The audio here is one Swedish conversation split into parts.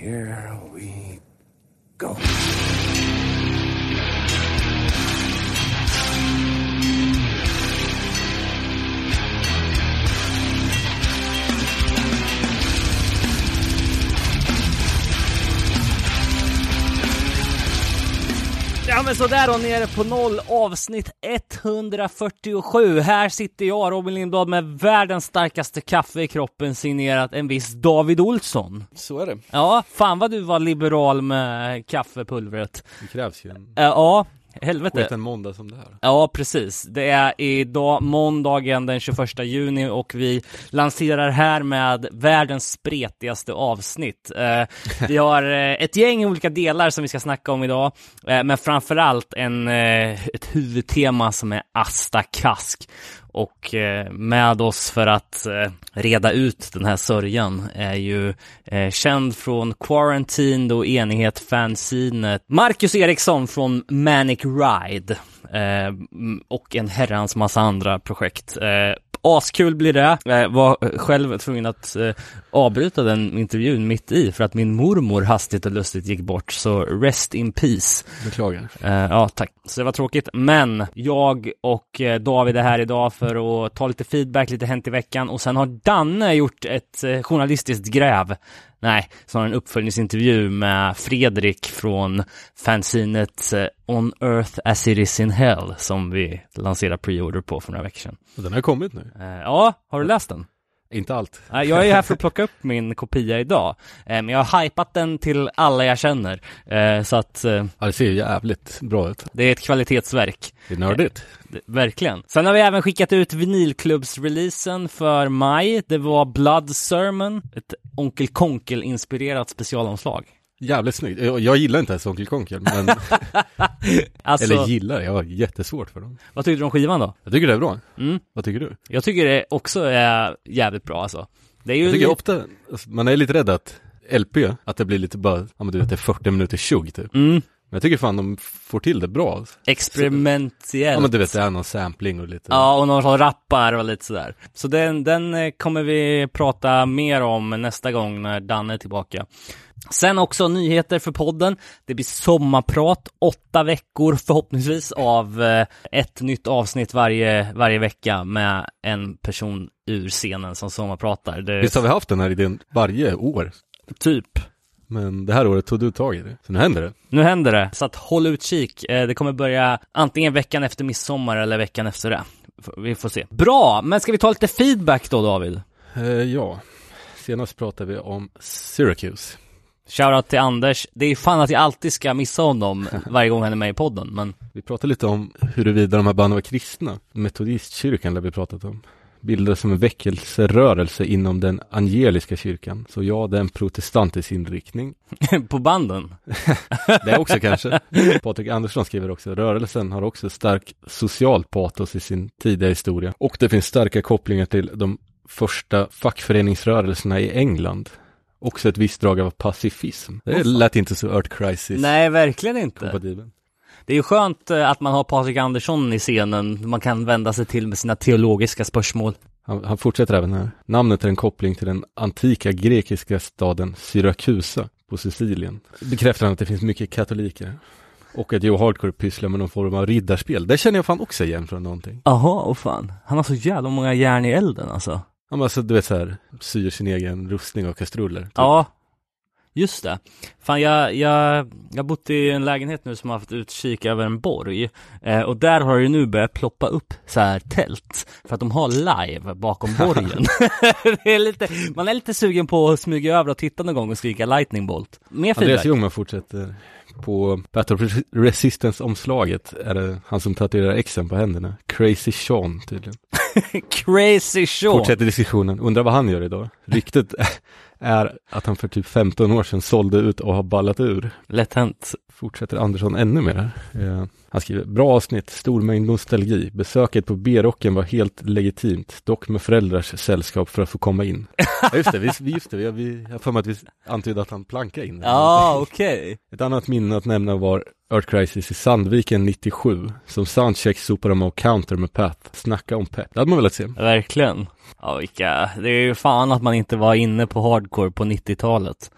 here we go. Sådär och nere på noll avsnitt 147. Här sitter jag Robin Lindblad med världens starkaste kaffe i kroppen signerat en viss David Olsson. Så är det. Ja, fan vad du var liberal med kaffepulvret. Det krävs ju en Äh, ja, helvete. skit en måndag som det här. Ja, precis. Det är idag måndagen den 21 juni och vi lanserar här med världens spretigaste avsnitt. Eh, vi har eh, ett gäng olika delar som vi ska snacka om idag, eh, men framförallt en, ett huvudtema som är Asta Kask. Och eh, med oss för att eh, reda ut den här sörjan är ju eh, känd från Quarantine och Enighet fansinet Marcus Eriksson från Manic Ride och en herrans massa andra projekt. Eh, Askul blir det. Jag var själv tvungen att eh, avbryta den intervjun mitt i för att min mormor hastigt och lustigt gick bort. Så rest in peace. Beklagar. Eh, ja, tack. Så det var tråkigt. Men jag och eh, David är här idag för att ta lite feedback, lite hänt i veckan. Och sen har Danne gjort ett eh, journalistiskt gräv. Nej, snarare en uppföljningsintervju med Fredrik från fanzinet eh, On Earth As It Is In Hell som vi lanserade pre-order på för några veckor sedan. Den har kommit nu. Eh, ja, har du läst den? Inte allt. Jag är här för att plocka upp min kopia idag, Eh, men jag har hypat den till alla jag känner, Eh, så att eh, Ja, det ser ju jävligt bra ut. det är ett kvalitetsverk. Det är nördigt. Det- Verkligen. Sen har vi även skickat ut vinylklubbsreleasen för maj. Det var Blood Sermon, ett Onkel Konkel-inspirerat specialomslag. Jävligt snyggt. Jag, jag gillar inte ens Onkel Konkel, men, Alltså, eller gillar, jag har jättesvårt för dem. vad tyckte du om skivan då? Jag tycker det är bra. Mm. Vad tycker du? Jag tycker det också är jävligt bra alltså. Det är ju Jag tycker li- ofta, alltså, man är lite rädd att LP, att det blir lite bara, ja men du vet, det är 40 minuter tjugg typ. mm, Men jag tycker fan de får till det bra. experimentellt. Ja men du vet, det är någon sampling och lite. Ja, och någon som rappar och lite sådär. Så den, den eh, kommer vi prata mer om nästa gång när Danne är tillbaka. Sen också nyheter för podden. Det blir sommarprat, åtta veckor förhoppningsvis av eh, ett nytt avsnitt varje, varje vecka med en person ur scenen som sommarpratar. Det, Visst har vi haft den här idén varje år? Typ. Men det här året tog du tag i det. Så nu händer det. Nu händer det, så att håll utkik. Eh, Det kommer börja antingen veckan efter midsommar eller veckan efter det. Vi får se. Bra, men ska vi ta lite feedback då David? Eh, ja, senast pratade vi om Syracuse. Shoutout till Anders. Det är fan att jag alltid ska missa honom varje gång han är med i podden, men Vi pratade lite om huruvida de här banden var kristna. Metodistkyrkan där vi pratat om. Bildades som en väckelserörelse inom den angeliska kyrkan. Så ja, det är en protestantisk inriktning. på banden. Det också kanske. Patrik Andersson skriver också, rörelsen har också stark social patos i sin tidiga historia. Och det finns starka kopplingar till de första fackföreningsrörelserna i England. Också ett visst drag av pacifism. Det lät inte så Earth Crisis Nej, verkligen inte. kompatibelt. Det är ju skönt eh, att man har Patrik Andersson i scenen. Man kan vända sig till med sina teologiska spörsmål. Han, han fortsätter även här. Namnet är en koppling till den antika grekiska staden Syrakusa på Sicilien. Bekräftar han att det finns mycket katoliker. Och att Joe Hardcore pysslar med någon form av riddarspel. Det känner jag fan också igen från någonting. Jaha, och fan. Han har så jävla många järn i elden alltså. Ja men alltså du vet så här, syr sin egen rustning och kastruller. typ. Ja, just det. Fan, jag, jag, jag bott i en lägenhet nu som har haft utkik över en borg. Eh, och där har det nu börjat ploppa upp så här tält. För att de har live bakom borgen. det är lite, man är lite sugen på att smyga över och titta någon gång och skrika lightning bolt. Mer Andreas feedback. Ljungman fortsätter. På Battle Resistance-omslaget är det han som tatuerar Xen på händerna. Crazy Sean tydligen. Crazy Sean. Fortsätter diskussionen. Undrar vad han gör idag. Ryktet är att han för typ 15 år sedan sålde ut och har ballat ur. Lätt hänt. Fortsätter Andersson ännu mer. Eh, han skriver, bra avsnitt, stor mängd nostalgi. Besöket på B-rocken var helt legitimt, dock med föräldrars sällskap för att få komma in. Ja, just det, vi, just det, vi, vi, jag har för mig att vi antydde att han plankade in. Ja, okej. Ett annat minne att nämna var Earth Crisis i Sandviken 97, som soundcheck sopade de av counter med Pat. Snacka om pepp. Det hade man velat se. Verkligen. Ja, vilka, det är ju fan att man inte var inne på hardcore på 90-talet.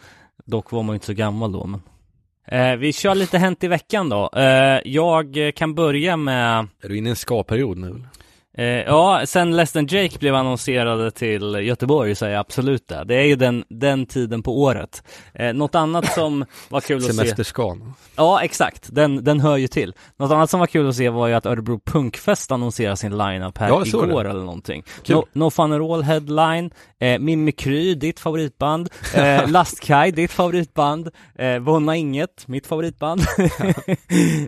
Dock var man ju inte så gammal då, men. Eh, vi kör lite Hänt i veckan då. Eh, jag kan börja med Är du inne i en ska-period nu? Eh, ja, sen Less than Jake blev annonserade till Göteborg så är jag absolut det. Det är ju den, den tiden på året. Eh, något annat som var kul att se. Semesterskan. Ja, exakt. Den, den hör ju till. Något annat som var kul att se var ju att Örebro Punkfest annonserade sin lineup här Ja, igår det. eller någonting. Kul. No, no Fun All headline, eh, Mimikry, ditt favoritband, eh, Lastkaj, ditt favoritband, eh, Vonna Inget, mitt favoritband.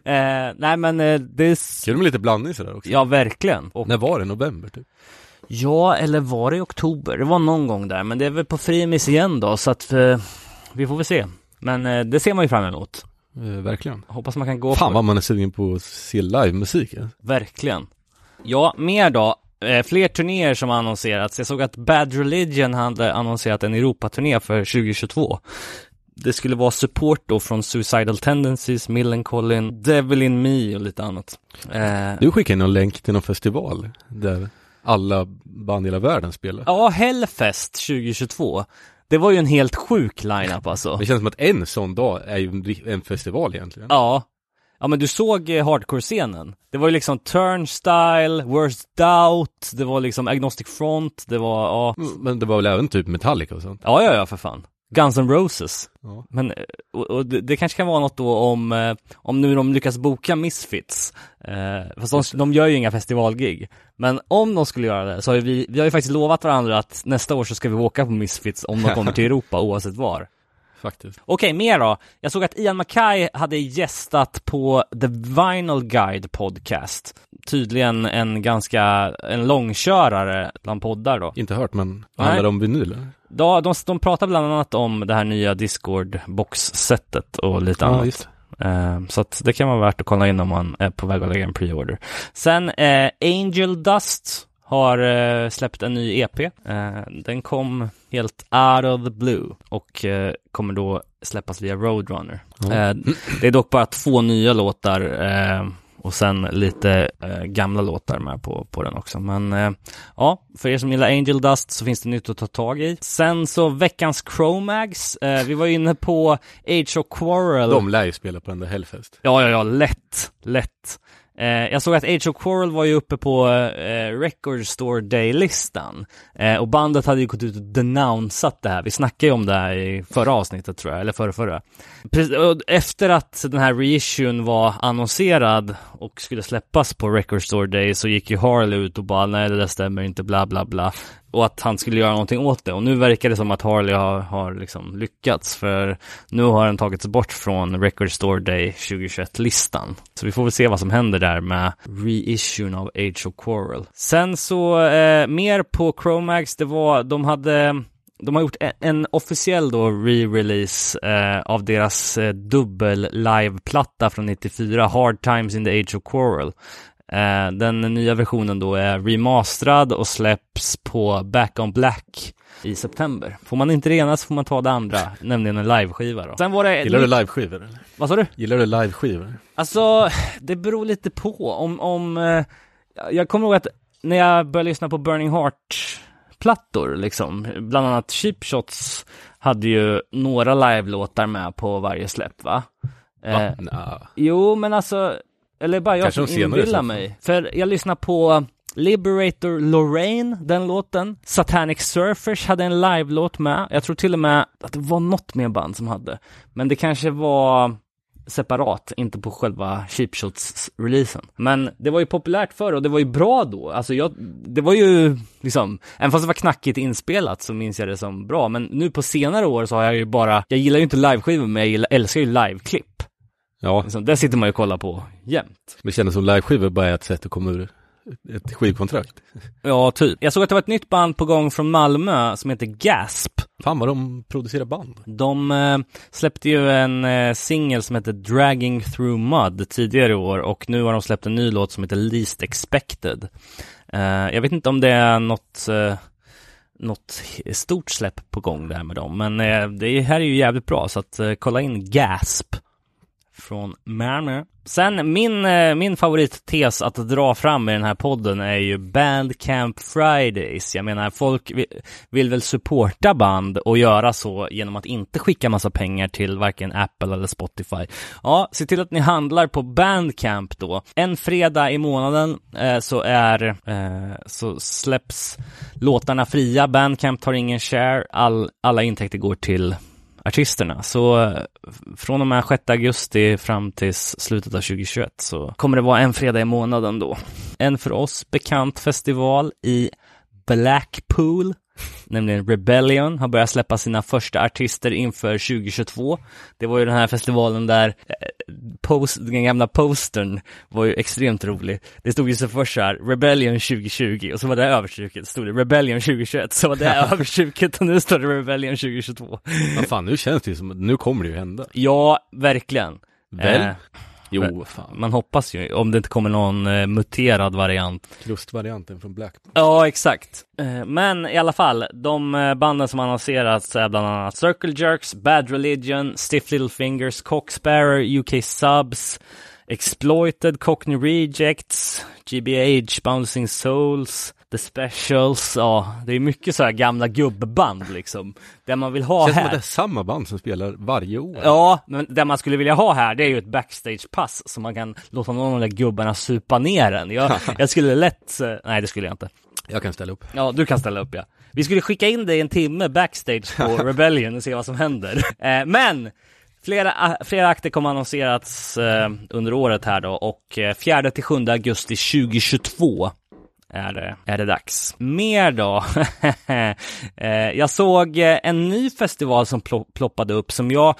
eh, nej men eh, det är... Kul med lite blandning sådär också. Ja, verkligen. Och När var det? November typ? Ja, eller var det i oktober? Det var någon gång där, men det är väl på Frimis igen då, så att eh, vi får väl se. Men eh, det ser man ju fram emot. Eh, verkligen. Hoppas man kan gå Fan på vad man är sugen på att se livemusik. alltså. Verkligen. Ja, mer då. Eh, fler turnéer som har annonserats. Jag såg att Bad Religion hade annonserat en Europaturné för 2022. Det skulle vara support då från Suicidal Tendencies, Millencolin, Devil in Me och lite annat. Eh, Du skickade någon länk till någon festival där alla band i hela världen spelar. ja, Hellfest 2022. Det var ju en helt sjuk line-up alltså. Det känns som att en sån dag är ju en, festival egentligen. Ja. Ja men du såg eh, hardcore-scenen. Det var ju liksom Turnstyle, Worst Doubt, det var liksom Agnostic Front, det var, ja. Mm, Men det var väl även typ Metallica och sånt? Ja, ja, ja för fan. Guns N' Roses. Ja. Men, eh, och, och det, det kanske kan vara något då om, eh, om nu de lyckas boka Misfits. Eh, fast de, de gör ju inga festivalgig. Men om de skulle göra det så har vi, vi har ju faktiskt lovat varandra att nästa år så ska vi åka på Misfits om de kommer till Europa oavsett var. Faktiskt. Okej, mer då. Jag såg att Ian Mackay hade gästat på The Vinyl Guide Podcast. Tydligen en ganska, en långkörare bland poddar då. Inte hört men Nej. handlar det om vinyl eller? De, de, de pratar bland annat om det här nya Discord-box-sättet och lite annat. just Eh, så att det kan vara värt att kolla in om man är på väg att lägga en pre-order. Sen eh, Angel Dust har eh, släppt en ny EP. Eh, den kom helt out of the blue och eh, kommer då släppas via Roadrunner. Eh, det är dock bara två nya låtar och sen lite gamla låtar med på, på den också. Men ja, för er som gillar Angel Dust så finns det nytt att ta tag i. Sen så veckans Chromags. Vi var inne på Age of Quarrel. De lär ju spela på den där Hellfest. Ja, ja, ja, lätt, lätt. Eh, jag såg att Age of Quarrel var ju uppe på eh, Record Store Day-listan. Eh, och bandet hade ju gått ut och denounsat det här. Vi snackade ju om det här i förra avsnittet tror jag, eller förra, förra. Efter att den här reissuen var annonserad och skulle släppas på Record Store Day så gick ju Harley ut och bara nej det där stämmer inte, bla bla bla. Och att han skulle göra någonting åt det. Och nu verkar det som att Harley har, har liksom lyckats. För nu har den tagits bort från Record Store Day 2021-listan. Så vi får väl se vad som händer där med reissuen av Age of Quarrel. Sen så, eh, mer på Chromax, det var, de hade de har gjort en, officiell då re-release eh, av deras eh, dubbel liveplatta från 94, Hard Times in the Age of Quarrel. Eh, den nya versionen då är remasterad och släpps på Back on Black i september. Får man inte det ena så får man ta det andra, nämligen en liveskiva då. Sen var det... Gillar du liveskivor eller? Vad sa du? Gillar du liveskivor? Alltså, det beror lite på. Om, om eh, jag kommer ihåg att när jag började lyssna på Burning Heart-plattor, liksom, bland annat Cheap Shots hade ju några live-låtar med på varje släpp, va? Va? Eh, Nja. jo, men alltså, eller bara jag Kanske som inbillar mig. För jag lyssnar på Liberator Lorraine, den låten. Satanic Surfers hade en live-låt med. Jag tror till och med att det var något mer band som hade. Men det kanske var separat, inte på själva Cheap Shots-releasen. Men det var ju populärt förr och det var ju bra då. Alltså jag, det var ju liksom, även fast det var knackigt inspelat så minns jag det som bra. Men nu på senare år så har jag ju bara, jag gillar ju inte liveskivor men jag gillar, älskar ju liveklipp. Ja, Liksom, där sitter man ju och kollar på jämt. det kändes som liveskivor bara är ett sätt att komma ur ett skivkontrakt. Ja, typ. Jag såg att det var ett nytt band på gång från Malmö som heter Gasp. Fan vad de producerar band. De eh, släppte ju en eh, singel som heter Dragging Through Mud tidigare i år och nu har de släppt en ny låt som heter Least Expected. Eh, jag vet inte om det är något, eh, något stort släpp på gång där med dem, men eh, det här är ju jävligt bra så att eh, kolla in Gasp från Malmö. Sen min, eh, min favorittes att dra fram i den här podden är ju Bandcamp Fridays. Jag menar, folk vill, vill väl supporta band och göra så genom att inte skicka massa pengar till varken Apple eller Spotify. Ja, se till att ni handlar på Bandcamp då. En fredag i månaden eh, så är eh, så släpps låtarna fria. Bandcamp tar ingen share. All, alla intäkter går till artisterna. Så från och med 6 augusti fram till slutet av 2021 så kommer det vara en fredag i månaden då. En för oss bekant festival i Blackpool nämligen Rebellion, har börjat släppa sina första artister inför 2022. Det var ju den här festivalen där eh, post, den gamla postern var ju extremt rolig. Det stod ju så först så här, Rebellion 2020 och så var det överstruket, stod det Rebellion 2021, så var det överstruket och nu står det Rebellion 2022. Vad fan, nu känns det ju som att nu kommer det ju hända. Ja, verkligen. Väl? Eh, Jo, fan. man hoppas ju, om det inte kommer någon eh, muterad variant. Krustvarianten från Black. Ja, exakt. Eh, Men i alla fall, de eh, banden som annonserats är bland annat Circle Jerks, Bad Religion, Stiff Little Fingers, Cocksparrow, UK Subs, Exploited, Cockney Rejects, GBH, Bouncing Souls, The Specials, ja, det är mycket så här gamla gubbband liksom. Det man vill ha Känns som här. att det är samma band som spelar varje år. Ja, men det man skulle vilja ha här, det är ju ett backstagepass så man kan låta någon av de där gubbarna supa ner en. Jag, jag skulle lätt, eh, nej det skulle jag inte. Jag kan ställa upp. Ja, du kan ställa upp ja. Vi skulle skicka in dig en timme backstage på Rebellion och se vad som händer. Eh, men flera, flera akter kommer annonserats eh, under året här då och eh, 4 till 7 augusti 2022 är det, är det dags. Mer då? Eh, jag såg eh, en ny festival som ploppade upp som jag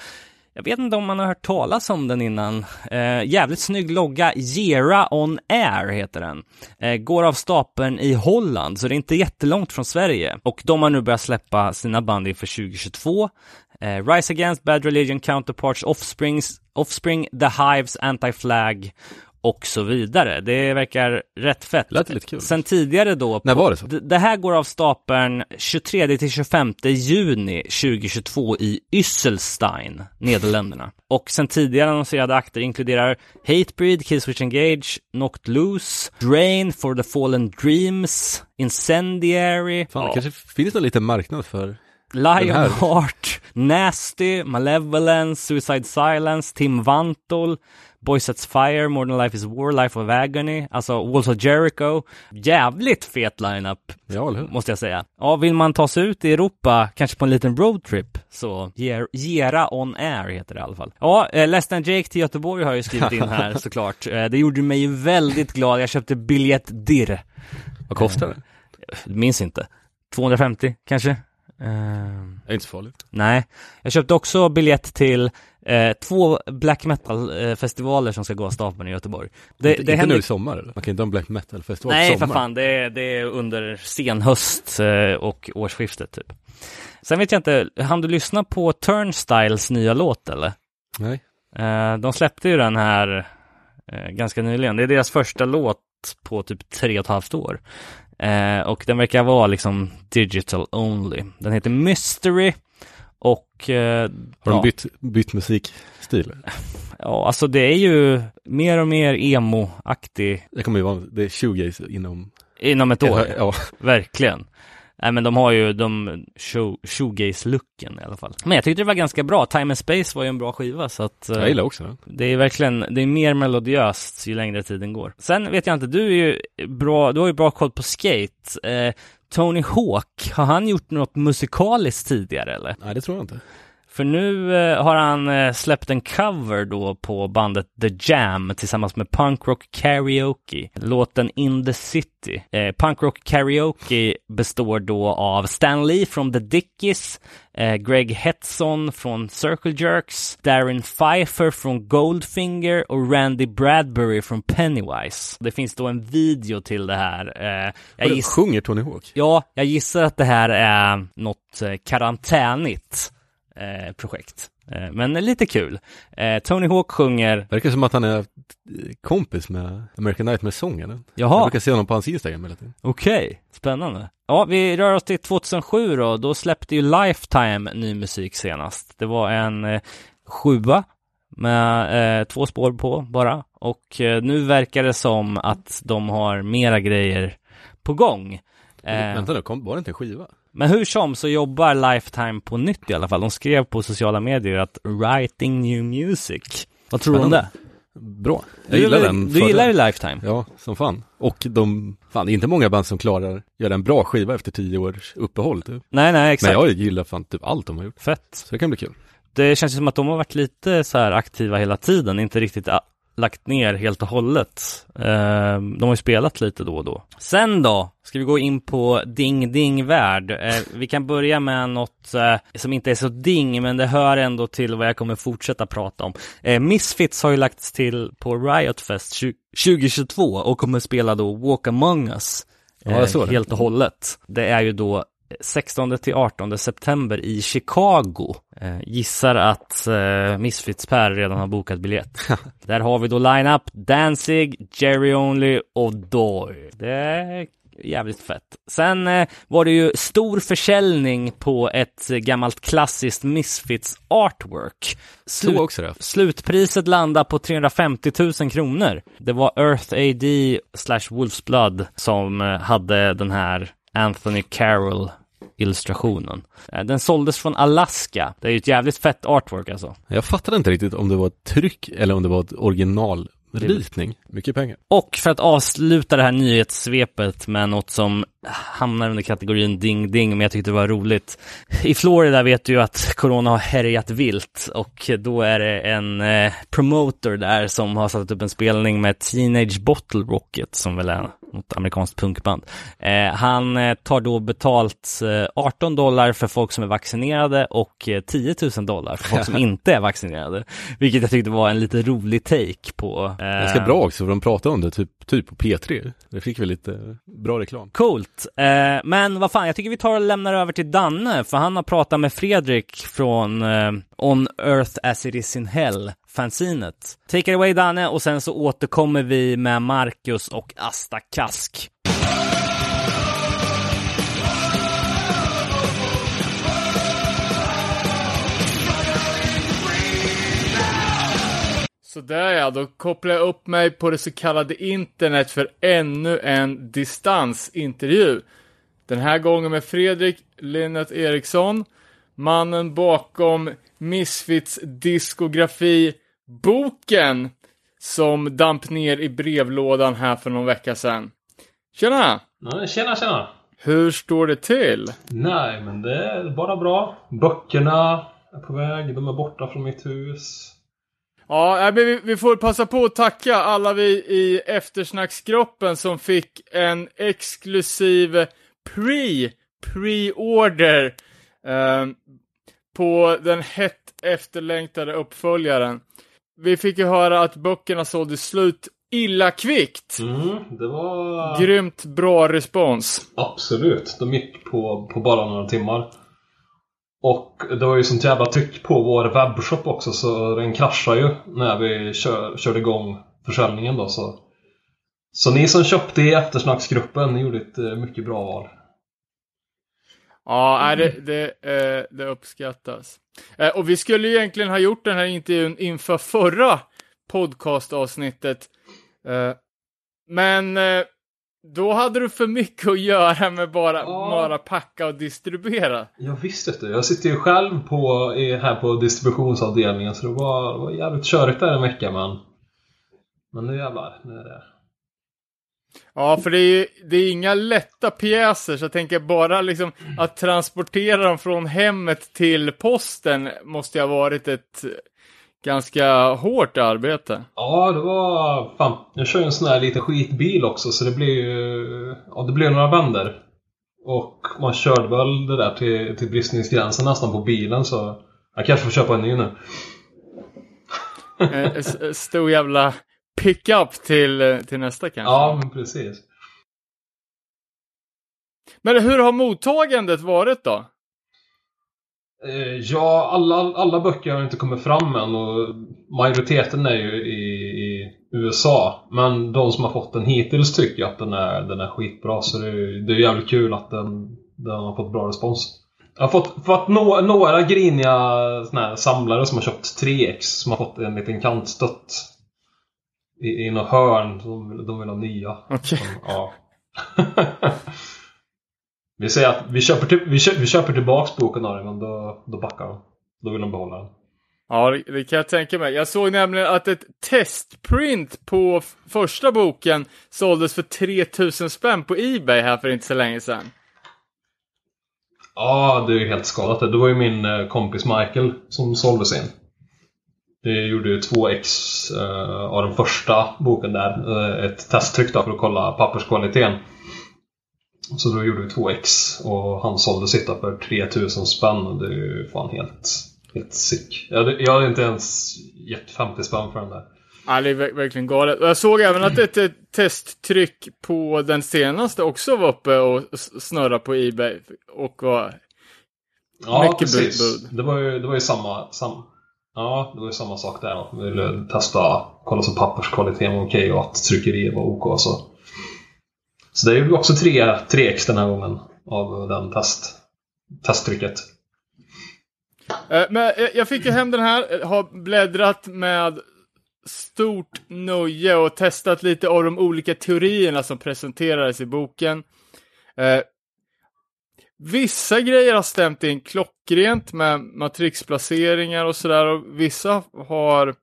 jag vet inte om man har hört talas om den innan. Eh, jävligt snygg logga. Jera On Air heter den. Eh, går av stapeln i Holland, så det är inte jättelångt från Sverige. Och de har nu börjat släppa sina band inför 2022. Eh, Rise Against, Bad Religion, Counterparts, Offsprings, Offspring, The Hives, Anti-Flag och så vidare. Det verkar rätt fett. Lät lite kul. Sen tidigare då. När var det så? Det här går av stapeln 23 till 25 juni 2022 i Ysselstein, Nederländerna. Och sen tidigare annonserade akter inkluderar Hatebreed, Killswitch Engage, Knocked Loose, Drain, For the Fallen Dreams, Incendiary, Fan, ja, kanske finns det lite marknad för. Lionheart, Nasty, Malevolence, Suicide Silence, Tim Vantol, Boys Sets Fire, More Than Life Is War, Life of Agony, alltså Walls of Jericho. Jävligt fet lineup, Ja, måste jag säga. Ja, vill man ta sig ut i Europa, kanske på en liten roadtrip, så Ger- Gera On Air heter det i alla fall. Ja, eh, Less than Jake till Göteborg har jag ju skrivit in här såklart. Eh, det gjorde mig väldigt glad. Jag köpte biljett dirr. Vad kostar det? Minns inte. 250 kanske? Eh, Det är inte så farligt. Nej, jag köpte också biljett till eh, två black metal-festivaler som ska gå av stapeln i Göteborg. Det, inte, det inte händer... nu i sommar eller? Man kan inte ha en black metal-festival Nej, för fan, det är, det är under senhöst eh, och årsskiftet typ. Sen vet jag inte, hann du lyssna på Turnstiles nya låt eller? Nej. Eh, de släppte ju den här eh, ganska nyligen. Det är deras första låt på typ tre och ett halvt år. Eh, och den verkar vara liksom digital only. Den heter Mystery och eh, Har de ja. bytt, bytt musikstil? Ja, alltså det är ju mer och mer emo-aktig Det kommer ju vara, det är shoegaze inom inom ett år. Ja, Verkligen. Nej men de har ju de show, shoegaze-looken i alla fall. Men jag tyckte det var ganska bra. Time and Space var ju en bra skiva så att eh, jag gillar också den. det är verkligen, det är mer melodiöst ju längre tiden går. Sen vet jag inte, du är ju bra, du har ju bra koll på skate. Eh, Tony Hawk, har han gjort något musikaliskt tidigare eller? Nej, det tror jag inte. För nu eh, har han eh, släppt en cover då på bandet The Jam tillsammans med Punk Rock Karaoke. Låten In the City. Eh, Punk Rock Karaoke består då av Stan Lee från The Dickies, Greg Hetson från Circle Jerks, Darren Pfeiffer från Goldfinger och Randy Bradbury från Pennywise. Det finns då en video till det här. Jag giss- Sjunger Tony Hawk? Ja, jag gissar att det här är något karantänigt eh, projekt. Eh, men lite kul. Eh, Tony Hawk sjunger, Verkar som att han är eh, kompis med American Nightmare-sångaren. Jag jaha, brukar se honom på hans Instagram hela tiden. okej, spännande. Ja, vi rör oss till 2007 då, då släppte ju Lifetime ny musik senast. Det var en eh, sjua med eh, två spår på bara. Och eh, nu verkar det som att de har mera grejer på gång. Eh, Vänta nu, kom, var det inte en skiva? Men hur som så jobbar Lifetime på nytt i alla fall. De skrev på sociala medier att writing new music. Vad tror du om det? Bra. Jag Du gillar den. du gillar Lifetime? Ja, som fan. Och de, fan det är inte många band som klarar göra en bra skiva efter tio års uppehåll typ. Nej, nej, exakt. Men jag gillar fan typ allt de har gjort. Fett. Så det kan bli kul. Det känns ju som att de har varit lite så här aktiva hela tiden, inte riktigt lagt ner helt och hållet. Eh, de har ju spelat lite då och då. Sen då, ska vi gå in på Ding Ding Värld. Eh, vi kan börja med något eh, som inte är så ding, men det hör ändå till vad jag kommer fortsätta prata om. Misfits har ju lagts till på Riot Fest 20- 2022 och kommer spela då Walk Among Us. Ja, helt och hållet. Det är ju då 16 till 18 september i Chicago. Eh, gissar att eh, Misfits Per redan har bokat biljett. Där har vi då line-up Danzig, Jerry Only och Doy. Det är jävligt fett. Sen eh, var det ju stor försäljning på ett gammalt klassiskt Misfits artwork. Slut- också det. Slutpriset landade på 350 000 kronor. Det var Earth AD slash Wolf's Blood som eh, hade den här Anthony Carroll illustrationen. Eh, Den såldes från Alaska. Det är ju ett jävligt fett artwork alltså. Jag fattade inte riktigt om det var ett tryck eller om det var ett originalritning. Mycket pengar. Och för att avsluta det här nyhetssvepet med något som hamnar under kategorin ding ding, men jag tyckte det var roligt. I Florida vet du ju att corona har härjat vilt och då är det en eh, promoter där som har satt upp en spelning med Teenage Bottle Rocket som väl är något amerikanskt punkband. Eh, han eh, tar då betalt eh, 18 dollar för folk som är vaccinerade och eh, 10 000 dollar för folk som inte är vaccinerade. Vilket jag tyckte var en lite rolig take på. Eh, Ganska bra också för de pratade om det typ, typ på P3. Det fick väl lite bra reklam. Coolt. Eh, men vad fan, jag tycker vi tar och lämnar över till Danne, för han har pratat med Fredrik från eh, On Earth As It Is In Hell, fanzinet. Take it away Danne, och sen så återkommer vi med Marcus och Asta Kask. Sådär ja, då kopplar jag upp mig på det så kallade internet för ännu en distansintervju. Den här gången med Fredrik Linnet Eriksson, mannen bakom Misfits diskografi Boken, som damp ner i brevlådan här för någon vecka sedan. Tjena! Ja, tjena, tjena! Hur står det till? Nej, men det är bara bra. Böckerna är på väg, de är borta från mitt hus. Ja, vi får passa på att tacka alla vi i eftersnacksgruppen som fick en exklusiv pre, pre-order eh, på den hett efterlängtade uppföljaren. Vi fick ju höra att böckerna sålde slut illa kvickt. Mm, det var... Grymt bra respons. Absolut. De gick på, på bara några timmar. Och det var ju sånt jävla tryck på vår webbshop också så den kraschade ju när vi kör, körde igång försäljningen då så. Så ni som köpte i eftersnacksgruppen, ni gjorde ett eh, mycket bra val. Ja, det, det, eh, det uppskattas. Eh, och vi skulle ju egentligen ha gjort den här intervjun inför förra podcastavsnittet. Men då hade du för mycket att göra med bara, Ja. bara packa och distribuera. Jag visste inte. Jag sitter ju själv på, här på distributionsavdelningen så det var, det var jävligt körigt där en vecka men... Men nu jävlar, nu är det... Ja, för det är ju det är inga lätta pjäser, så jag tänker bara liksom att transportera dem från hemmet till posten måste ju ha varit ett ganska hårt arbete. Ja, det var... Fan, jag kör ju en sån här liten skitbil också så det blev ju... Ja, det blev några vändor. Och man körde väl det där till, till bristningsgränsen nästan på bilen så... Jag kanske får köpa en ny nu. En s- stor jävla pickup till, till nästa kanske. Ja, men precis. Men hur har mottagandet varit då? Eh, Ja, alla, alla böcker har inte kommit fram än och majoriteten är ju i, i USA. Men de som har fått den hittills tycker att den är, den är skitbra så det är, det är jävligt kul att den, den har fått bra respons. Jag har fått, fått nå, några griniga såna samlare som har köpt 3X som har fått en liten kantstött. I, i något hörn. De, de vill ha nya. Okej. Ja. vi säger att vi köper, till, vi, köper, vi köper tillbaks boken av dig men då, då backar de. Då vill de behålla den. Ja, det, det kan jag tänka mig. Jag såg nämligen att ett testprint på första boken såldes för 3000 spänn på Ebay här för inte så länge sedan. Ja, det är ju helt skadat det. Var ju min eh, kompis Michael som sålde sin. Det gjorde ju 2x eh, av den första boken där. Eh, ett testtryck då för att kolla papperskvaliteten. Så då gjorde vi 2x och han sålde sitt då för 3000 spänn och det är ju fan helt, helt sick. Jag hade, jag hade inte ens gett 50 spänn för den där. Ja, det är ver- verkligen galet. Jag såg även att ett, testtryck på den senaste också var uppe och snurrade på Ebay. Och var... Ja, Mycket precis. bud. Det var ju, det var ju samma, sam, ja, det var ju samma sak där. Vi ville testa, kolla så papperskvaliteten var okej och att tryckeriet var OK. Så, så det är ju också 3x den här gången av den test, testtrycket. Eh, men jag- fick ju hem den här, eh, har bläddrat med stort nöje och testat lite av de olika teorierna som presenterades i boken. Eh, vissa grejer har stämt in klockrent med matrixplaceringar och sådär och vissa har,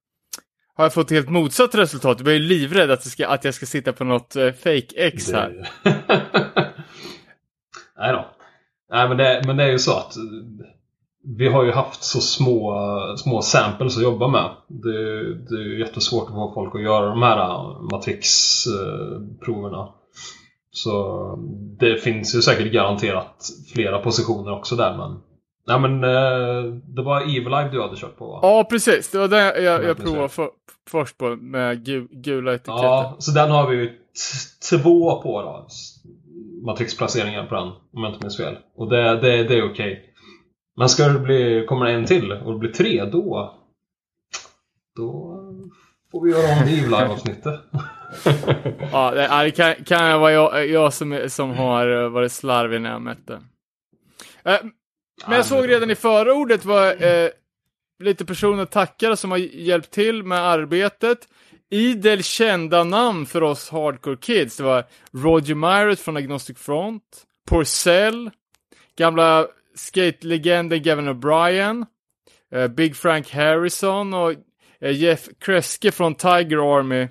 har jag fått helt motsatt resultat. Jag är ju livrädd att, det ska, att jag ska sitta på något eh, fake X här. Nej då. Nej men det, men det är ju så att vi har ju haft så små, små samples att jobba med. Det, det är ju jättesvårt att få folk att göra de här eh, matrixproverna. Så det finns ju säkert garanterat flera positioner också där men Nej men eh, det var Evil Eye du hade kört på va? Ja, precis. Det var det jag, jag, jag provade för, först på med gu, gula etiketter. Ja, så den har vi ju två på då. Matrixplaceringar på den, om jag inte minns fel. Och det, det, det är okej. Men ska det bli, kommer det en till och det blir tre, då... Då får vi göra om Evil Eye-avsnittet. Ja, det, ja, det kan, kan vara jag, jag som, som har eh, varit slarvig när jag mätte. Men jag såg redan i förordet var eh, lite personer tackar som har hjälpt till med arbetet. Idel kända namn för oss hardcore kids. Det var Roger Myret från Agnostic Front, Porcell, gamla skate-legenden Gavin O'Brien, eh, Big Frank Harrison och eh, Jeff Kreske från Tiger Army,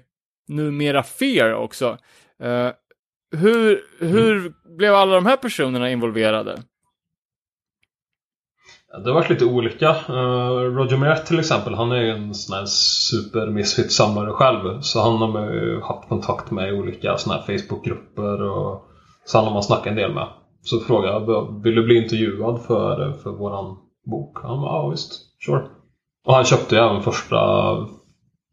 numera Fear också. Eh, hur, hur blev alla de här personerna involverade? Det har varit lite olika. Eh, Roger Meret till exempel, han är ju en sån här super samlare själv. Så han har man ju haft kontakt med i olika såna här Facebookgrupper och så han har man snackat en del med. Så frågade jag, vill du bli intervjuad för, för våran bok? Han bara, ja visst, sure. Och han köpte ju även första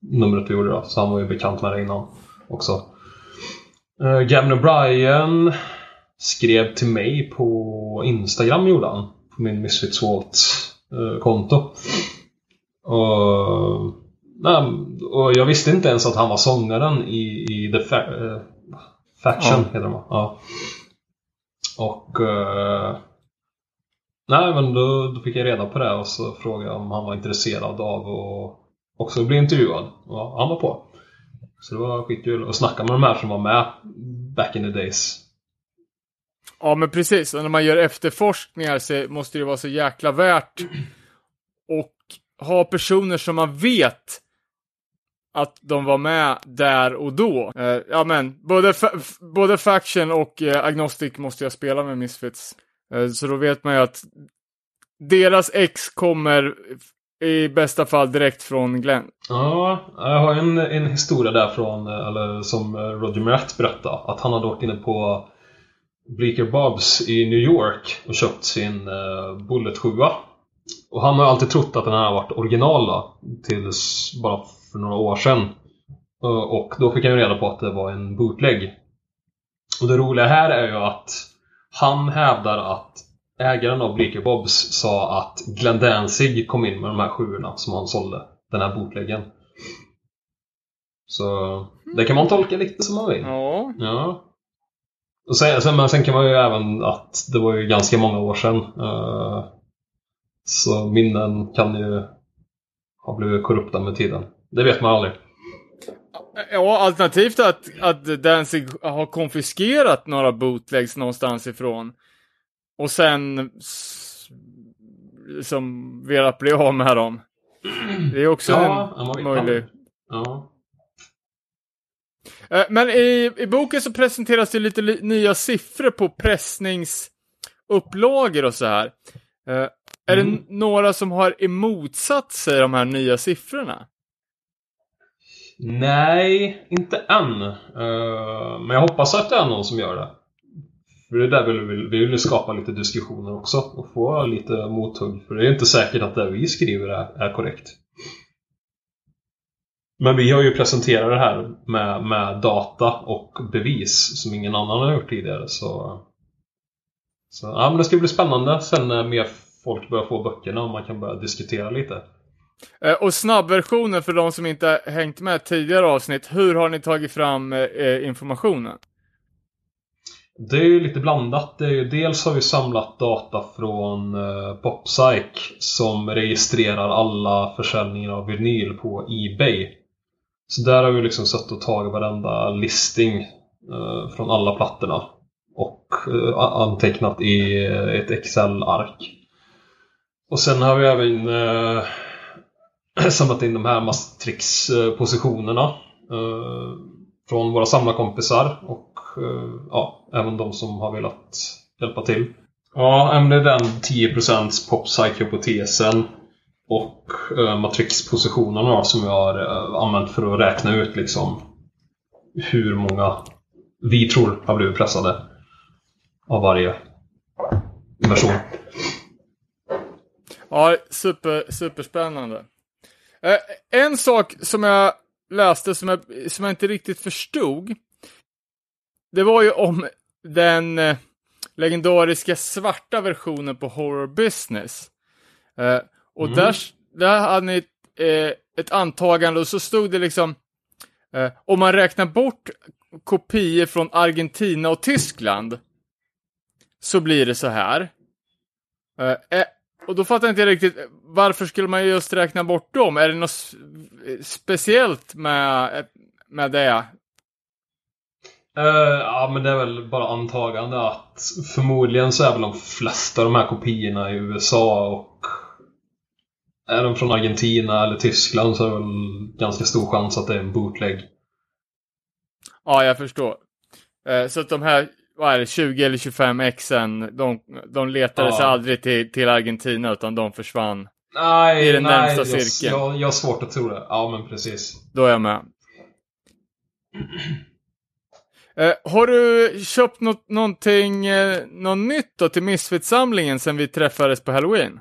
numret vi gjorde då, så han var ju bekant med det innan också. Eh, Gavin O'Brien skrev till mig på Instagram gjorde han. På min Misfits Vault-konto. Och, nej, och jag visste inte ens att han var sångaren i, i The Fa eh, Faction, Ja. heter de? Ja. Och... eh, nej, men då, då fick jag reda på det och så frågade jag om han var intresserad av att också bli intervjuad. Och han var på. Så det var skitkul att snacka med de här som var med back in the days. Ja, men precis. Och när man gör efterforskningar så måste det vara så jäkla värt och ha personer som man vet att de var med där och då. Eh, ja, men både, fa- både Faction och eh, Agnostic måste jag spela med Misfits. Eh, så då vet man ju att deras ex kommer i bästa fall direkt från Glenn. Ja, jag har en, en historia där från, eller som Roger Meret berättade. Att han hade åkt inne på Bleecker Bobs i New York och köpt sin uh, Bullet 7 Och han har alltid trott att den här har varit original då, tills bara för några år sedan. Eh, och då fick han ju reda på att det var en bootleg. Och det roliga här är ju att han hävdar att ägaren av Bleecker Bobs sa att Glenn Danzig kom in med de här sjuorna som han sålde. Den här bootleggen. Så det kan man tolka lite som man vill. Ja. Ja. Sen, sen, men sen kan man ju även att det var ju ganska många år sedan. eh, så minnen kan ju ha blivit korrupta med tiden. Det vet man aldrig. Ja, alternativt att, att Danzig har konfiskerat några bootlegs någonstans ifrån. Och sen liksom velat bli av med dem. Det är också Ja, en möjlig. Ja. Eh, Men i, i boken så presenteras det lite li- nya siffror på pressningsupplagor och så här. Eh, Är det Mm. några som har emotsatt sig de här nya siffrorna? Nej, inte än. Eh, men jag hoppas att det är någon som gör det. För det är där vi vill, vi vill skapa lite diskussioner också och få lite mothugg. För det är inte säkert att det vi skriver är, är korrekt. Men vi har ju presenterat det här med, med data och bevis som ingen annan har gjort tidigare. Så, så ja, men det ska bli spännande sen när mer folk börjar få böckerna och man kan börja diskutera lite. Eh, Och snabbversionen för de som inte hängt med tidigare avsnitt. Hur har ni tagit fram eh, informationen? Det är ju lite blandat. Det är ju, dels har vi samlat data från eh, som registrerar alla försäljningar av vinyl på Ebay. Så där har vi liksom sett och tagit varenda listing eh, från alla plattorna och eh, antecknat i eh, ett Excel-ark. Och sen har vi även eh, samlat in de här Mastrix-positionerna eh, från våra samlarkompisar och eh, ja, även de som har velat hjälpa till. Ja, men det är den 10% Pop-Psycho-hypotesen och eh, Matrix-positionerna som jag har eh, använt för att räkna ut liksom hur många vi tror har blivit pressade av varje version. Ja, super, superspännande. Eh, en sak som jag läste som jag, som jag inte riktigt förstod. Det var ju om den eh, legendariska svarta versionen på Horror Business. Eh, och Mm. där, där hade ni eh, ett antagande och så stod det liksom eh, om man räknar bort kopior från Argentina och Tyskland så blir det så här. Eh, eh, och då fattar inte jag riktigt, varför skulle man just räkna bort dem? Är det något speciellt med, med det? Eh, ja, men det är väl bara antagande att förmodligen så är väl de flesta av de här kopiorna i USA och är de från Argentina eller Tyskland så är det väl ganska stor chans att det är en bootleg. Ja, jag förstår. Eh, så att de här, vad är det, 20 eller 25 exen, de, de letade Ja. sig aldrig till, till Argentina utan de försvann. Nej, I den nej, närmsta jag, cirkeln. Jag, jag har svårt att tro det. Ja, men precis. Då är jag med. Eh, har du köpt något, någonting, eh, något nytt då till Misfit-samlingen sen vi träffades på Halloween?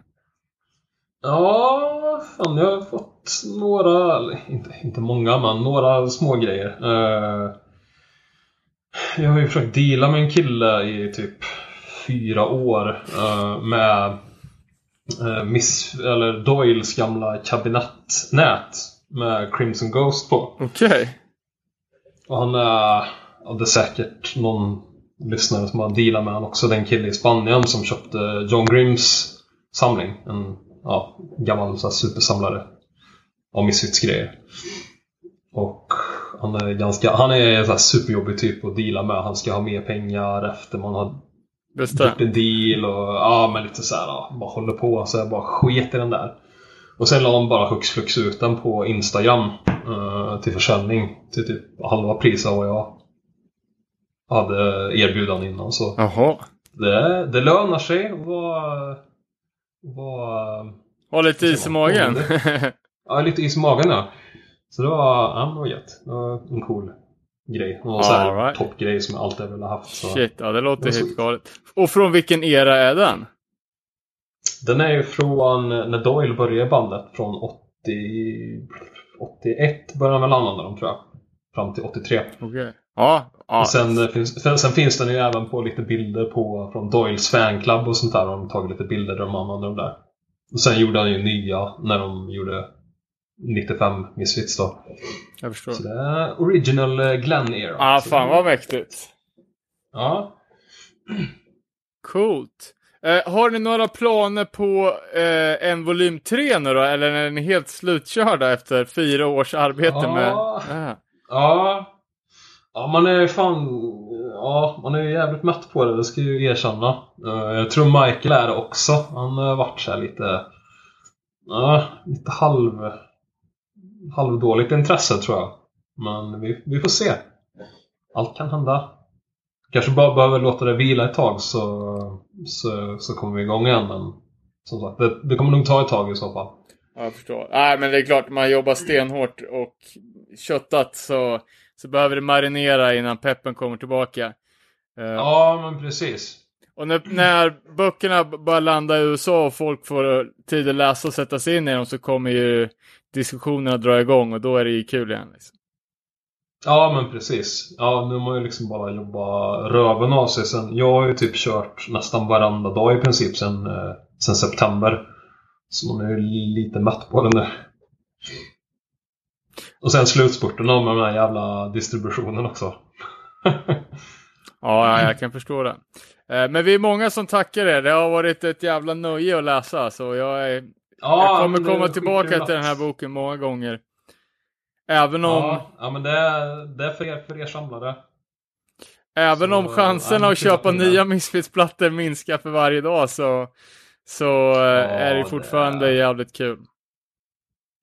Ja, fan jag har fått några, inte, inte många, men några små grejer. Eh, jag har ju försökt deala med en kille i typ fyra år eh, med eh, Miss, eller Doyles gamla kabinettnät med Crimson Ghost på. Okej. Och han är, ja, det är säkert någon lyssnare som har dealat med honom också. Den kille i Spanien som köpte John Grimms samling. En ja, gammal så här, supersamlare av Misfits grejer. Och han är ganska, han är så här superjobbig typ att deala med. Han ska ha mer pengar efter man har Bestämt. gjort en deal och ja men lite så här, ja, bara håller på. Så jag bara sket i den där. Och sen la han bara hux flux ut den på Instagram eh, till försäljning till typ halva priset av vad jag hade erbjudan innan. Så Jaha. det, det lönar sig att vara... vara Ha lite is i magen. ja, lite is i magen ja. Så det var, ja, det var gött. Det var en cool grej. Och så här right. toppgrej som jag alltid har velat haft. Så. Shit, ja det låter Det var helt sweet. galet. Och från vilken era är den? Den är ju från när Doyle började bandet från 80... 81 började han väl använda dem tror jag. Fram till 83. Okej. Ja, ja. Sen, eh, finns, sen, sen finns den ju även på lite bilder på, från Doyles fanclub och sånt där. De har tagit lite bilder där de använder dem där. Och sen gjorde han ju nya när de gjorde 95 Misfits då. jag förstår. Så det är original eh, Glenn era. Ah, fan vad mäktigt. Ja. Coolt. Eh, har ni några planer på eh, en volym 3 nu då, eller är ni helt slutkörda efter fyra års arbete Ja. med... Ah. Ja. Ja, man är fan... Ja, man är ju jävligt mätt på det, det ska jag ju erkänna. Eh, jag tror Michael är det också. Han har varit så här lite... Ja, lite halv... Halvdåligt intresse tror jag. Men vi, vi får se. Allt kan hända. Kanske bara behöver låta det vila ett tag så, så, så kommer vi igång igen. Men som sagt, det, det kommer nog ta ett tag i så fall. Ja, jag förstår. Nej, men det är klart, man jobbar stenhårt och köttat så, så behöver det marinera innan peppen kommer tillbaka. Eh, Ja, men precis. Och när, när böckerna börjar landa i USA och folk får tid att läsa och sätta sig in i dem så kommer ju diskussionerna dra igång och då är det ju kul igen. Liksom. Ja men precis. Ja nu har man ju liksom bara jobbat röven av sig sen. Jag har ju typ kört nästan varenda dag i princip sen, eh, sen september. Så man är ju lite mätt på det nu. Och sen slutspurten med den här jävla distributionen också. Ja, ja, jag kan förstå det. Eh, Men vi är många som tackar er. Det har varit ett jävla nöje att läsa. Så jag, är, Ja, jag kommer det komma tillbaka till den här boken många gånger. Även om, Ja, ja men det är, det är för er, för er samlare. även så- om chanserna ja, att köpa nya Misfits-plattor minskar för varje dag så, så eh, är det det fortfarande är- jävligt kul.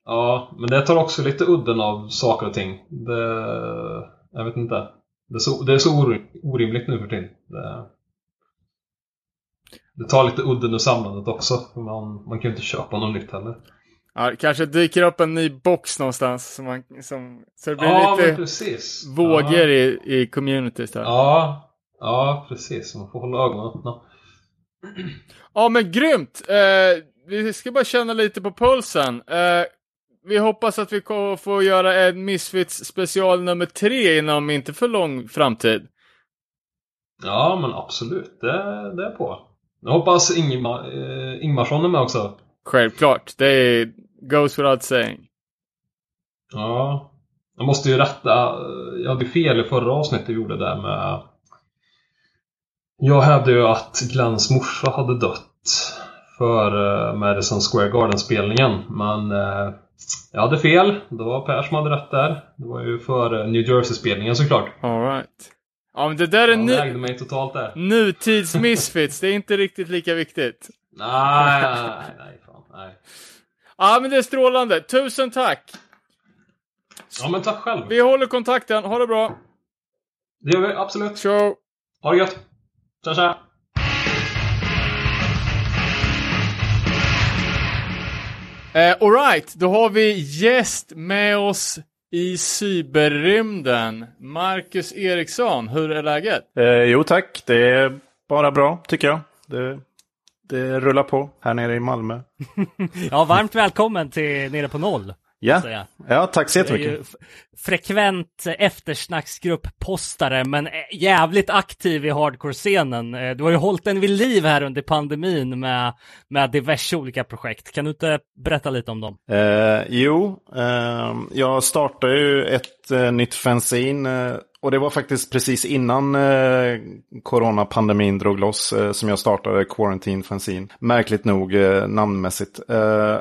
Ja, men det tar också lite udden av saker och ting. Det, jag vet inte. Det är så, det är så or- orimligt nu för tiden. Det, det tar lite udden ur samlandet också. Man, man kan ju inte köpa något nytt heller. Ja, det kanske dyker upp en ny box någonstans. Som man, som, så det blir Ja, lite precis. vågor Ja, i, i communities där. Ja. ja, ja, precis. Man får hålla ögonen öppna. men grymt! Eh, vi ska bara känna lite på pulsen. Eh, vi hoppas att vi kommer få göra en Misfits special nummer tre inom inte för lång framtid. Ja, men absolut. Det, det är på. Jag hoppas Ingmar, eh, Ingmarsson är med också. Självklart. Det är goes without saying. Ja. Jag måste ju rätta. Jag hade fel i förra avsnittet jag gjorde där med... Jag hävdade ju att Glens morsa hade dött för eh, Madison Square Garden-spelningen. Men eh, jag hade fel. Det var Per som hade rätt där. Det var ju för eh, New Jersey-spelningen såklart. All right. Ja, men det där är ägde mig totalt där. nutids Misfits. Det är inte riktigt lika viktigt. Nej, nej, nej. Fan, nej. Ja, men det är strålande. Tusen tack! Ja, men tack själv. Vi håller kontakten. Ha det bra. Det gör vi absolut. Ciao! Ha det gött. Tja, tja. Eh, Alright, då har vi gäst med oss i cyberrymden. Marcus Eriksson, hur är läget? Eh, jo tack, det är bara bra tycker jag. Det, det rullar på här nere i Malmö. Ja, varmt välkommen till Nere på Noll. Ja, säga. ja tack så jättemycket. frekvent eftersnacksgrupp-postare, men eh, jävligt aktiv i hardcore-scenen. Eh, Du har ju hållit den vid liv här under pandemin med, med diverse olika projekt. Kan du inte berätta lite om dem? Eh, jo, eh, jag startade ju ett eh, nytt fanzine eh, och det var faktiskt precis innan eh, coronapandemin drog loss eh, som jag startade Quarantine Fanzine. Märkligt nog eh, namnmässigt. Eh,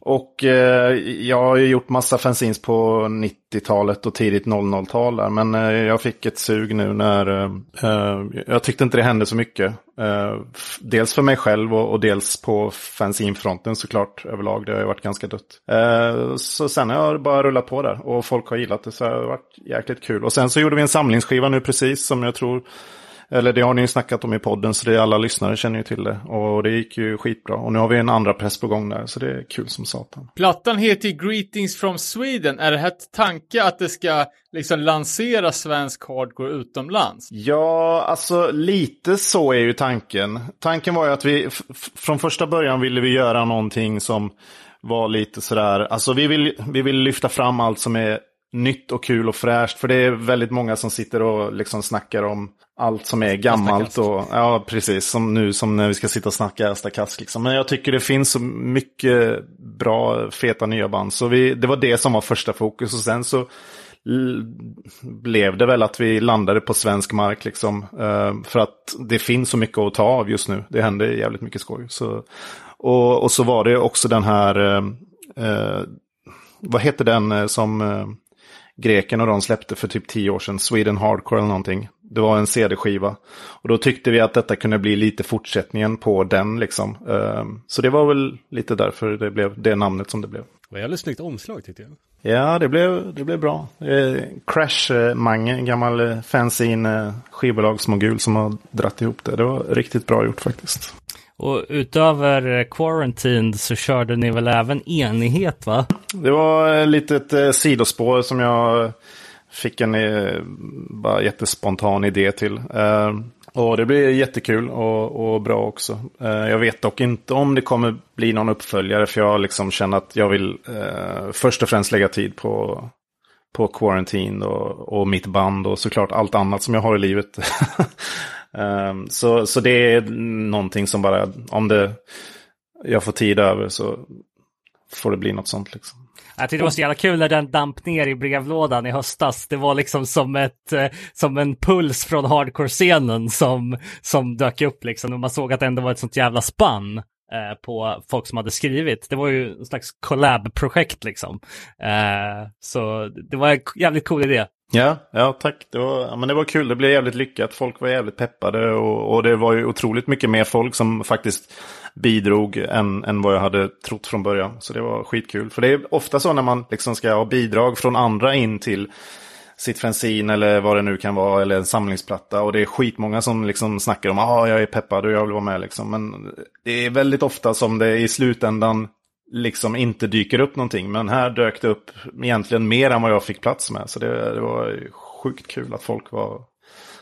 och eh, jag har ju gjort massa fanzines på 90-talet och tidigt 00-tal där. Men eh, jag fick ett sug nu när eh, eh jag tyckte inte det hände så mycket. Eh, dels för mig själv och, och dels på fanzinefronten såklart överlag. Det har ju varit ganska dött. Eh, så sen har jag bara rullat på där och folk har gillat det så det har varit jäkligt kul. Och sen så gjorde vi en samlingsskiva nu precis som jag tror eller det har ni ju snackat om i podden så det är alla lyssnare känner ju till det. Och det gick ju skitbra. Och nu har vi en andra press på gång där så det är kul som satan. Plattan heter Greetings from Sweden. Är det här tanke att det ska liksom lansera svensk hardcore utomlands? Ja, alltså lite så är ju tanken. Tanken var ju att vi från första början ville vi göra någonting som var lite sådär, alltså vi vill, vi vill lyfta fram allt som är nytt och kul och fräscht. För det är väldigt många som sitter och liksom snackar om allt som är gammalt. Och, ja, precis. Som nu som när vi ska sitta och snacka Astakast. Liksom. Men jag tycker det finns så mycket bra, feta nya band. Så vi, det var det som var första fokus. Och sen så blev det väl att vi landade på svensk mark liksom. Eh, för att det finns så mycket att ta av just nu. Det händer jävligt mycket skoj. Så, och, och så var det också den här, eh vad heter den som greken och de släppte för typ tio år sedan, Sweden Hardcore eller någonting. Det var en CD-skiva. Och då tyckte vi att detta kunde bli lite fortsättningen på den liksom. Eh, så det var väl lite därför det blev det namnet som det blev. Det var jävligt snyggt omslag tyckte jag. Ja, det blev, det blev bra. Eh, Crash-Mange, en gammal eh, fanzine eh, skivbolagsmogul som har dratt ihop det. Det var riktigt bra gjort faktiskt. Och utöver Quarantine så körde ni väl även enighet va? Det var ett litet eh, sidospår som jag fick en eh, bara jättespontan idé till. Eh, och det blir jättekul och, och bra också. Eh, jag vet dock inte om det kommer bli någon uppföljare för jag liksom känner att jag vill eh, först och främst lägga tid på, på Quarantine och, och mitt band och såklart allt annat som jag har i livet. um, så, så det är någonting som bara, om det, jag får tid över så får det bli något sånt liksom. Jag tyckte det var så jävla kul när den damp ner i brevlådan i höstas. Det var liksom som, ett, eh, som en puls från hardcore-scenen som, som dök upp liksom. Och man såg att det ändå var ett sånt jävla spann eh, på folk som hade skrivit. Det var ju en slags collab-projekt liksom. Eh, så det var en jävligt cool idé. Ja, ja tack. Det var, ja, men det var kul. Det blev jävligt lyckat. Folk var jävligt peppade och, och det var ju otroligt mycket mer folk som faktiskt bidrog än, än vad jag hade trott från början. Så det var skitkul. För det är ofta så när man liksom ska ha bidrag från andra in till sitt fensin eller vad det nu kan vara, eller en samlingsplatta. Och det är skitmånga som liksom snackar om att ah, jag är peppad och jag vill vara med. Liksom. Men det är väldigt ofta som det i slutändan liksom inte dyker upp någonting. Men här dök det upp egentligen mer än vad jag fick plats med. Så det, det var sjukt kul att folk var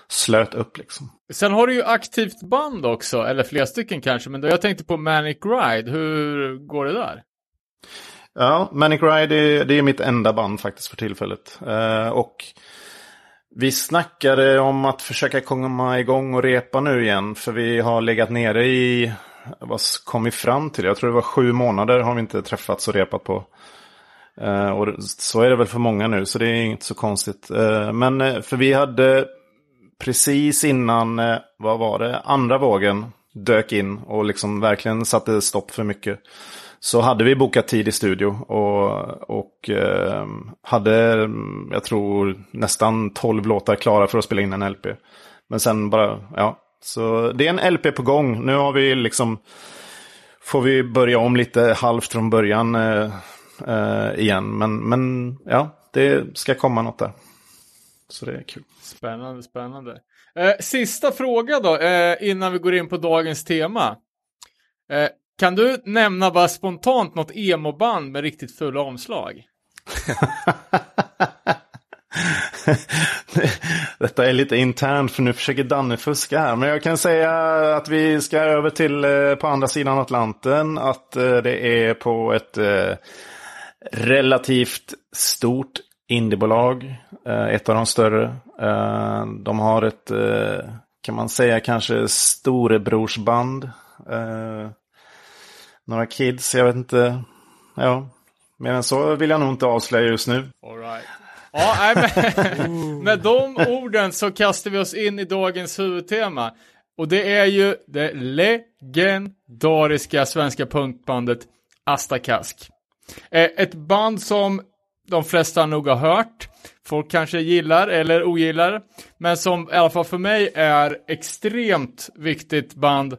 slöt upp liksom. Sen har du ju aktivt band också, eller flera stycken kanske, men då jag tänkte på Manic Ride, hur går det där? Ja, Manic Ride är, det är mitt enda band faktiskt för tillfället. Eh, och vi snackade om att försöka komma igång och repa nu igen, för vi har legat nere i, vad kom vi fram till? Jag tror det var sju månader har vi inte träffats och repat på. Eh, och så är det väl för många nu, så det är inte så konstigt. Eh, men eh, för vi hade precis innan, eh, vad var det, andra vågen dök in och liksom verkligen satte stopp för mycket. Så hade vi bokat tid i studio och, och eh, hade, jag tror, nästan 12 låtar klara för att spela in en LP. Men sen bara, ja. Så det är en LP på gång. Nu har vi liksom, får vi börja om lite halvt från början eh, eh, igen. Men, men ja, det ska komma något där. Så det är kul. Spännande, spännande. Eh, sista fråga då, eh, innan vi går in på dagens tema. Eh, kan du nämna bara spontant något emo-band med riktigt fulla omslag? Detta är lite internt för nu försöker Danne fuska här. Men jag kan säga att vi ska över till eh, på andra sidan Atlanten. Att eh, det är på ett eh, relativt stort indiebolag. Eh, ett av de större. Eh, de har ett, eh, kan man säga kanske storebrorsband. Några kids, jag vet inte. Ja, mer än så vill jag nog inte avslöja just nu. All right. Ja, med, med de orden så kastar vi oss in i dagens huvudtema. Och det är ju det legendariska svenska punkbandet Asta Kask. Eh, ett band som de flesta nog har hört. Folk kanske gillar eller ogillar. Men som i alla fall för mig är extremt viktigt band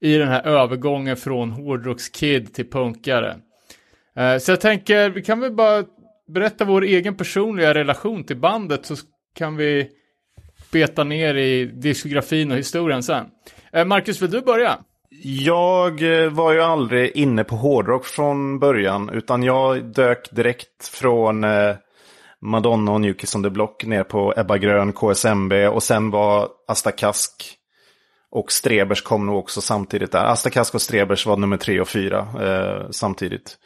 i den här övergången från hårdrockskid till punkare. Eh, så jag tänker, vi kan väl bara berätta vår egen personliga relation till bandet så kan vi beta ner i diskografin och historien sen. Eh, Marcus, vill du börja? Jag eh, var ju aldrig inne på hårdrock från början. Utan jag dök direkt från eh, Madonna och New Kids on the Block ner på Ebba Grön, KSMB och sen var Asta Kask och Strebers kom nog också samtidigt där. Asta Kask och Strebers var nummer tre och fyra eh, samtidigt.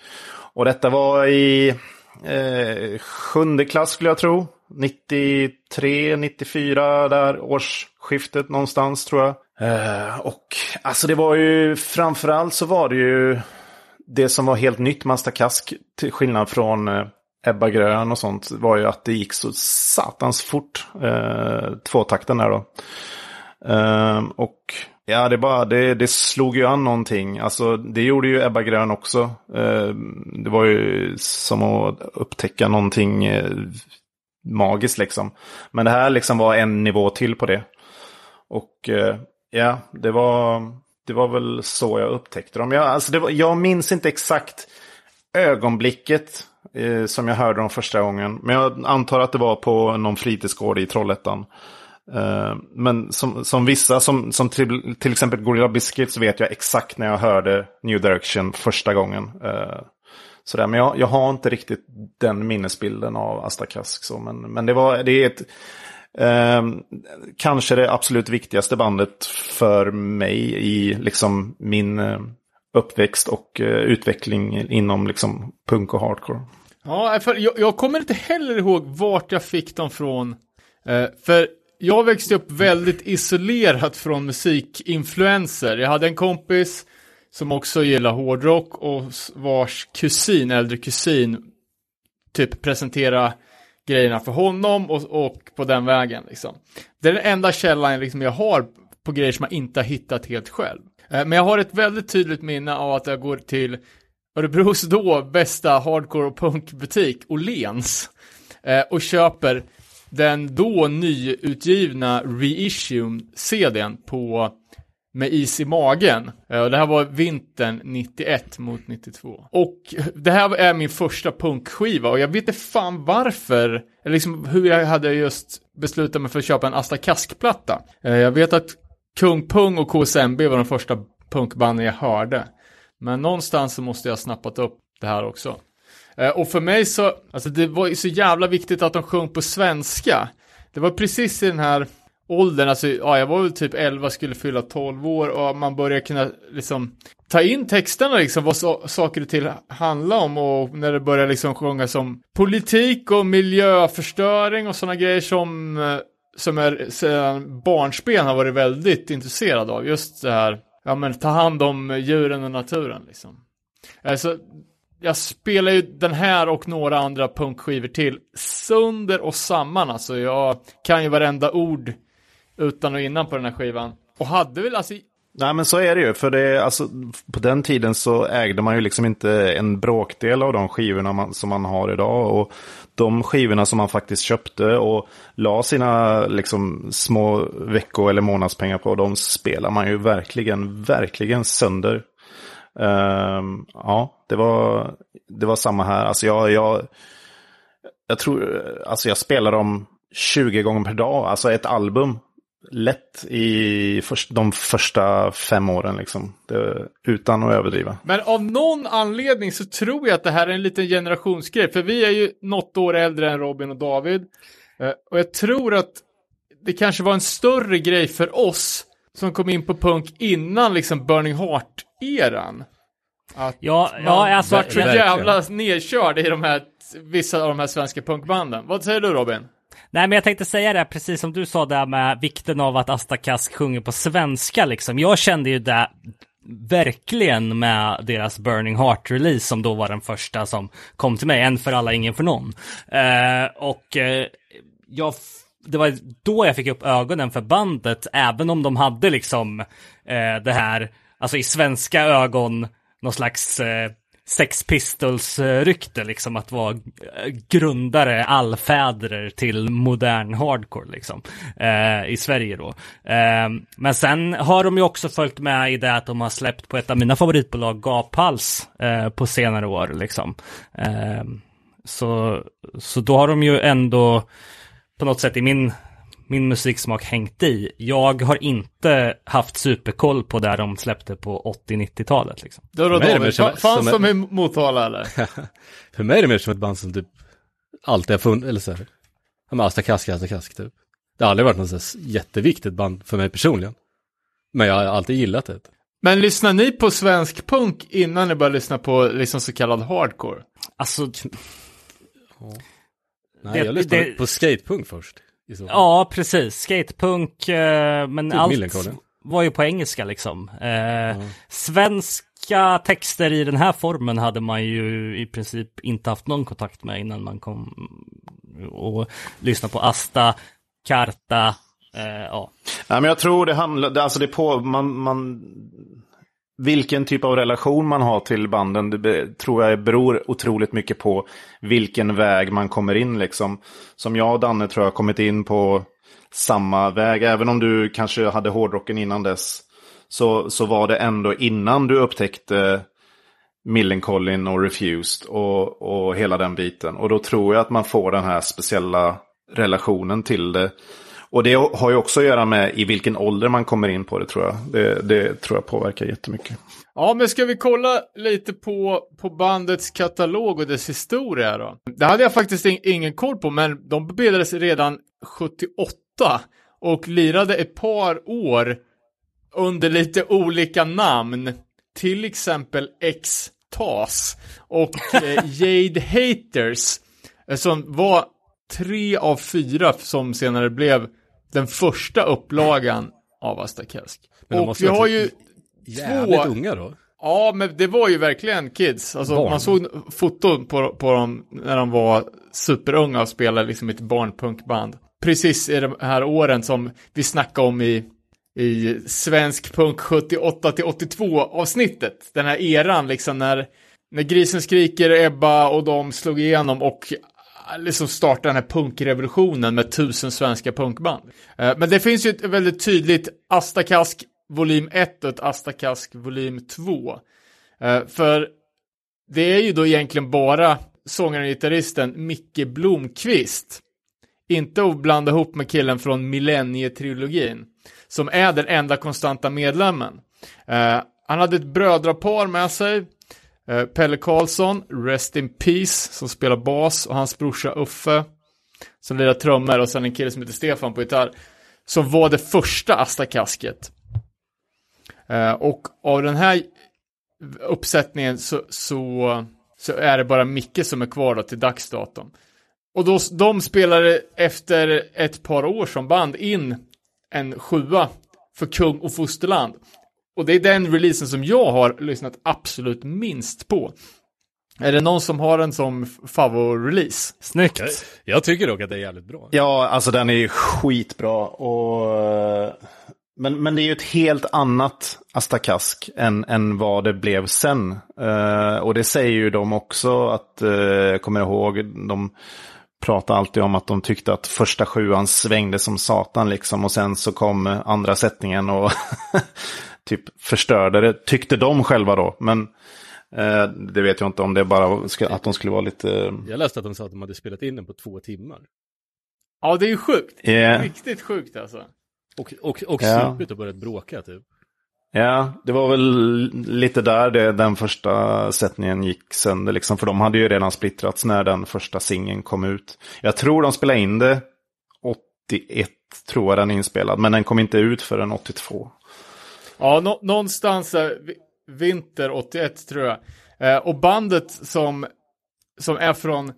Och detta var i eh, sjunde klass skulle jag tro. 93, 94 där årsskiftet någonstans tror jag. Eh, och alltså det var ju framförallt så var det ju det som var helt nytt med Asta Kask till skillnad från eh, Ebba Grön och sånt var ju att det gick så satans fort. Eh, tvåtakten där då. Um, och ja, det, bara, det, det slog ju an någonting. Alltså det gjorde ju Ebba Grön också. Eh, det var ju som att upptäcka någonting uh, magiskt liksom. Men det här liksom var en nivå till på det. Och uh, ja, det var, det var väl så jag upptäckte dem. Jag, alltså det var, jag minns inte exakt ögonblicket eh, som jag hörde dem första gången. Men jag antar att det var på någon fritidsgård i Trollhättan. Eh, men som, som vissa, som, som till, till exempel Gorilla Biscuits vet jag exakt när jag hörde New Direction första gången. Eh, sådär. Men jag, jag har inte riktigt den minnesbilden av Asta Kask. Så, men, men det, var, det är ett... Eh, kanske det absolut viktigaste bandet för mig i liksom min eh, uppväxt och eh, utveckling inom liksom punk och hardcore. Ja, för jag, jag kommer inte heller ihåg vart jag fick dem från. Eh, för jag växte upp väldigt isolerat från musikinfluenser. Jag hade en kompis som också gillar hårdrock och vars kusin, äldre kusin, typ presentera grejerna för honom och, och på den vägen liksom. Det är den enda källan liksom, jag har på grejer som jag inte har hittat helt själv. Eh, men jag har ett väldigt tydligt minne av att jag går till Örebros då bästa hardcore och punkbutik, Åhléns, eh, och köper den då nyutgivna reissue-CDn på med is i magen. Eh, det här var vintern 91 mot 92. Och det här är min första punkskiva och jag vet inte fan varför, eller liksom hur jag hade just beslutat mig för att köpa en Asta Kask-platta. Eh, jag vet att Kung Pung och KSMB var de första punkbanden jag hörde. Men någonstans så måste jag ha snappat upp det här också. Eh, och för mig så, alltså det var ju så jävla viktigt att de sjöng på svenska. Det var precis i den här åldern, alltså ja, jag var väl typ 11, skulle fylla 12 år och man började kunna liksom ta in texterna liksom, vad so saker och till handlar om och när det började liksom sjunga som politik och miljöförstöring och sådana grejer som eh, som är sedan barnsben har varit väldigt intresserad av. Just det här, ja men ta hand om djuren och naturen liksom. Alltså, jag spelar ju den här och några andra punkskivor till sönder och samman alltså. Jag kan ju varenda ord utan och innan på den här skivan. Och hade väl alltså Nej men så är det ju, för det, alltså, på den tiden så ägde man ju liksom inte en bråkdel av de skivorna man, som man har idag. Och de skivorna som man faktiskt köpte och la sina liksom, små vecko eller månadspengar på, de spelar man ju verkligen, verkligen sönder. Um, ja, det var, det var samma här. Alltså jag, jag, jag tror, alltså jag spelar dem 20 gånger per dag, alltså ett album lätt i först, de första fem åren liksom. Det, utan att överdriva. Men av någon anledning så tror jag att det här är en liten generationsgrej. För vi är ju något år äldre än Robin och David. Eh, och jag tror att det kanske var en större grej för oss som kom in på punk innan liksom Burning Heart-eran. Att Ja, man ja, alltså, vart så jävla nedkörd i de här, vissa av de här svenska punkbanden. Vad säger du Robin? Nej, men jag tänkte säga det, precis som du sa där med vikten av att Asta Kask sjunger på svenska liksom. Jag kände ju det verkligen med deras Burning Heart-release som då var den första som kom till mig. En för alla, ingen för någon. Eh, och eh, jag, det var då jag fick upp ögonen för bandet, även om de hade liksom eh, det här, alltså i svenska ögon, någon slags eh, Sex Pistols-rykte, liksom att vara eh, grundare, allfäder till modern hardcore, liksom, eh, i Sverige då. Eh, men sen har de ju också följt med i det att de har släppt på ett av mina favoritbolag, Gaphals, eh, på senare år, liksom. Eh, så, så då har de ju ändå på något sätt i min min musiksmak hängt i. Jag har inte haft superkoll på där de släppte på 80-90-talet. Liksom. Då då Mig är det mer David, som- fa- fanns som de i Motala eller? För mig är det mer som ett band som typ alltid har funnits, eller så här, ja, men Asta Kask, Asta Kask typ. Det har aldrig varit något så jätteviktigt band för mig personligen. Men jag har alltid gillat det. Men lyssnar ni på svensk punk innan ni börjar lyssna på liksom så kallad hardcore? Alltså, Nej, Det- jag lyssnade det- på skatepunk först. Ja precis. Skatepunk, eh, men Typ allt var ju på engelska liksom. Eh, Svensk svenska texter i den här formen hade man ju i princip inte haft någon kontakt med innan man kom och lyssnade på Asta, Karta, eh, ja. Nej, men jag tror det handlar, alltså det på, man, man, vilken typ av relation man har till banden, det tror jag beror otroligt mycket på vilken väg man kommer in liksom. Som jag och Danne tror jag har kommit in på samma väg, även om du kanske hade hårdrocken innan dess. Så, så var det ändå innan du upptäckte Millencolin och Refused och, och hela den biten. Och då tror jag att man får den här speciella relationen till det. Och det har ju också att göra med i vilken ålder man kommer in på det tror jag. Det, det tror jag påverkar jättemycket. Ja, men ska vi kolla lite på, på bandets katalog och dess historia då? Det hade jag faktiskt in, ingen koll på, men de bildades redan 78 och lirade ett par år under lite olika namn. Till exempel X-Tas och eh, Jade Haters. eh, Som var tre av fyra som senare blev den första upplagan av Asta Kask. Men de Och vi ha har ju Jävligt två... unga då. Ja, men det var ju verkligen kids. Alltså, Barn. man såg foton på, på dem när de var superunga och spelade liksom ett barnpunkband. Precis i de här åren som vi snackade om i, i svensk punk 78 till 82 avsnittet. Den här eran liksom när, när Grisen skriker, Ebba och de slog igenom och liksom starta den här punkrevolutionen med tusen svenska punkband. Eh, men det finns ju ett väldigt tydligt Astakask volym 1 och ett Astakask volym 2. Eh, för det är ju då egentligen bara sångaren och gitarristen Micke Blomqvist. Inte att blanda ihop med killen från Millennietrilogin. Som är den enda konstanta medlemmen. Eh, han hade ett brödrapar med sig. Eh, Pelle Karlsson, Rest in Peace, som spelar bas. Och hans brorsa Uffe, som lirar trummor. Och sen en kille som heter Stefan på gitarr. Som var det första Astakasket. Kasket. och av den här uppsättningen så, så, så är det bara Micke som är kvar då till dagsdatum. Och då, de spelade efter ett par år som band in en sjua för Kung och Fosterland. Och det är den releasen som jag har lyssnat absolut minst på. Är det någon som har en som favorit-release? Snyggt. Jag tycker dock att det är jävligt bra. Ja, alltså den är ju skitbra. Och... Men, men det är ju ett helt annat Astakask än, än vad det blev sen. Eh, och det säger ju de också att, uh, jag kommer ihåg, de pratar alltid om att de tyckte att första sjuan svängde som satan liksom. Och sen så kom andra sättningen och typ förstörde det, tyckte de själva då. Men eh, det vet jag inte om det bara ska, att de skulle vara lite... Jag läste att de sa att de hade spelat in den på två timmar. Ja, det är ju sjukt. Yeah. Riktigt sjukt alltså. Och, och, och Ja. supit och börjat bråka typ. Ja, det var väl lite där det, den första sättningen gick sönder. Liksom, för de hade ju redan splittrats när den första singeln kom ut. Jag tror de spelade in det 81, tror jag den är inspelad. Men den kom inte ut förrän 82. Ja, nå- någonstans vi- vinter 81 tror jag. Eh, och bandet som, som är från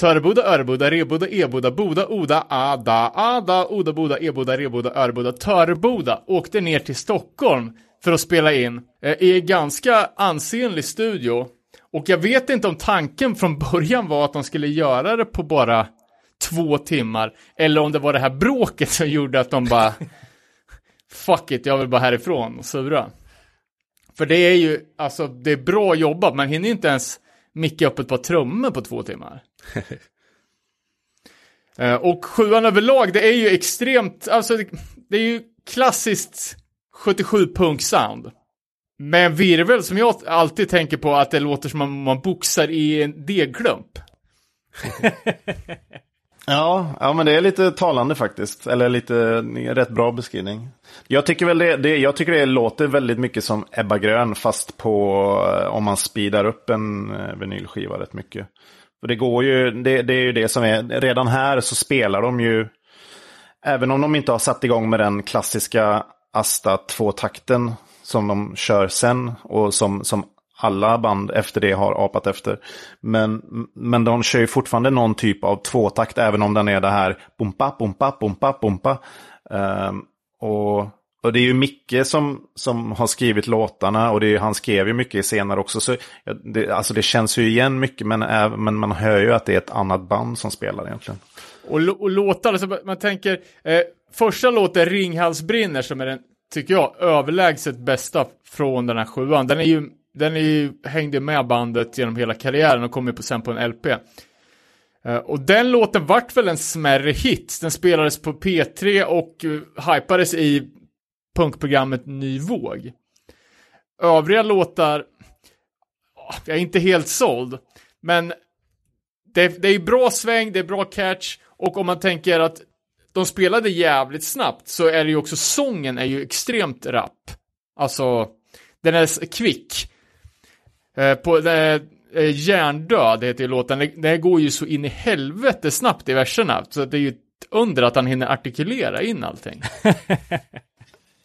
Töreboda, Öreboda, Reboda, Eboda, Boda, Oda, Ada, Ada, Oda, Boda, Eboda, Reboda, Öreboda, Töreboda åkte ner till Stockholm för att spela in eh, i en ganska ansenlig studio. Och jag vet inte om tanken från början var att de skulle göra det på bara två timmar, eller om det var det här bråket som gjorde att de bara fuck it, jag vill bara härifrån och sura. För det är ju, alltså det är bra jobbat, man hinner inte ens micka upp ett par trummor på två timmar. Eh, och sjuan överlag, det är ju extremt, alltså det, det är ju klassiskt 77 punk sound. Med en virvel som jag alltid tänker på att det låter som om man boxar i en degklump. Ja, ja, men det är lite talande faktiskt. Eller lite rätt bra beskrivning. Jag tycker väl det, det, jag tycker det låter väldigt mycket som Ebba Grön fast på eh, om man speedar upp en eh, vinylskiva rätt mycket. För det går ju, det, det är ju det som är, redan här så spelar de ju, även om de inte har satt igång med den klassiska Asta 2-takten som de kör sen och som, som alla band efter det har apat efter. Men, men de kör ju fortfarande någon typ av tvåtakt även om den är det här bompa, bompa, bompa, bompa. Um, ehm, och, och det är ju Micke som, som har skrivit låtarna och det är, han skrev ju mycket senare också. Så det, alltså det känns ju igen mycket men, är, men man hör ju att det är ett annat band som spelar egentligen. Och, och låtar, alltså man tänker, eh, första låten Ringhals brinner som är den, tycker jag, överlägset bästa från den här sjuan. Den är ju, den är ju, hängde med bandet genom hela karriären och kom ju på, sen på en LP. Eh, och den låten vart väl en smärre hit. Den spelades på P3 och eh, hypades i punkprogrammet Ny Våg. Övriga låtar, ah, jag är inte helt såld, men det, det är bra sväng, det är bra catch och om man tänker att de spelade jävligt snabbt så är det ju också sången är ju extremt rapp. Alltså, den är kvick. Eh, på, eh, eh Hjärndöd heter ju låten, det, det går ju så in i helvete snabbt i verserna, så det är ju ett under att han hinner artikulera in allting.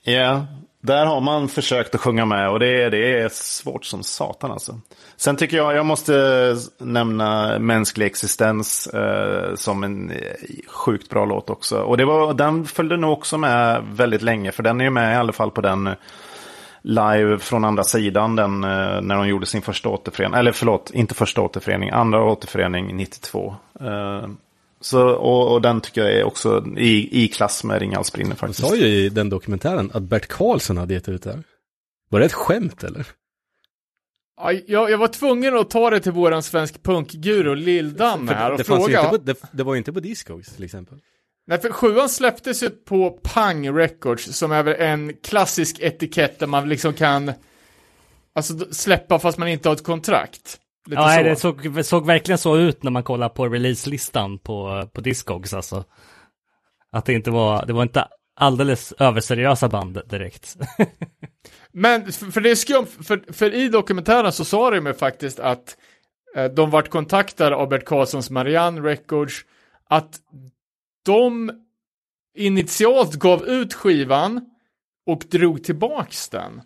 Ja, där har man försökt att sjunga med och det, det är svårt som satan alltså. Sen tycker jag, jag måste nämna Mänsklig existens eh, som en eh, sjukt bra låt också. Och det var, den följde nog också med väldigt länge, för den är ju med i alla fall på den live från andra sidan, den, eh, när de gjorde sin första återförening. Eller förlåt, inte första återförening, andra återförening 92. Eh, så, och, och, den tycker jag är också i, i klass med Ringhals brinner faktiskt. Du sa ju i den dokumentären att Bert Karlsson hade gett ut det här. Var det ett skämt eller? Ja, jag, jag var tvungen att ta det till våran svensk punkguru Lill-Danne här och det fråga. På, det, det, var ju inte på Discogs till exempel. Nej, för sjuan släpptes ju på Pang Records som är väl en klassisk etikett där man liksom kan Alltså släppa fast man inte har ett kontrakt. Lite ja, så. det såg, såg, verkligen så ut när man kollar på releaselistan på, på Discogs alltså. Att det inte var, det var inte alldeles överseriösa band direkt. Men för det är skumt, för, för i dokumentären så sa de ju faktiskt att eh, de vart kontaktade av Bert Karlssons Marianne Records att de initialt gav ut skivan och drog tillbaks den.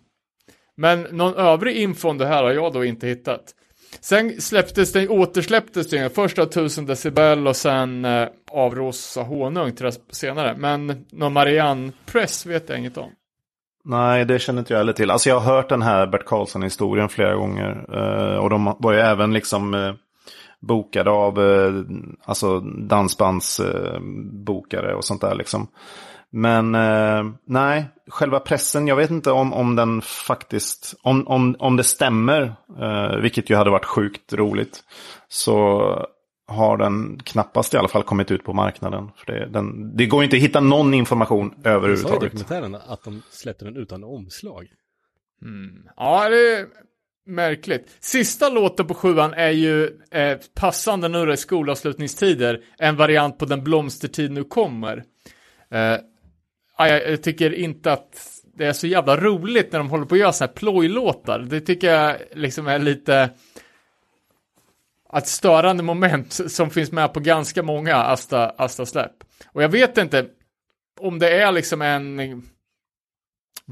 Men någon övrig info om det här har jag då inte hittat. Sen släpptes den, återsläpptes den först av 1000 decibel och sen eh, av Rosa Honung till senare. Men någon Marianne Press vet jag inget om. Nej, det känner inte jag heller till. Alltså jag har hört den här Bert Karlsson-historien flera gånger. Eh, och de var ju även liksom eh, bokade av eh, alltså dansbandsbokare och sånt där liksom. Men eh, nej, själva pressen, jag vet inte om, om den faktiskt, om, om, om det stämmer, eh, vilket ju hade varit sjukt roligt, så har den knappast i alla fall kommit ut på marknaden. För det, den, det går inte att hitta någon information överhuvudtaget. Du sa i dokumentären att de släppte den utan omslag. Mm. Ja, det är märkligt. Sista låten på sjuan är ju eh, passande nu det är skolavslutningstider, en variant på Den blomstertid nu kommer. Eh, jag tycker inte att det är så jävla roligt när de håller på att göra sådana här plojlåtar. Det tycker jag liksom är lite ett störande moment som finns med på ganska många Asta, Asta släpp. Och jag vet inte om det är liksom en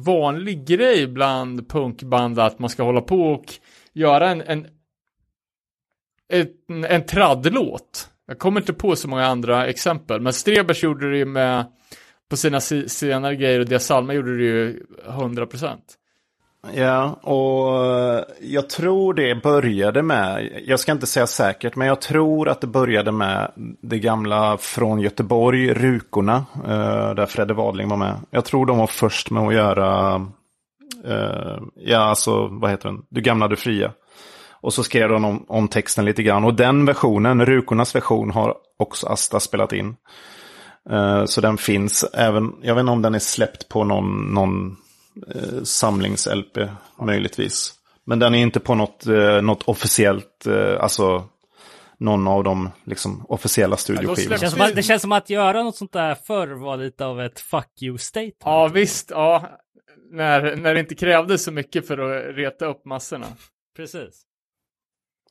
vanlig grej bland punkband att man ska hålla på och göra en, en, en, en traddlåt. Jag kommer inte på så många andra exempel, men Strebers gjorde det ju med på sina senare grejer och Dia Salma gjorde det ju 100%. Ja, och eh, jag tror det började med, jag ska inte säga säkert, men jag tror att det började med det gamla från Göteborg, Rukorna, eh, där Fredde Wadling var med. Jag tror de var först med att göra, eh, ja alltså vad heter den, Du gamla, du fria. Och så skrev de om, om texten lite grann. Och den versionen, Rukornas version, har också Asta spelat in. Så den finns även, jag vet inte om den är släppt på någon, någon uh, samlings-LP möjligtvis. Men den är inte på något, uh, något officiellt, alltså någon av de liksom, officiella studioskivorna. Det, känns som att, det känns som att göra något sånt där förr var lite av ett fuck you statement. Ja visst, ja. När, när det inte krävdes så mycket för att reta upp massorna. Precis.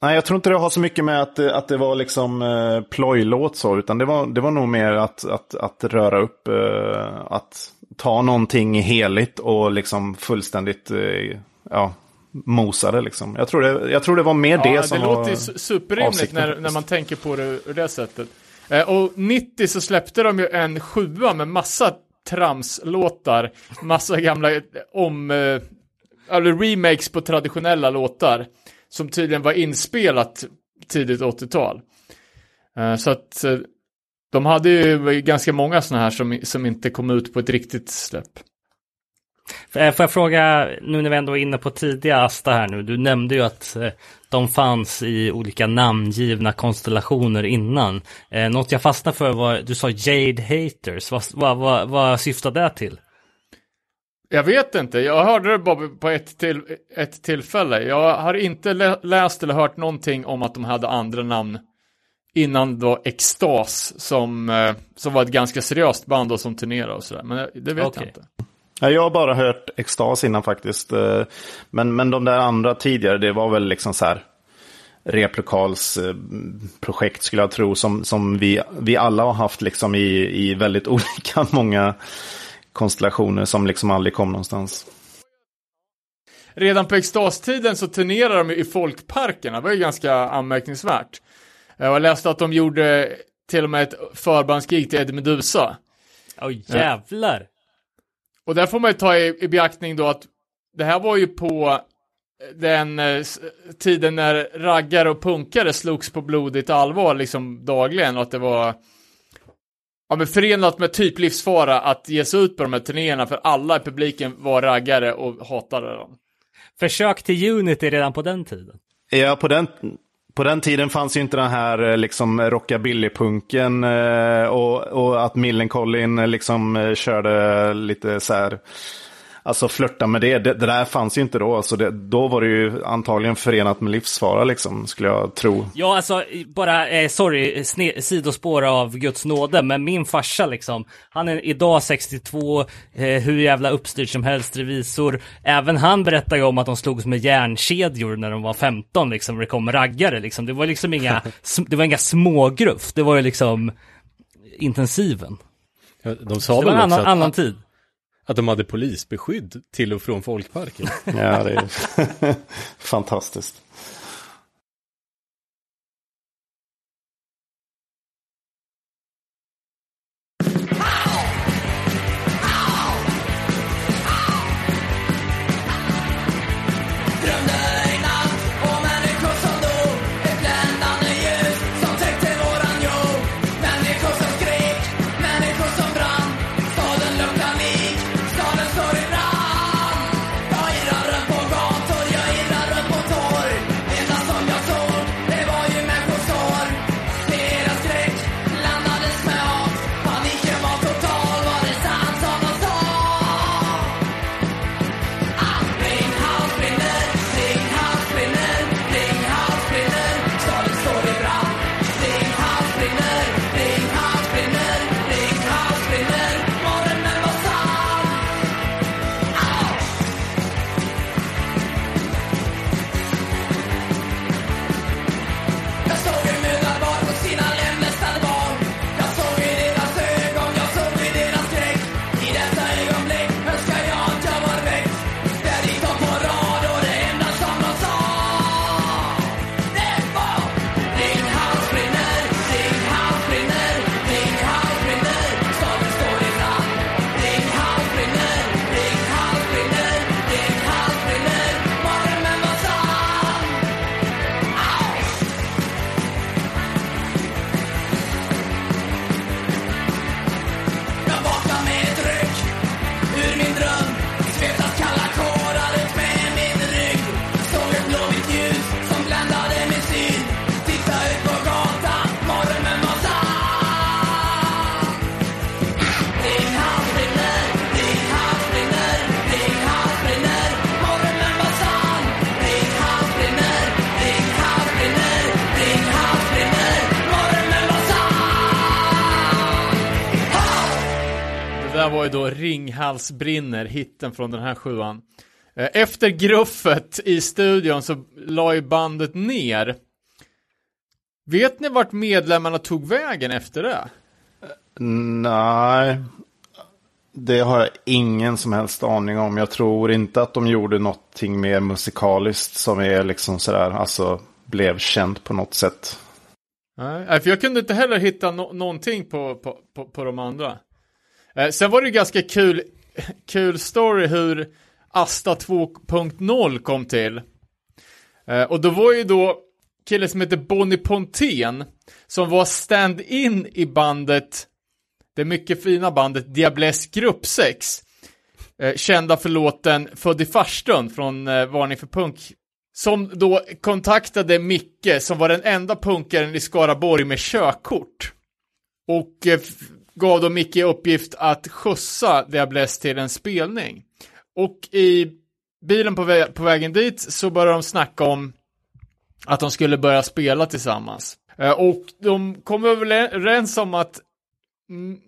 Nej, jag tror inte det har så mycket med att, att det var liksom eh, plojlåt så, utan det var, det var nog mer att, att, att röra upp, eh, att ta någonting heligt och liksom fullständigt, eh, ja, mosa det liksom. Jag tror det, jag tror det var mer ja, det som var Det låter ju superrimligt när, när man tänker på det ur det sättet. Eh, och 90 så släppte de ju en sjua med massa tramslåtar, massa gamla eh, om, eh, eller remakes på traditionella låtar, som tydligen var inspelat tidigt 80-tal. Eh, så att eh, de hade ju ganska många sådana här som, som inte kom ut på ett riktigt släpp. Eh, får jag fråga, nu när vi ändå är inne på tidiga Asta här nu, du nämnde ju att de fanns i olika namngivna konstellationer innan. Något jag fastnade för var, du sa Jade Haters, vad, vad, vad, vad syftar det till? Jag vet inte, jag hörde det bara på ett, till, ett tillfälle. Jag har inte lä läst eller hört någonting om att de hade andra namn innan då Extas som, eh, som var ett ganska seriöst band och som turnerade och sådär. Men det vet Okej. jag inte. Ja, jag har bara hört Extas innan faktiskt. eh, Men, men de där andra tidigare, det var väl liksom så här replokalsprojekt skulle jag tro. Som, som vi, vi alla har haft liksom i, i väldigt olika många konstellationer som liksom aldrig kom någonstans. Redan på Extas-tiden så turnerade de i folkparkerna, det var ju ganska anmärkningsvärt. Jag läste att de gjorde till och med ett förbandsgig till Eddie Meduza. Oj jävlar! Och där får man ju ta i, i beaktning då att det här var ju på den eh, tiden när raggare och punkare slogs på blodigt allvar liksom dagligen och att det var ja, men förenat med typ livsfara att ge sig ut på de här turnéerna för alla i publiken var raggare och hatade dem. Försök till Unity redan på den tiden. Ja, på den, på den tiden fanns ju inte den här eh, liksom rockabilly-punken eh, och, och att Millencolin eh, liksom körde lite så här, alltså flörta med det. det. Det där fanns ju inte då, så det, då var det ju antagligen förenat med livsfara liksom, skulle jag tro. Ja, alltså bara, eh, sorry, sne- sidospår av Guds nåde, men min farsa liksom, han är idag 62, eh, hur jävla uppstyrd som helst, revisor. Även han berättar ju om att de slogs med järnkedjor när de var 15, liksom, när det kom raggare, liksom. Det var liksom inga, det var inga smågruff, det var ju liksom intensiven. De sa Det var väl en annan, att, annan tid att de hade polisbeskydd till och från folkparken. Ja, det är fantastiskt. Ju då Ringhals brinner, hitten från den här sjuan. Eh, Efter gruffet i studion så la ju bandet ner. Vet ni vart medlemmarna tog vägen efter det? Nej, det har jag ingen som helst aning om. Jag tror inte att de gjorde någonting mer musikaliskt som är liksom sådär, alltså blev känt på något sätt. Nej, för jag kunde inte heller hitta no- någonting på, på, på, på de andra. Eh, sen var det ju ganska kul, kul story hur Asta 2.0 kom till. Eh, och då var ju då killen som heter Bonnie Pontén som var stand-in i bandet, det mycket fina bandet Diables Grupp 6. Eh, kända för låten Född i farstun från Varning för punk. Som då kontaktade Micke som var den enda punkaren i Skaraborg med körkort. Och gav då Micke i uppgift att skjutsa Diabless till en spelning. Och i bilen på, vä- på vägen dit så började de snacka om att de skulle börja spela tillsammans. Eh, och de kom överens om att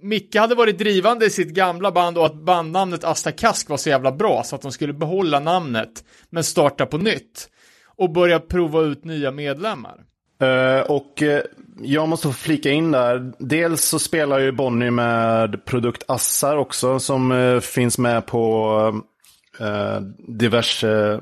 Micke hade varit drivande i sitt gamla band och att bandnamnet Asta Kask var så jävla bra så att de skulle behålla namnet men starta på nytt och börja prova ut nya medlemmar. Uh, och uh, jag måste få flika in där. Dels så spelar ju Bonnie med Produkt Assar också som eh, finns med på eh, diverse eh,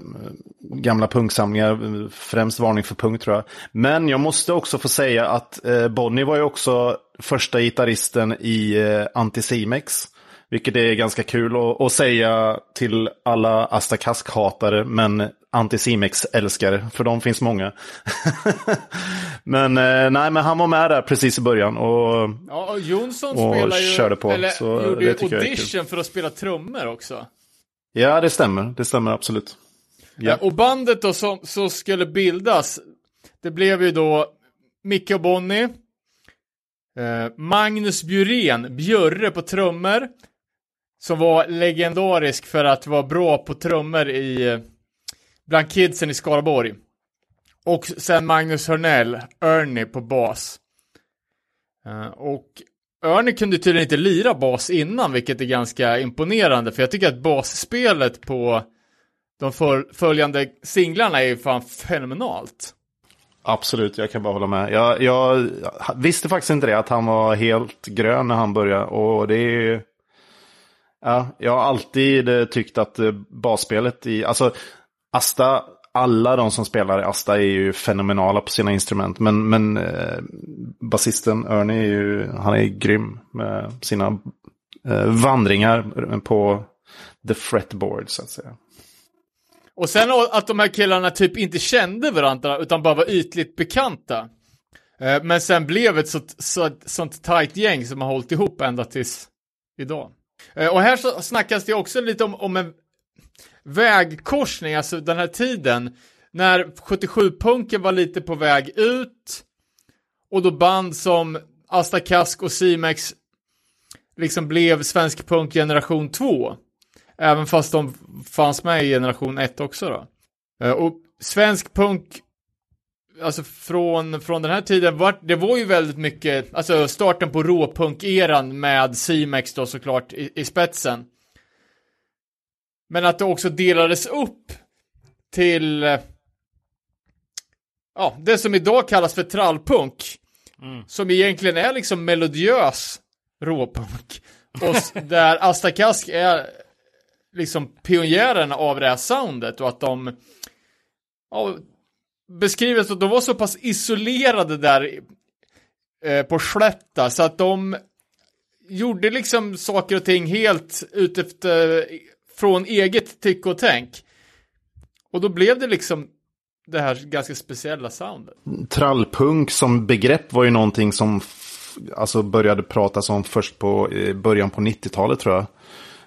gamla punksamlingar. Främst Varning för punk tror jag. Men jag måste också få säga att eh, Bonnie var ju också första gitarristen i eh, Anticimex. Vilket är ganska kul att, att säga till alla Asta Kask-hatare, men Anticimex-älskare, för de finns många. men eh, nej, men han var med där precis i början. Och Ja, och Jonsson Och spelar ju, körde på, eller så gjorde det audition för att spela trummor också. ja, det stämmer. Det stämmer absolut. Ja. Eh, Och bandet då som, som skulle bildas, det blev ju då Micke och Bonnie, eh, Magnus Bjurén, Björre på trummor, som var legendarisk för att vara bra på trummor i, bland kidsen i Skaraborg. Och sen Magnus Hörnell, Ernie på bas. Eh, och Ernie kunde tydligen inte lira bas innan, vilket är ganska imponerande, för jag tycker att basspelet på de följande singlarna är ju fan fenomenalt. Absolut, jag kan bara hålla med. Jag, jag visste faktiskt inte det, att han var helt grön när han började. Och det är... Ja, jag har alltid eh, tyckt att eh, basspelet i... Alltså, Asta, alla de som spelar i Asta är ju fenomenala på sina instrument. Men, men eh, basisten Ernie är ju, han är grym med sina eh, vandringar på the fretboard så att säga. Och sen att de här killarna typ inte kände varandra utan bara var ytligt bekanta. Eh, men sen blev ett sånt, sånt, sånt tajt gäng som har hållit ihop ända tills idag. Eh, och här så snackas det också lite om, om en vägkorsning, alltså den här tiden. När 77-punken var lite på väg ut. Och då band som Asta Kask och Simex liksom blev svensk punk generation 2. Även fast de fanns med i generation 1 också då. Eh, och svensk punk, alltså från, från den här tiden, var, det var ju väldigt mycket, alltså starten på råpunk-eran med Simex då såklart i, i spetsen. Men att det också delades upp till, ja, det som idag kallas för trallpunk. Som egentligen är liksom melodiös råpunk. Och där Asta Kask är liksom pionjären av det här soundet och att de ja, beskriver så att de var så pass isolerade där eh, på Slätta så att de gjorde liksom saker och ting helt utefter från eget tycke och tänk. Och då blev det liksom det här ganska speciella soundet. Trallpunk som begrepp var ju någonting som alltså började pratas om först på början på 90-talet tror jag.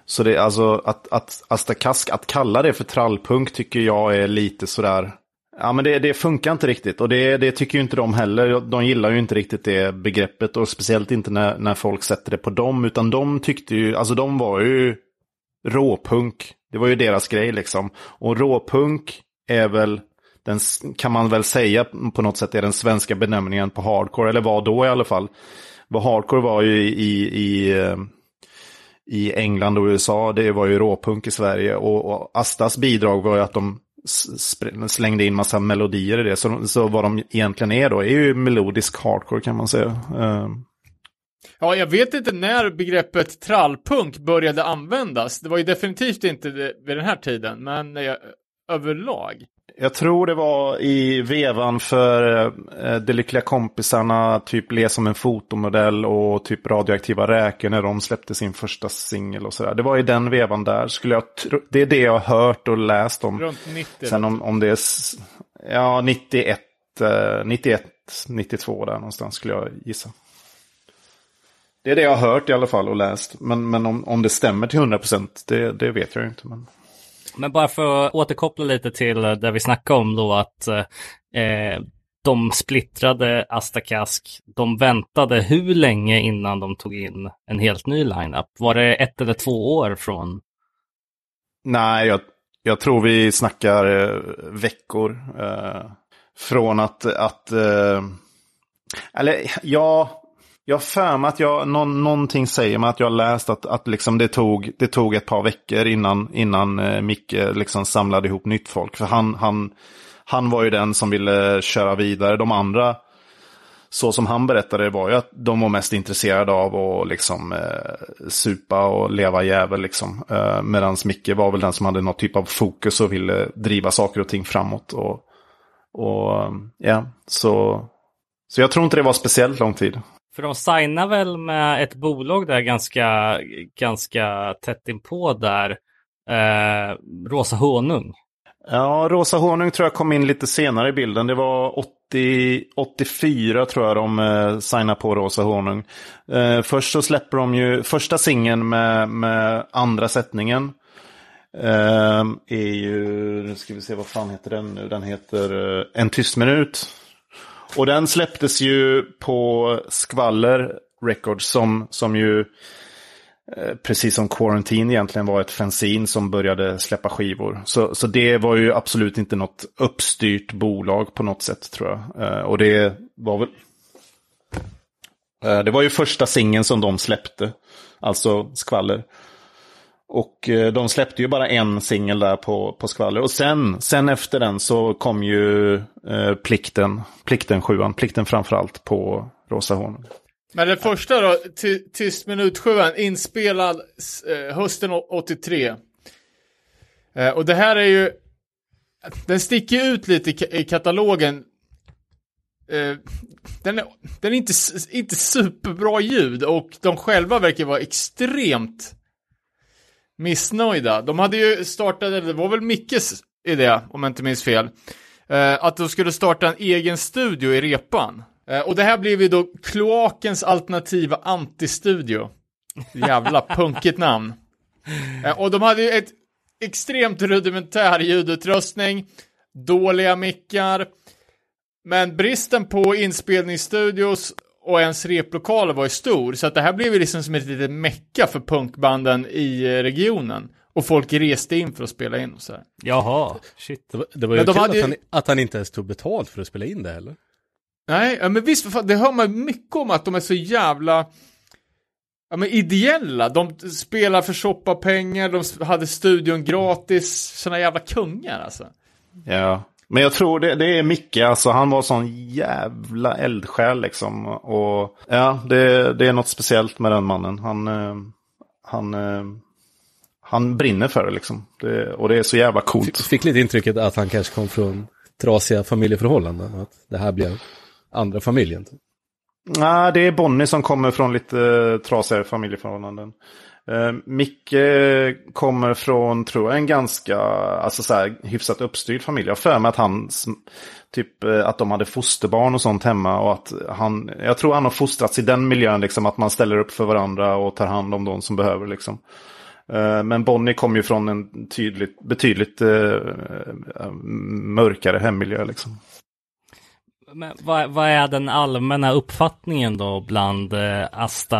Så det är alltså att, att Astakask, att kalla det för trallpunk tycker jag är lite sådär. Ja men det, det funkar inte riktigt och det, det tycker ju inte de heller. De gillar ju inte riktigt det begreppet och speciellt inte när, när folk sätter det på dem. Utan de tyckte ju, alltså de var ju råpunk. Det var ju deras grej liksom. Och råpunk är väl den, kan man väl säga på något sätt är den svenska benämningen på hardcore, eller var då i alla fall. Vad hardcore var ju i, i, i, eh, England och USA, det var ju råpunk i Sverige. Och, och Astas bidrag var ju att de slängde in massa melodier i det. Så, så vad de egentligen är då är ju melodisk hardcore kan man säga. Eh, Ja, jag vet inte när begreppet trallpunk började användas. Det var ju definitivt inte det vid den här tiden, men jag, överlag? Jag tror det var i vevan för eh, De Lyckliga Kompisarna, typ Le som en fotomodell och typ Radioaktiva Räkor när de släppte sin första singel och sådär. Det var i den vevan där. Skulle jag tro, det är det jag har hört och läst om. Runt 90? Sen om, om det är, ja 91, eh, 91, 92 där någonstans skulle jag gissa. Det är det jag har hört i alla fall och läst. Men, men om, om det stämmer till 100% det, det vet jag inte. Men... Men bara för att återkoppla lite till det vi snackade om då att eh, de splittrade Astakask, de väntade hur länge innan de tog in en helt ny lineup? Var det ett eller två år från? Nej, jag, jag tror vi snackar eh, veckor. Eh, från att, att eh, eller ja, jag har för mig att jag, nå, någonting säger mig att jag har läst att, att liksom det, tog, det tog ett par veckor innan, innan eh, Micke liksom samlade ihop nytt folk. För han, han, han var ju den som ville köra vidare. De andra, så som han berättade, var ju att de var mest intresserade av att liksom eh, supa och leva jävel. Liksom. Eh, Medan Micke var väl den som hade någon typ av fokus och ville driva saker och ting framåt. Och, och ja, så, så jag tror inte det var speciellt lång tid. För de signar väl med ett bolag där ganska, ganska tätt inpå där, eh, Rosa Honung. Ja, Rosa Honung tror jag kom in lite senare i bilden. Det var 80, 84 tror jag de eh, signade på Rosa Honung. Eh, först så släpper de ju första singeln med, med andra sättningen. Eh, är ju, nu ska vi se vad fan heter den nu, den heter eh, En tyst minut. Och den släpptes ju på Skvaller Records som, som ju eh, precis som Quarantine egentligen var ett fanzine som började släppa skivor. Så, så det var ju absolut inte något uppstyrt bolag på något sätt tror jag. Eh, och det var väl... Eh, det var ju första singeln som de släppte, alltså Skvaller. Och eh, de släppte ju bara en singel där på, på Skvaller. Och sen, sen efter den så kom ju eh, Plikten, Plikten 7 Plikten framförallt på Rosa Honung. Men den första då, Tyst minut 7 inspelad eh, hösten 83. Eh, och det här är ju, den sticker ut lite i, i katalogen. Eh, den är, den är inte, inte superbra ljud och de själva verkar vara extremt missnöjda. De hade ju startat, det var väl Mickes idé, om jag inte minns fel, eh, att de skulle starta en egen studio i repan. Eh, och det här blev ju då Kloakens alternativa antistudio. Jävla punkigt namn. Eh, och de hade ju ett extremt rudimentär ljudutrustning, dåliga mickar, men bristen på inspelningsstudios och ens replokaler var ju stor, så att det här blev ju liksom som ett litet mecka för punkbanden i eh, regionen. Och folk reste in för att spela in och så här. Jaha, shit. Det var, det var ju de kul hade att, ju- han, att han inte ens tog betalt för att spela in det heller. Nej, ja, men visst, för fan, det hör man mycket om att de är så jävla ja, men ideella. De spelar för shoppa-pengar, de hade studion gratis, såna jävla kungar alltså. Ja, men jag tror det, det är Micke, alltså han var sån jävla eldsjäl liksom. Och ja, det, det är något speciellt med den mannen. Han, eh, han, eh, han brinner för det liksom. Det, och det är så jävla coolt. Fick lite intrycket att han kanske kom från trasiga familjeförhållanden. Att det här blev andra familjen. Nej, det är Bonnie som kommer från lite eh, trasigare familjeförhållanden. Uh, Micke kommer från, tror jag, en ganska alltså så här, hyfsat uppstyrd familj. Jag har för mig att han, typ eh, att de hade fosterbarn och sånt hemma. Och att han, jag tror han har fostrats i den miljön, liksom att man ställer upp för varandra och tar hand om de som behöver. Liksom. Eh, men Bonnie kom ju från en tydligt, betydligt eh, mörkare hemmiljö. Liksom. Men vad, vad är den allmänna uppfattningen då bland eh, Asta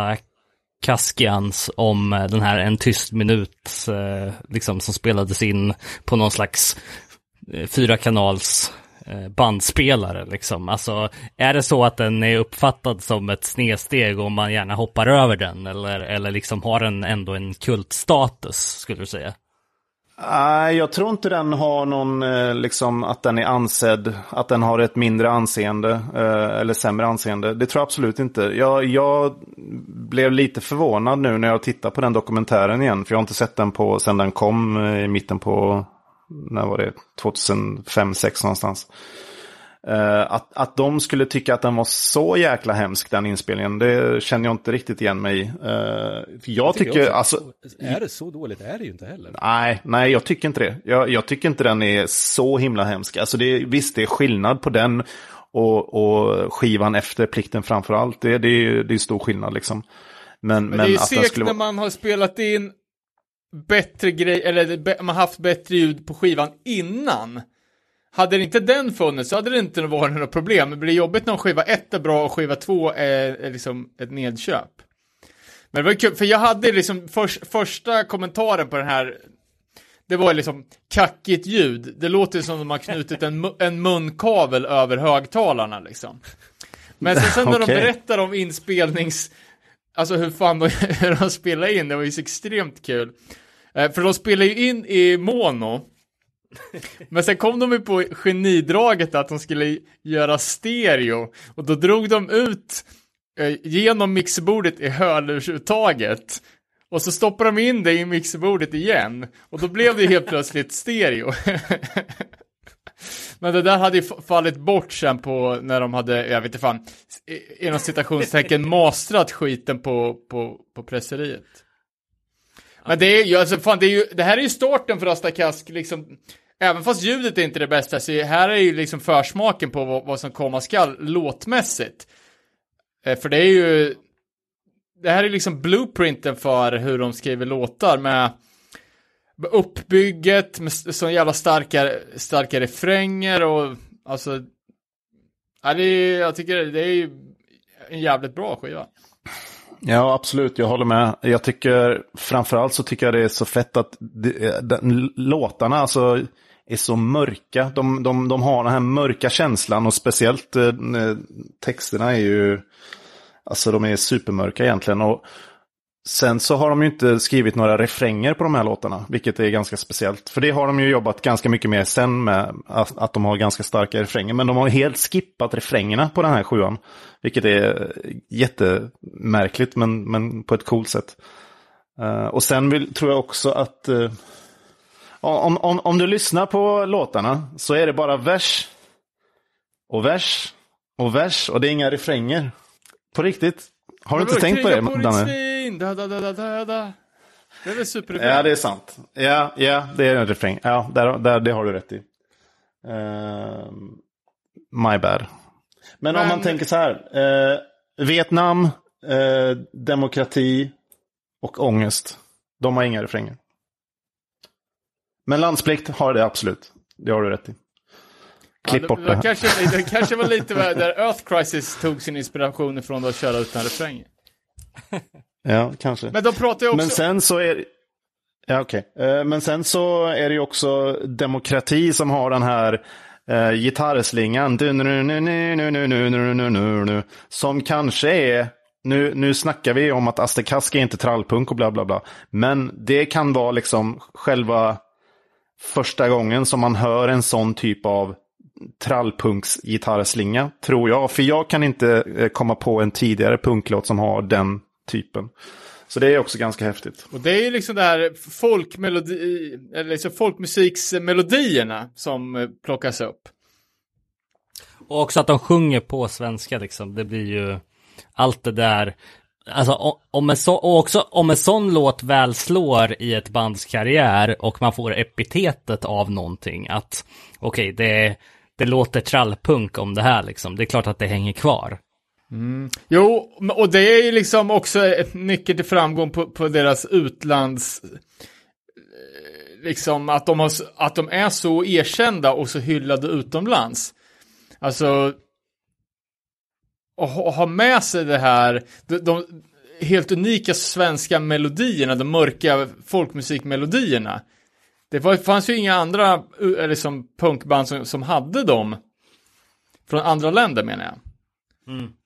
Kaskians om eh, den här En tyst minut eh, liksom som spelades in på någon slags eh, fyra kanals eh, bandspelare liksom. Alltså är det så att den är uppfattad som ett snedsteg och man gärna hoppar över den eller, eller liksom har den ändå en kultstatus skulle du säga? Nej, jag tror inte den har någon, eh, liksom att den är ansedd, att den har ett mindre anseende eh, eller sämre anseende. Det tror jag absolut inte. Jag, jag blev lite förvånad nu när jag tittar på den dokumentären igen, för jag har inte sett den på, sedan den kom eh, i mitten på när var det? 2005, 2006 någonstans. Uh, att, att de skulle tycka att den var så jäkla hemsk den inspelningen, det känner jag inte riktigt igen mig i. Uh, jag, jag tycker, också, alltså... Är det så dåligt? Är det ju inte heller. Nej, nej, jag tycker inte det. Jag, jag tycker inte den är så himla hemsk. Alltså det, visst, det är skillnad på den och, och skivan efter Plikten framför allt. Det, det, det är stor skillnad liksom. Men, Men, det är segt skulle när man har spelat in bättre grej, eller man haft bättre ljud på skivan innan. Hade inte den funnits så hade det inte varit några problem. Men det blir jobbigt när skiva 1 är bra och skiva 2 är, liksom ett nedköp. Men det var kul, för jag hade liksom förs- första kommentaren på den här det var liksom kackigt ljud. Det låter som om de har knutit en, en munkavel över högtalarna liksom. Men sen, sen när de berättar om inspelnings... Alltså hur fan de, hur de spelar in, det var ju så extremt kul. Eh, för de spelar ju in i mono. Men sen kom de ju på genidraget att de skulle göra stereo. Och då drog de ut eh, genom mixerbordet i hörlursuttaget. Och så stoppade de in det i mixerbordet igen. Och då blev det helt plötsligt stereo. Men det där hade ju fallit bort sen på när de hade, jag vet inte fan, inom citationstecken mastrat skiten på, på, på presseriet. Men det är ju, alltså fan, det är ju, det här är ju starten för Asta Kask, liksom, även fast ljudet är inte det bästa, så här är ju liksom försmaken på vad, vad som komma skall låtmässigt. Eh, För det är ju, det här är liksom blueprinten för hur de skriver låtar med uppbygget, med så jävla starka, starka refränger och alltså, ja, det är, jag tycker det är ju en jävligt bra skiva. Ja, absolut. Jag håller med. Jag tycker, framförallt så tycker jag det är så fett att det, den, låtarna alltså är så mörka. De, de, de har den här mörka känslan och speciellt eh, texterna är ju, alltså de är supermörka egentligen. Och sen så har de ju inte skrivit några refränger på de här låtarna, vilket är ganska speciellt. För det har de ju jobbat ganska mycket med sen med att, att de har ganska starka refränger. Men de har helt skippat refrängerna på den här sjuan. Vilket är jättemärkligt, men, men på ett coolt sätt. Uh, och sen vill, tror jag också att uh, om, om, om du lyssnar på låtarna så är det bara vers och vers och vers och det är inga refränger. På riktigt. Har du inte tänkt på det, på Danne? da, da, da, da, da. Det är väl superrefräng? Ja, det är sant. Ja, ja det är en refräng. Ja, där, där, det har du rätt i. Ehm, my bad. Men, om Men- man tänker så här. eh, Vietnam, eh, demokrati och ångest. De har inga refränger. Men landsplikt har det absolut. Det har du rätt i. Klipp ja, bort det, det. det, kanske, det kanske var lite där Earth Crisis tog sin inspiration ifrån att köra utan refräng. Ja, kanske. Men de pratar ju också... Men sen så är Ja, okej. Eh, Men sen så är det ju också demokrati som har den här eh, gitarrslingan. Du, nu, nu, nu, nu, nu, nu, nu, nu, nu, nu, nu, Som kanske är, nu, nu snackar vi om att Astekask är inte trallpunk och bla bla bla. Men det kan vara liksom själva första gången som man hör en sån typ av trallpunks gitarrslinga, tror jag. För jag kan inte eh, komma på en tidigare punklåt som har den typen. Så det är också ganska häftigt. Och det är ju liksom det här folkmelodi, eller liksom folkmusiksmelodierna som eh, plockas upp. Och också att de sjunger på svenska liksom. Det blir ju allt det där. Alltså om en så, också om en sån låt väl slår i ett bands karriär och man får epitetet av någonting att okej, det, det låter trallpunk om det här liksom. Det är klart att det hänger kvar. Mm. Jo, och det är ju liksom också ett nyckel till framgång på, på deras utlands... Eh, liksom att de, har, att de är så erkända och så hyllade utomlands. Alltså... Och ha, med sig det här, de, de helt unika svenska melodierna, de mörka folkmusikmelodierna. Det var, fanns ju inga andra liksom, punkband som, som hade dem. Från andra länder menar jag.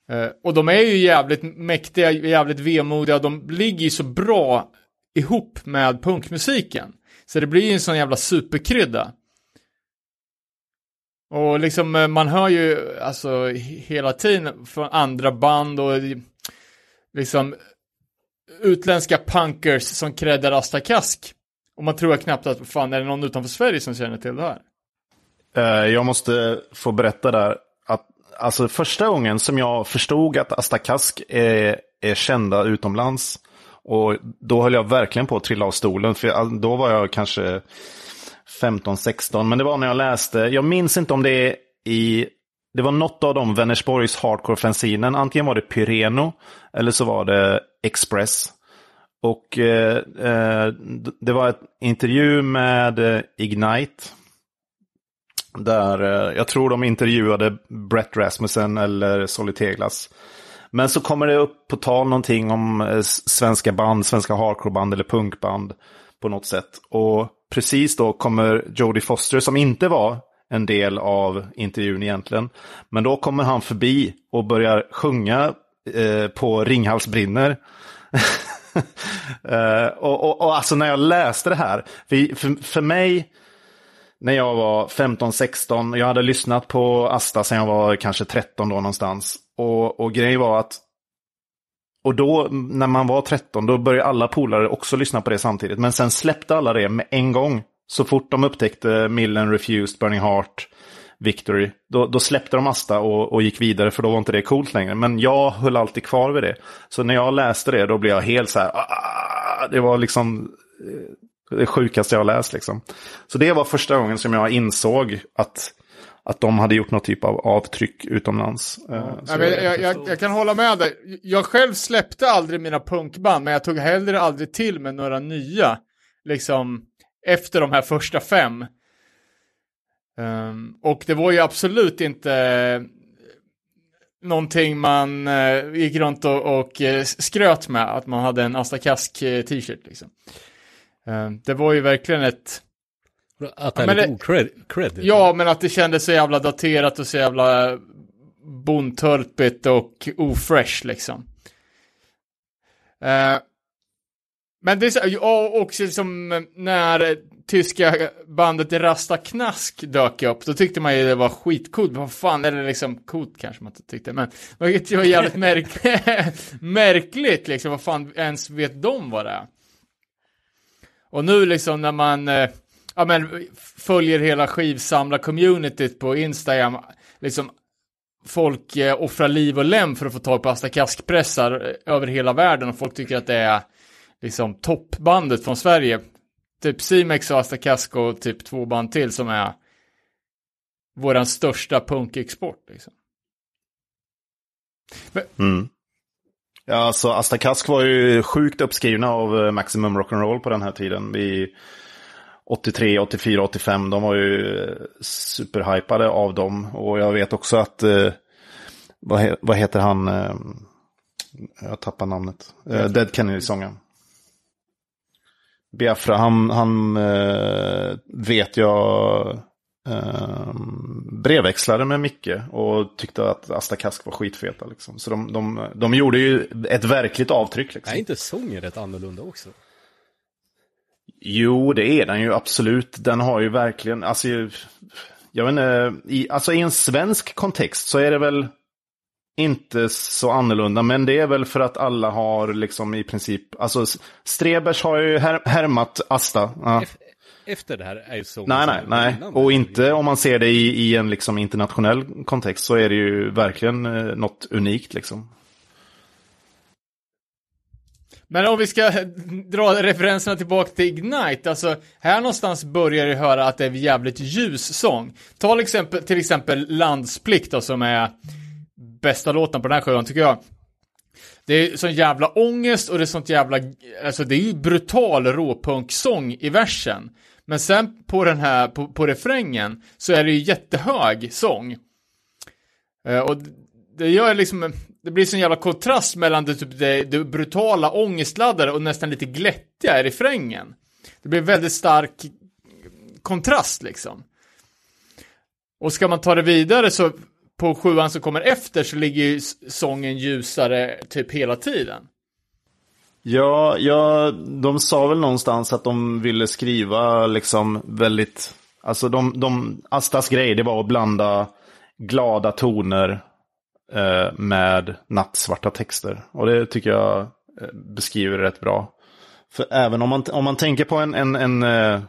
Eh, och de är ju jävligt mäktiga, jävligt vemodiga, de ligger ju så bra ihop med punkmusiken. Så det blir ju en sån jävla superkrydda. Och liksom eh, man hör ju alltså hela tiden från andra band och eh, liksom utländska punkers som kräddar Asta Kask Och man tror knappt att, fan, är det någon utanför Sverige som känner till det här? Eh, jag måste få berätta där att alltså första gången som jag förstod att Asta Kask är, är kända utomlands och då höll jag verkligen på att trilla av stolen för då var jag kanske 15-16 men det var när jag läste, jag minns inte om det är i det var något av de Vänersborgs hardcore-fanzinen. Antingen var det Pyreno eller så var det Express. Och eh, eh det var ett intervju med eh, Ignite. Där eh, jag tror de intervjuade Brett Rasmussen eller Solly Teglas. Men så kommer det upp på tal någonting om eh, svenska band, svenska hardcoreband eller punkband på något sätt. Och precis då kommer Jodie Foster som inte var en del av intervjun egentligen. Men då kommer han förbi och börjar sjunga eh, på Ringhals brinner. eh, och, och, och, alltså när jag läste det här, för, för, för mig när jag var 15-16, jag hade lyssnat på Asta sen jag var kanske 13 då någonstans. Och, och grejen var att och då, när man var 13, då började alla polare också lyssna på det samtidigt. Men sen släppte alla det med en gång. Så fort de upptäckte Millen, Refused, Burning Heart, Victory, då, då släppte de Asta och, och, gick vidare för då var inte det coolt längre. Men jag höll alltid kvar vid det. Så när jag läste det då blev jag helt så här, ah! det var liksom eh, det sjukaste jag har läst liksom. Så det var första gången som jag insåg att, att de hade gjort något typ av avtryck utomlands. Eh, ja, jag, jag, jag, jag, kan hålla med dig. Jag själv släppte aldrig mina punkband, men jag tog heller aldrig till med några nya. Liksom efter de här första fem. Um, och det var ju absolut inte någonting man uh, gick runt och, och uh, skröt med, att man hade en Asta Kask t-shirt. Liksom. Uh, det var ju verkligen ett... Att det är lite okred? Ja, men att det kändes så jävla daterat och så jävla bondtölpigt och ofresh liksom. Uh, men det är så, och också liksom när tyska bandet Rasta Knask dök upp, då tyckte man ju det var skitcoolt. Vad fan, eller liksom coolt kanske man inte tyckte, men det var jävligt märk märkligt liksom. Vad fan ens vet de vad det är? Och nu liksom när man eh, ja, men, följer hela skivsamlar-communityt på Instagram, liksom folk eh, offrar liv och lem för att få tag på Asta Kask-pressar eh, över hela världen och folk tycker att det är liksom toppbandet från Sverige. Typ Simex och Asta Kask och typ två band till som är våran största punkexport. Liksom. Men... Mm. Ja, alltså Asta Kask var ju sjukt uppskrivna av eh, Maximum Rock'n'Roll på den här tiden. Vi 83, 84, 85, de var ju eh, superhypade av dem. Och jag vet också att, eh, vad, he vad, heter han, eh, jag tappar namnet, eh, Dead Kennedy-sången. Biafra, han, han eh, vet jag eh, brevväxlade med Micke och tyckte att Asta Kask var skitfeta. Liksom. Så de, de, de gjorde ju ett verkligt avtryck. Liksom. Är inte sången rätt annorlunda också? Jo, det är den ju absolut. Den har ju verkligen, alltså, jag vet inte, i, alltså i en svensk kontext så är det väl inte så annorlunda, men det är väl för att alla har liksom i princip, alltså Strebers har ju här, härmat Asta. Ja. Efter det här är ju så. Nej, nej, nej. Och inte om man ser det i, i en liksom internationell kontext så är det ju verkligen eh, något unikt liksom. Men om vi ska dra referenserna tillbaka till Ignite, alltså här någonstans börjar du höra att det är jävligt ljus sång. Ta till exempel, till exempel Landsplikt då, som är bästa låten på den här skivan tycker jag. Det är sån jävla ångest och det är sånt jävla, alltså det är ju brutal råpunksång i versen. Men sen på den här, på, på refrängen, så är det ju jättehög sång. Eh, och det gör liksom, det blir sån jävla kontrast mellan det, typ det, det brutala ångestladdade och nästan lite glättiga i refrängen. Det blir väldigt stark kontrast liksom. Och ska man ta det vidare så på sjuan som kommer efter så ligger ju sången ljusare typ hela tiden. Ja, ja, de sa väl någonstans att de ville skriva liksom väldigt, alltså de, de Astas grej det var att blanda glada toner Eh, med nattsvarta texter. Och det tycker jag eh, beskriver rätt bra. För även om man, om man tänker på en, en, en, eh,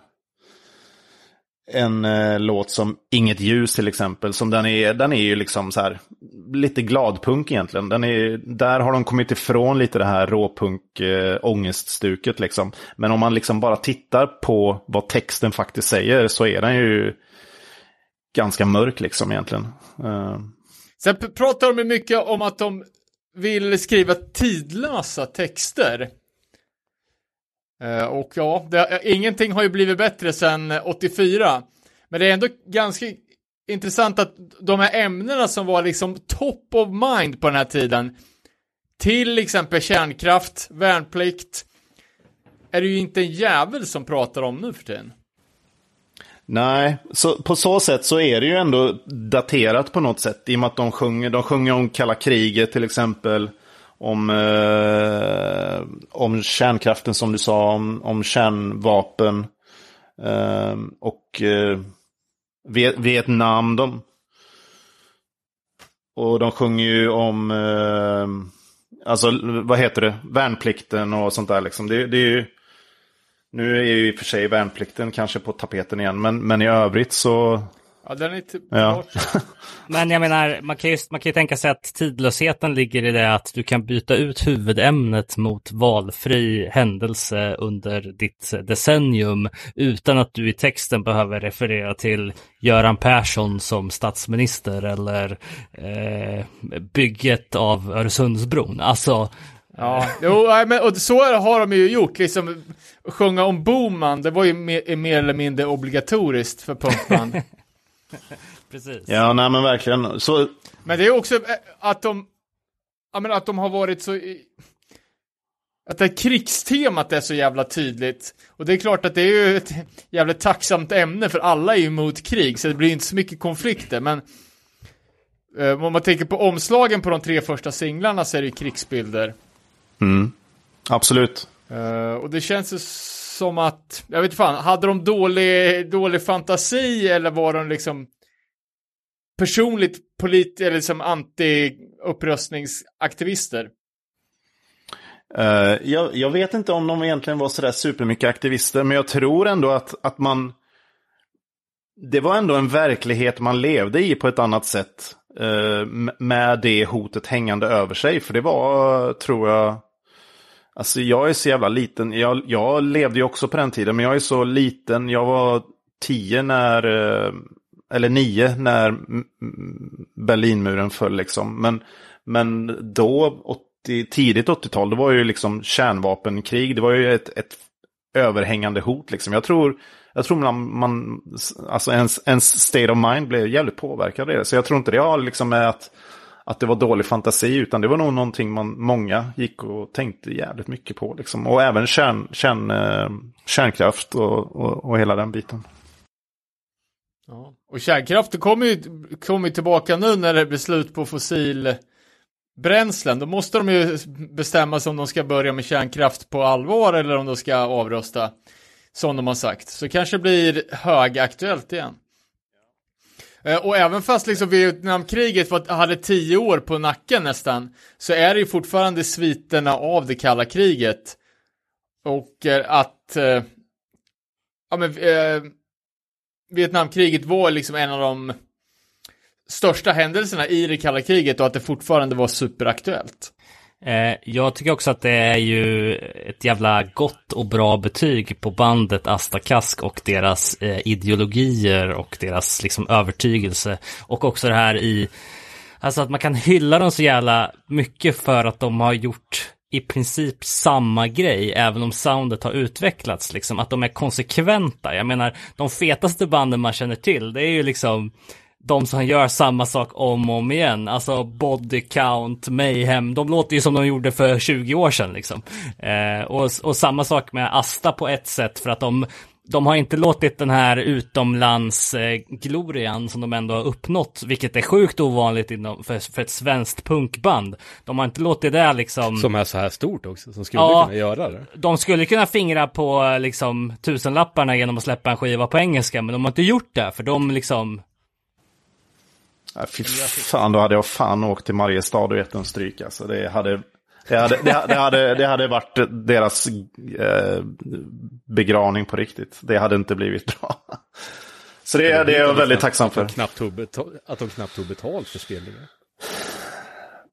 en, en låt som Inget ljus till exempel, som den är, den är ju liksom så här lite gladpunk egentligen. Den är, där har de kommit ifrån lite det här råpunk äh, ångeststuket liksom. Men om man liksom bara tittar på vad texten faktiskt säger så är den ju ganska mörk liksom egentligen. Uh. Sen pratar de mycket om att de vill skriva tidlösa texter. Eh, och ja, det, eh, ingenting har ju blivit bättre sedan 84. Men det är ändå ganska intressant att de här ämnena som var liksom top of mind på den här tiden, till exempel kärnkraft, värnplikt, är det ju inte en jävel som pratar om nu för tiden. Nej, så på så sätt så är det ju ändå daterat på något sätt. I och med att de sjunger, de sjunger om kalla kriget till exempel. Om, eh, om kärnkraften som du sa, om, om kärnvapen. Eh, och eh, Vietnam. De, och de sjunger ju om, eh, alltså vad heter det, värnplikten och sånt där liksom. Det, det är ju, nu är ju i och för sig värnplikten kanske på tapeten igen, men, men i övrigt så Ja, den är typ ja. Men jag menar, man kan, ju, man kan ju tänka sig att tidlösheten ligger i det att du kan byta ut huvudämnet mot valfri händelse under ditt decennium utan att du i texten behöver referera till Göran Persson som statsminister eller eh, bygget av Öresundsbron. Alltså, Ja, jo, men, och så har de ju gjort, liksom sjunga om Boman, det var ju mer, mer eller mindre obligatoriskt för punkband. Precis. Ja, nej men verkligen. Så... Men det är också eh, att de, ja men att de har varit så, att det här krigstemat är så jävla tydligt. Och det är klart att det är ju ett jävligt tacksamt ämne för alla är ju emot krig, så det blir inte så mycket konflikter, men eh, om man tänker på omslagen på de tre första singlarna så är det ju krigsbilder. Mm. Absolut. Uh, och det känns ju som att, jag vet inte fan, hade de dålig, dålig fantasi eller var de liksom personligt polit eller liksom anti-upprustningsaktivister? Uh, jag, jag, vet inte om de egentligen var sådär supermycket aktivister, men jag tror ändå att, att man... Det var ändå en verklighet man levde i på ett annat sätt. Uh, med det hotet hängande över sig. För det var, tror jag, Alltså jag är så jävla liten. Jag, jag levde ju också på den tiden, men jag är så liten. Jag var tio när, eh, eller nio när Berlinmuren föll liksom. Men, men då, 80, tidigt 80-tal, det var ju liksom kärnvapenkrig. Det var ju ett, ett överhängande hot liksom. Jag tror, jag tror man, man alltså ens, ens state of mind blev jävligt påverkad av det. Så jag tror inte det har liksom med att att det var dålig fantasi, utan det var nog någonting man, många gick och tänkte jävligt mycket på. Liksom. Och även kärn, kärn, eh, kärnkraft och, och, och, hela den biten. Ja. Och kärnkraften kommer ju, kommer tillbaka nu när det blir slut på fossilbränslen. Då måste de ju bestämma sig om de ska börja med kärnkraft på allvar eller om de ska avrösta. Som de har sagt. Så kanske blir högaktuellt igen. Eh, och även fast liksom Vietnamkriget var, hade tio år på nacken nästan, så är det ju fortfarande sviterna av det kalla kriget. Och eh, att, eh, ja men, eh, Vietnamkriget var liksom en av de största händelserna i det kalla kriget och att det fortfarande var superaktuellt. Eh, jag tycker också att det är ju ett jävla gott och bra betyg på bandet Asta Kask och deras eh, ideologier och deras liksom övertygelse. Och också det här i, alltså att man kan hylla dem så jävla mycket för att de har gjort i princip samma grej, även om soundet har utvecklats, liksom att de är konsekventa. Jag menar, de fetaste banden man känner till, det är ju liksom de som gör samma sak om och om igen. Alltså Body Count, Mayhem, de låter ju som de gjorde för 20 år sedan liksom. Eh, och, och samma sak med Asta på ett sätt för att de de har inte låtit den här utomlandsglorian eh, som de ändå har uppnått, vilket är sjukt ovanligt inom, för, för ett svenskt punkband. De har inte låtit det liksom... Som är så här stort också, som skulle ja, kunna göra det. De skulle kunna fingra på liksom tusenlapparna genom att släppa en skiva på engelska, men de har inte gjort det, för de liksom Ja, fy fan, då hade jag fan åkt till Mariestad och gett en stryk. Alltså, det hade Det hade, det, det hade, det hade varit deras eh, begravning på riktigt. Det hade inte blivit bra. Så det, det är jag väldigt tacksam för. Att de knappt tog betalt, att de knappt tog betalt för spelningar.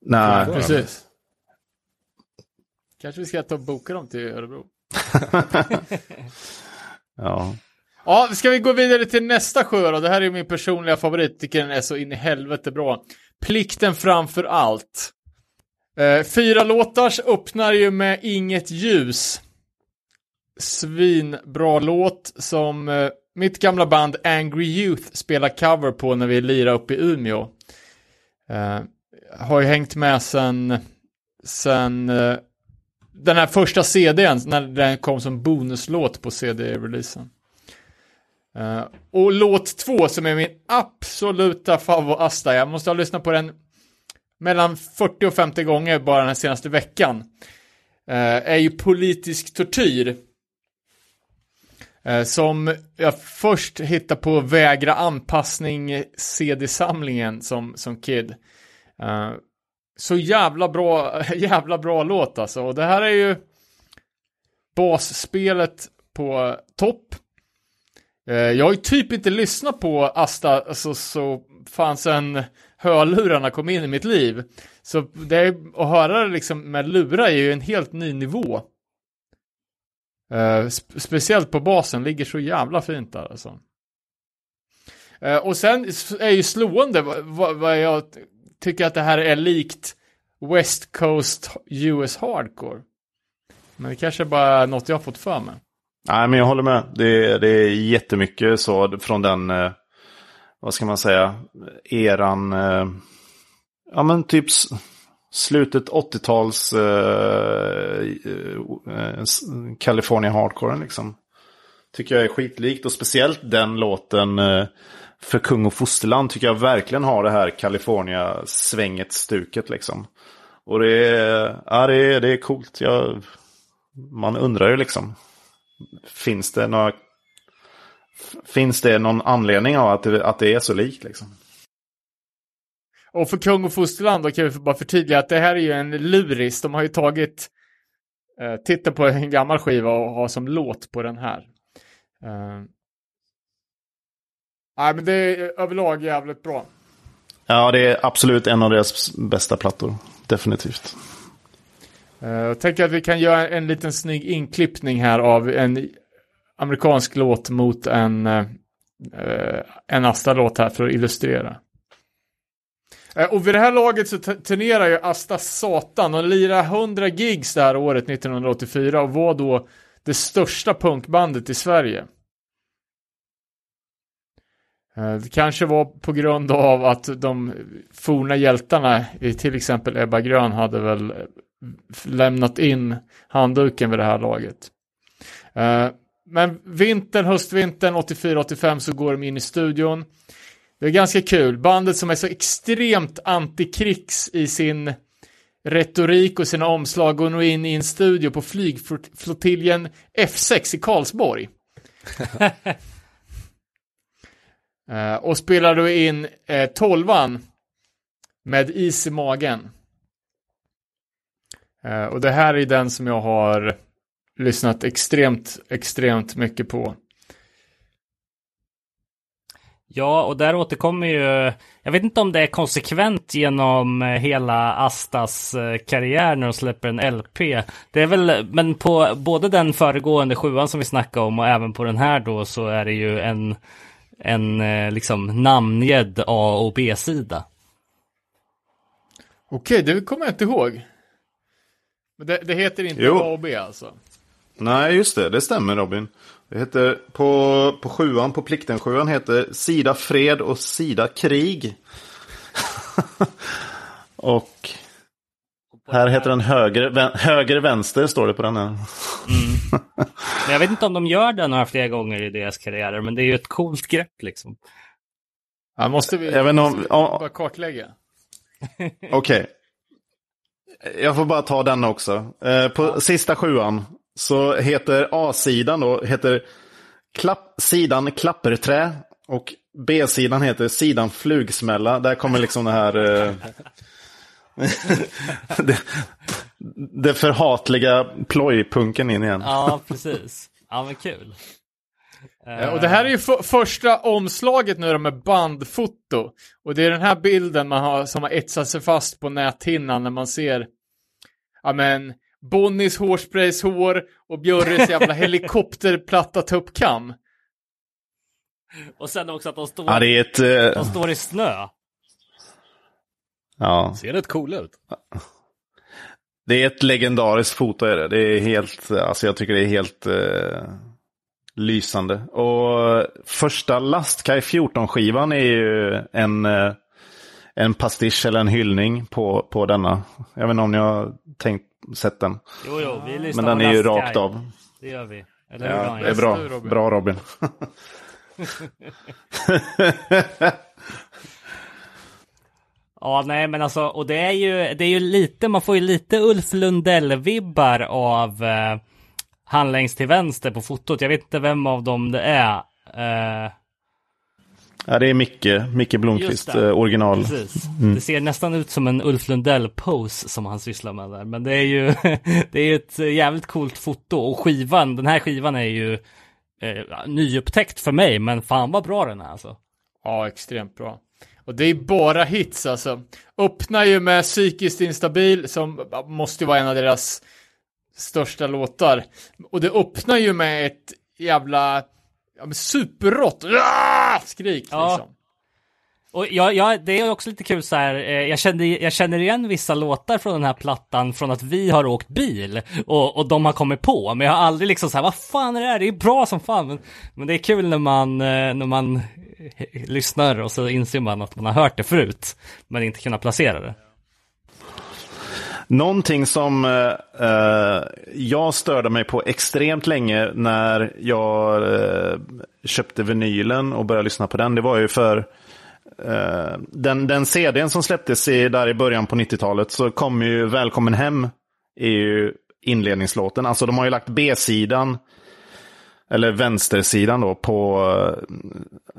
Nej, Precis. Kanske vi ska ta och boka dem till Örebro. ja. Ja, ska vi gå vidare till nästa sjö då? Det här är min personliga favorit, tycker den är så in i helvete bra. Plikten framför allt. Eh, fyra låtars öppnar ju med Inget ljus. Svinbra låt som eh, mitt gamla band Angry Youth spelar cover på när vi lirar uppe i Umeå. Eh, har ju hängt med sen, sen eh, den här första CDn, när den kom som bonuslåt på CD-releasen. Uh, och låt två som är min absoluta favorit Asta, jag måste ha lyssnat på den mellan 40 och 50 gånger bara den senaste veckan. Uh, är ju politisk tortyr. Uh, som jag först hittade på Vägra anpassning CD-samlingen som, som kid. så jävla bra, jävla bra låt alltså. Och det här är ju basspelet på topp. Eh, jag har ju typ inte lyssnat på Asta alltså, så fan sen hörlurarna kom in i mitt liv. Så det är, att höra det liksom med lurar är ju en helt ny nivå. Eh, uh, spe speciellt på basen, ligger så jävla fint där alltså. Uh, och sen är ju slående vad, vad jag tycker att det här är likt West Coast US Hardcore. Men det kanske är bara något jag har fått för mig. Nej, men jag håller med. Det, det är jättemycket så från den, eh, vad ska man säga, eran, eh, ja men typ slutet 80-tals eh, eh, eh California Hardcore liksom. Tycker jag är skitlikt och speciellt den låten eh, för kung och fosterland tycker jag verkligen har det här California-svänget-stuket liksom. Och det är, ja, det är, det är coolt. Jag, man undrar ju liksom. Finns det några... Finns det någon anledning av att det, att det är så likt liksom? Och för kung och fosterland kan vi bara förtydliga att det här är ju en luris. De har ju tagit eh, titta på en gammal skiva och har som låt på den här. Uh, nej, men det är överlag jävligt bra. Ja, det är absolut en av deras bästa plattor. Definitivt. Eh, jag tänker att vi kan göra en liten snygg inklippning här av en amerikansk låt mot en, eh, en Asta-låt här för att illustrera. Eh, och vid det här laget så turnerar ju Asta satan och lirar 100 gigs det här året 1984 och var då det största punkbandet i Sverige. Det kanske var på grund av att de forna hjältarna, till exempel Ebba Grön, hade väl lämnat in handduken vid det här laget. Uh, men vintern, höstvintern 84-85 så går de in i studion. Det är ganska kul. Bandet som är så extremt antikrigs i sin retorik och sina omslag går nu in i en studio på flygflottiljen F6 i Karlsborg. uh, och spelar då in uh, tolvan med is i magen. Uh, och det här är den som jag har lyssnat extremt, extremt mycket på. Ja, och där återkommer ju, jag vet inte om det är konsekvent genom eh, hela Astas eh, karriär när de släpper en LP. Det är väl, men på både den föregående sjuan som vi snackade om och även på den här då så är det ju en, en liksom namngedd A och B-sida. Okej, det kommer jag inte ihåg. Men det, det heter inte jo. A och B alltså? Nej, just det. Det stämmer Robin. Det heter på, på sjuan, på plikten sjuan heter Sida fred och Sida krig. och här heter den höger, höger vänster står det på den här. Mm. Men jag vet inte om de gör det några fler gånger i deras karriärer, men det är ju ett coolt grepp liksom. Ja, måste vi jag vet om, om, bara kartlägga. Okej. Okay. Jag får bara ta den också. Eh, på sista sjuan så heter A-sidan då heter klapp, sidan klapperträ och B-sidan heter sidan flugsmälla. Där kommer liksom det här... Eh, det, det förhatliga plojpunken in igen. Ja, precis. Ja, men kul. Eh, Och det här är ju första omslaget nu med bandfoto. Och det är den här bilden man har, som har etsat sig fast på näthinnan när man ser, ja men, Bonnies hårsprayshår och Björres jävla helikopterplatta tuppkam. Och sen också att de står, Ja, det är ett... eh, de står i snö. Ja, Ser rätt coola ut. det är ett legendariskt foto. Är det. det är helt, alltså jag tycker det är helt eh, lysande. Och första Lastkaj 14-skivan är ju en, eh, en pastisch eller en hyllning på, på denna. Jag vet inte om ni har tänkt sett den. Jo, jo, vi lyssnar Men den är ju Last rakt Guy. av. Det gör vi. Eller hur, Ja, det är bra. Robin? Bra Robin. Ja, nej, men alltså, och det är ju, det är ju lite, man får ju lite Ulf Lundell-vibbar av eh, han längst till vänster på fotot. Jag vet inte vem av dem det är. Eh, Ja, det är Micke, Micke Blomqvist, eh, original. precis. Det ser nästan ut som en Ulf Lundell-pose som han sysslar med där. Men det är ju, det är ju ett jävligt coolt foto. Och skivan, den här skivan är ju eh, nyupptäckt för mig, men fan vad bra den är alltså. Ja, extremt bra. Och det är bara hits alltså. Öppnar ju med Psykiskt instabil som måste ju vara en av deras största låtar. Och det öppnar ju med ett jävla ja, men superrått ah! skrik Ja. liksom. Och jag, jag, det är också lite kul så här, eh, jag, kände, jag känner igen vissa låtar från den här plattan från att vi har åkt bil och, och de har kommit på, men jag har aldrig liksom så här, vad fan är det här? Det är bra som fan, men, men det är kul när man, eh, när man eh, lyssnar och så inser man att man har hört det förut, men inte kunnat placera det. Någonting som eh, eh, jag störde mig på extremt länge när jag eh, köpte vinylen och började lyssna på den. Det var ju för eh, den, den CDn som släpptes i, där i början på 90-talet så kom ju Välkommen hem är ju inledningslåten. Alltså de har ju lagt B-sidan eller vänstersidan då på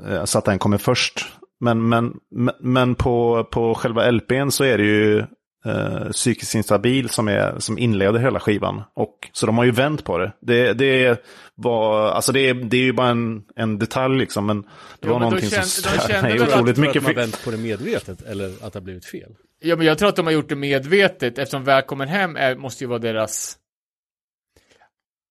eh, så att den kommer först. Men, men, men- men på, på själva LPn så är det ju eh, psykiskt instabil som, är, som inleder hela skivan. Och, så de har ju vänt på det. Det, det, var, alltså det, är, det är ju bara en, en detalj liksom, men det Jo, var men någonting kände- som de störde mig otroligt Tror mycket. att man För, vänt på det medvetet eller att det har blivit fel? Ja, men jag tror att de har gjort det medvetet eftersom Välkommen hem är, måste ju vara deras...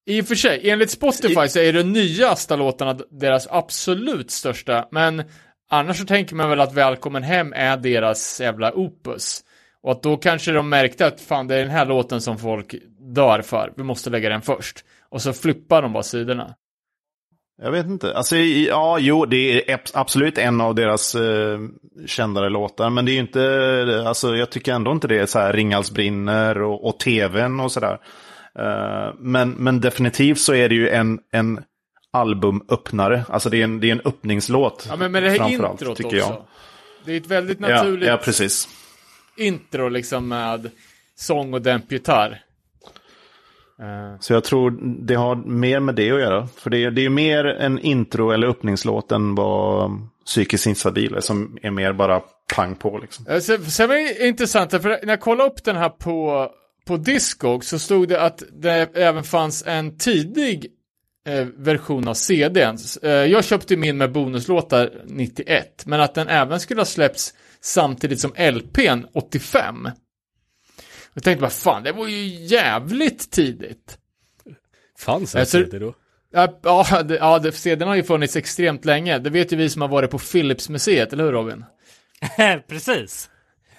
I och för sig, enligt Spotify så är de nyaste låtarna deras absolut största, men annars så tänker man väl att Välkommen hem är deras jävla opus. Och att då kanske de märkte att fan, det är den här låten som folk dör för, vi måste lägga den först. Och så flippar de bara sidorna. jag vet inte. Alltså, ja, jo, det är ab- absolut en av deras eh, kändare låtar. Men det är ju inte, alltså jag tycker ändå inte det är så här Ringhals brinner och, och tvn och sådär. Eh, men, men definitivt så är det ju en, en albumöppnare. Alltså det är en, det är en öppningslåt. Ja, men med det här introt tycker också. jag. Det är ett väldigt Ja, naturligt ja, precis. Intro liksom med sång och dämpgitarr. Eh, Så jag tror det har mer med det att göra. För det är, det är mer en intro eller öppningslåt än vad psykiskt instabil. Som är mer bara pang på liksom. Eh, Sen, sen var det intressant, för när jag kollade upp den här på, på Discog så stod det att det även fanns en tidig eh, version av CDn. Eh, jag köpte min med bonuslåtar 91, men att den även skulle ha släppts samtidigt som LPn 85. Jag tänkte bara, fan, det var ju jävligt tidigt. Fanns tror- CD då? Ja, ja, det, ja det, CDn har ju funnits extremt länge. Det vet ju vi som har varit på Philips-museet, eller hur Robin? Precis.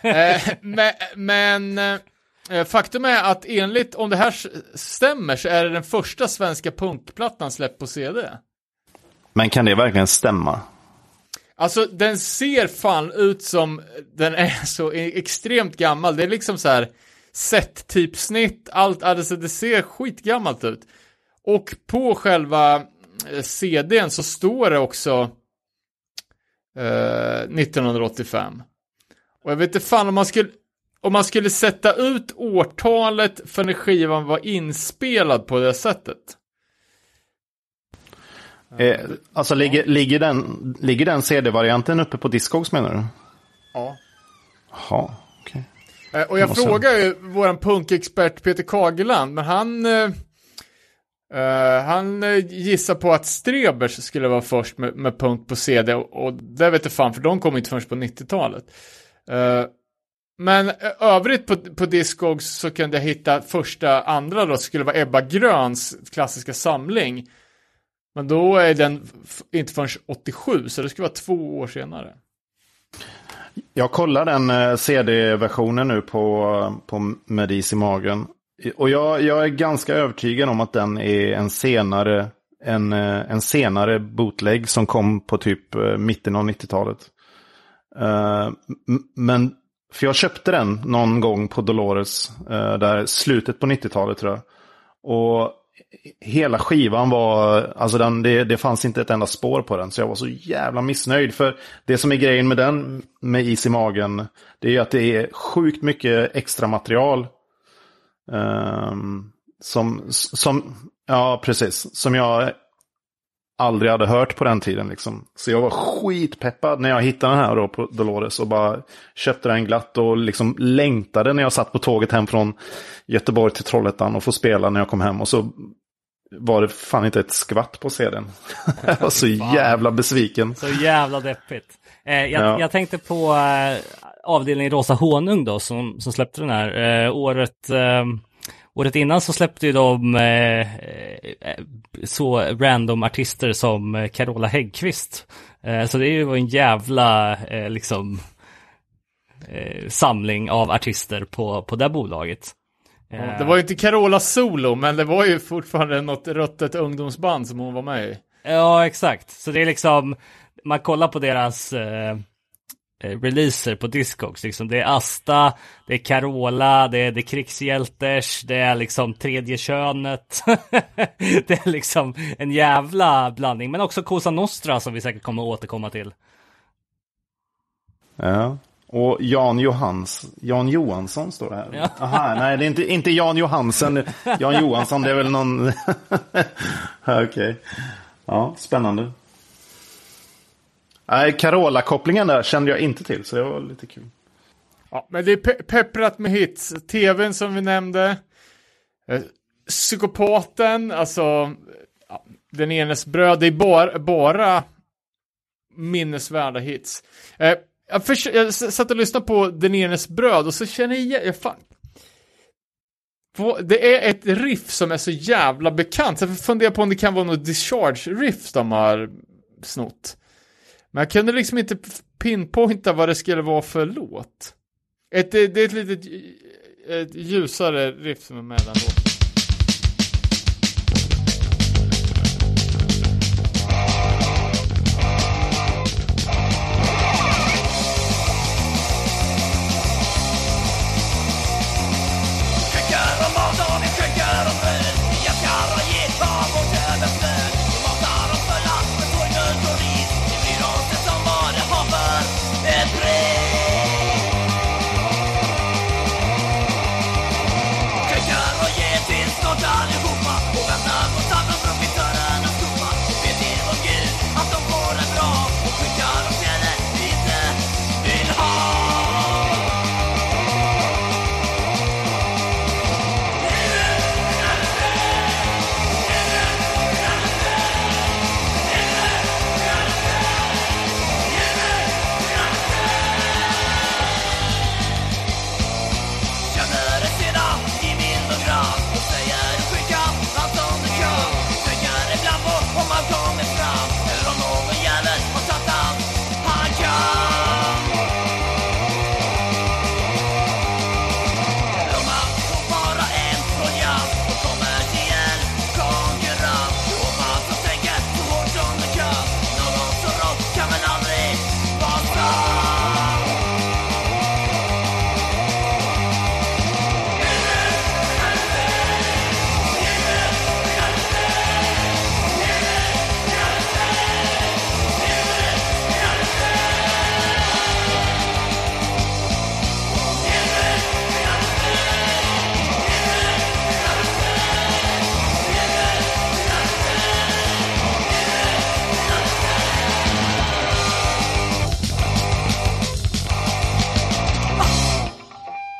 Eh, men men eh, faktum är att enligt, om det här stämmer, så är det den första svenska punkplattan släppt på CD. Men kan det verkligen stämma? Alltså, den ser fan ut som den är så e- extremt gammal. Det är liksom så här set-typsnitt, allt, alltså det ser skitgammalt ut. Och på själva eh, CDn så står det också eh, 1985. Och jag vet inte fan om man skulle, om man skulle sätta ut årtalet för när skivan var inspelad på det sättet. Eh, alltså ligger, ligger den, ligger den CD-varianten uppe på Discogs menar du? Ja. Jaha, okej. Eh, Och jag frågar ju våran punkexpert Peter Kageland, men han, eh, eh, han eh, gissar på att Strebers skulle vara först med, med punk på CD och, och det vet jag fan för de kom inte först på 90-talet. Eh, men övrigt på, på Discogs så kunde jag hitta första, andra då skulle vara Ebba Gröns klassiska samling. Men då är den inte förrän 87, så det skulle vara två år senare. Jag kollar den eh, CD-versionen nu på, på Medis i magen. Och jag, jag är ganska övertygad om att den är en senare, en, eh, en senare bootleg som kom på typ eh, mitten av 90-talet. Men, för jag köpte den någon gång på Dolores, där slutet på 90-talet tror jag. Och hela skivan var, alltså den, det, det fanns inte ett enda spår på den. Så jag var så jävla missnöjd. För det som är grejen med den, med is i magen, det är ju att det är sjukt mycket extra material. Um, som, som, ja precis, som jag aldrig hade hört på den tiden. Liksom. Så jag var skitpeppad när jag hittade den här då på Dolores och bara köpte den glatt och liksom längtade när jag satt på tåget hem från Göteborg till Trollhättan och få spela när jag kom hem. Och så var det fan inte ett skvatt på CDn. jag var så jävla besviken. Så jävla deppigt. Eh, jag, Ja. jag tänkte på eh, avdelningen Rosa Honung då som, som släppte den här. Eh, året, eh, året innan så släppte ju de eh, eh, så random artister som Carola Häggkvist. Så det är ju en jävla liksom samling av artister på, på det bolaget. Eh, Det var ju inte Carola solo, men det var ju fortfarande något ruttet ungdomsband som hon var med i. Ja, exakt. Så det är liksom, man kollar på deras eh, eh, releaser på Discogs, liksom. det är Asta, det är Carola, det är The Krigshjälters, det är liksom tredje könet. det är liksom en jävla blandning, men också Cosa Nostra som vi säkert kommer att återkomma till. Ja. Och Jan, Johans, Jan Johansson står det här. Ja. Aha, nej, det är inte, inte Jan Johansen. Jan Johansson, det är väl någon... Okej. Ja, spännande. Nej, Carola-kopplingen där kände jag inte till, så det var lite kul. Ja, men det är pe- pepprat med hits. TVn som vi nämnde. Eh, Psykopaten, alltså ja, Den enes bröd. Det är bara, bara minnesvärda hits. Eh, jag, för, jag satt och lyssnade på Den enes bröd och så känner jag igen, jag fan. Det är ett riff som är så jävla bekant. Så jag funderar på om det kan vara något discharge-riff de har snott. Men jag kunde liksom inte pinpointa vad det skulle vara för låt. Ett, det det är ett litet eh, ett ljusare riff som är med den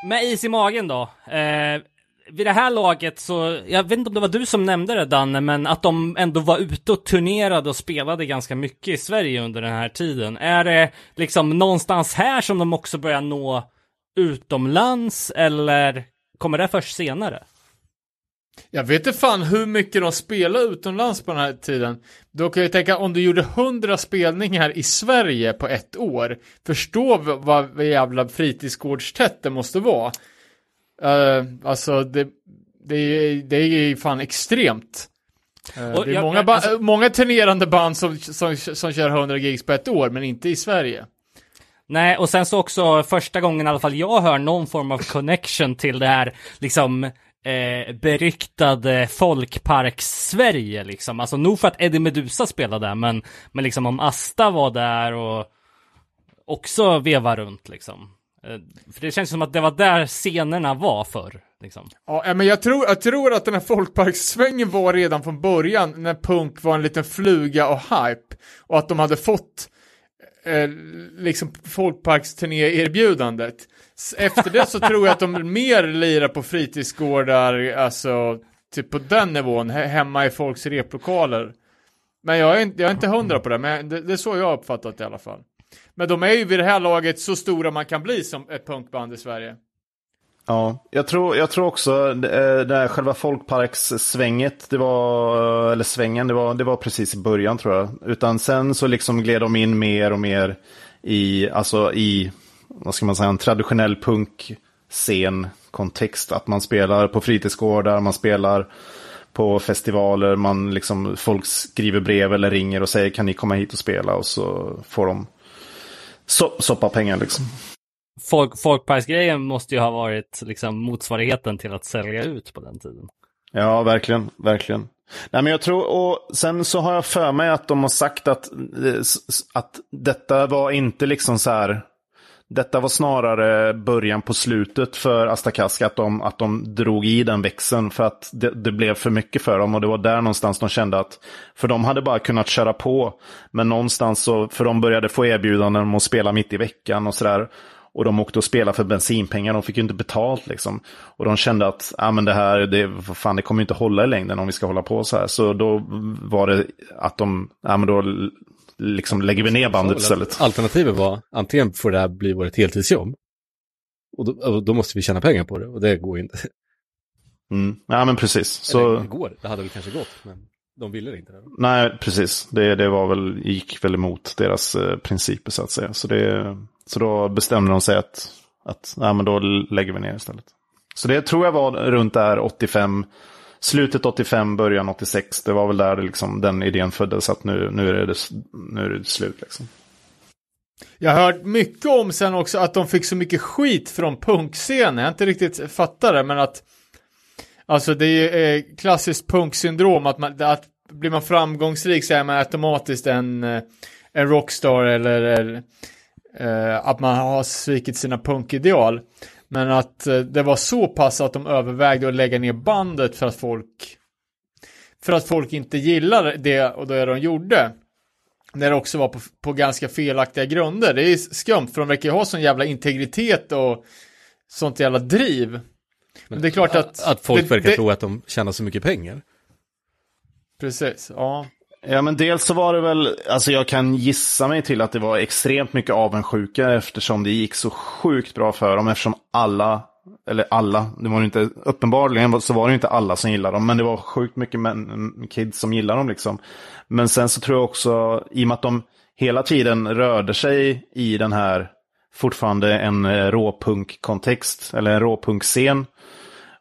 med is i magen då. Eh, vid det här laget så, jag vet inte om det var du som nämnde det Danne, men att de ändå var ute och turnerade och spelade ganska mycket i Sverige under den här tiden. Är det liksom någonstans här som de också börjar nå utomlands eller kommer det först senare? Jag vet inte fan hur mycket de spelade utomlands på den här tiden. Då kan jag tänka om du gjorde hundra spelningar i Sverige på ett år. Förstå vad jävla fritidsgårdstätt det måste vara. Uh, alltså det, det, är, det är fan extremt. Och det är jag- många, alltså- många turnerande band som, som, som kör 100 gigs på ett år, men inte i Sverige. Nej, och sen så också första gången i alla fall jag hör någon form av connection till det här liksom eh, beryktade folkparks-Sverige liksom. Alltså nog för att Eddie Meduza spelade där, men, men liksom om Asta var där och också veva runt liksom. Eh, för det känns som att det var där scenerna var förr. Liksom. Ja, eh, men jag tror, jag tror att den här folkparkssvängen var redan från början när punk var en liten fluga och hype. Och att de hade fått eh, liksom folkparksturné-erbjudandet. Efter det så tror jag att de mer lirar på fritidsgårdar, alltså typ på den nivån, he- hemma i folks replokaler. Men jag är inte, jag är inte hundra på det, men det, det är så jag har uppfattat det i alla fall. Men de är ju vid det här laget så stora man kan bli som ett punkband i Sverige. Ja, jag tror, jag tror också eh, det här själva folkparkssvänget, det var, eh, eller svängen, det var, det var precis i början tror jag. Utan sen så liksom gled de in mer och mer i, alltså i, vad ska man säga, en traditionell punkscen kontext. Att man spelar på fritidsgårdar, man spelar på festivaler, man liksom, folk skriver brev eller ringer och säger kan ni komma hit och spela och så får de so soppa pengar liksom. Folk, folkparksgrejen måste ju ha varit liksom motsvarigheten till att sälja ut på den tiden. Ja, verkligen, verkligen. Nej, men jag tror, och sen så har jag för mig att de har sagt att, eh, att detta var inte liksom så här, detta var snarare början på slutet för Astakask, att de, att de drog i den växeln för att det, det blev för mycket för dem och det var där någonstans de kände att, för de hade bara kunnat köra på, men någonstans så, för de började få erbjudanden om att spela mitt i veckan och sådär. Och de åkte och spelade för bensinpengar, de fick ju inte betalt liksom. Och de kände att, ja men det här, det, fan, det kommer ju inte hålla i längden om vi ska hålla på så här. Så då var det att de, ja men då liksom lägger vi ner bandet istället. Alternativet var antingen får det här bli vårt heltidsjobb. Och då, och då måste vi tjäna pengar på det och det går inte. Mm. Ja men precis. Så... Eller, det går, det hade väl kanske gått, men de ville det inte. Det. nej precis. Det, det var väl, gick väl emot deras eh, principer så att säga. Så, det, så då bestämde de sig att, att nej, men då lägger vi ner istället. Så det tror jag var runt där 85, slutet 85, början 86. Det var väl där det liksom, den idén föddes att nu, nu, är, det, nu är det slut. Liksom. Jag har hört mycket om sen också att de fick så mycket skit från punkscenen. Jag har inte riktigt fattat det, men att Alltså det är ju klassiskt punksyndrom att, man, att blir man framgångsrik så är man automatiskt en, eh, en rockstar eller, eller eh, att man har svikit sina punkideal. Men att eh, det var så pass att de övervägde att lägga ner bandet för att folk för att folk inte gillar det och det de gjorde. När det också var på, på ganska felaktiga grunder. Det är skumt för de verkar ju ha sån jävla integritet och sånt jävla driv. Men det är klart att... Att folk det, verkar det, tro att de tjänar så mycket pengar. Precis, ja. Ja men dels så var det väl, alltså jag kan gissa mig till att det var extremt mycket avundsjuka eftersom det gick så sjukt bra för dem eftersom alla, eller alla, det var inte, uppenbarligen så var det inte alla som gillade dem men det var sjukt mycket män, kids som gillade dem liksom. Men sen så tror jag också, i och med att de hela tiden rörde sig i den här fortfarande en eh, råpunk-kontext, eller en råpunkscen.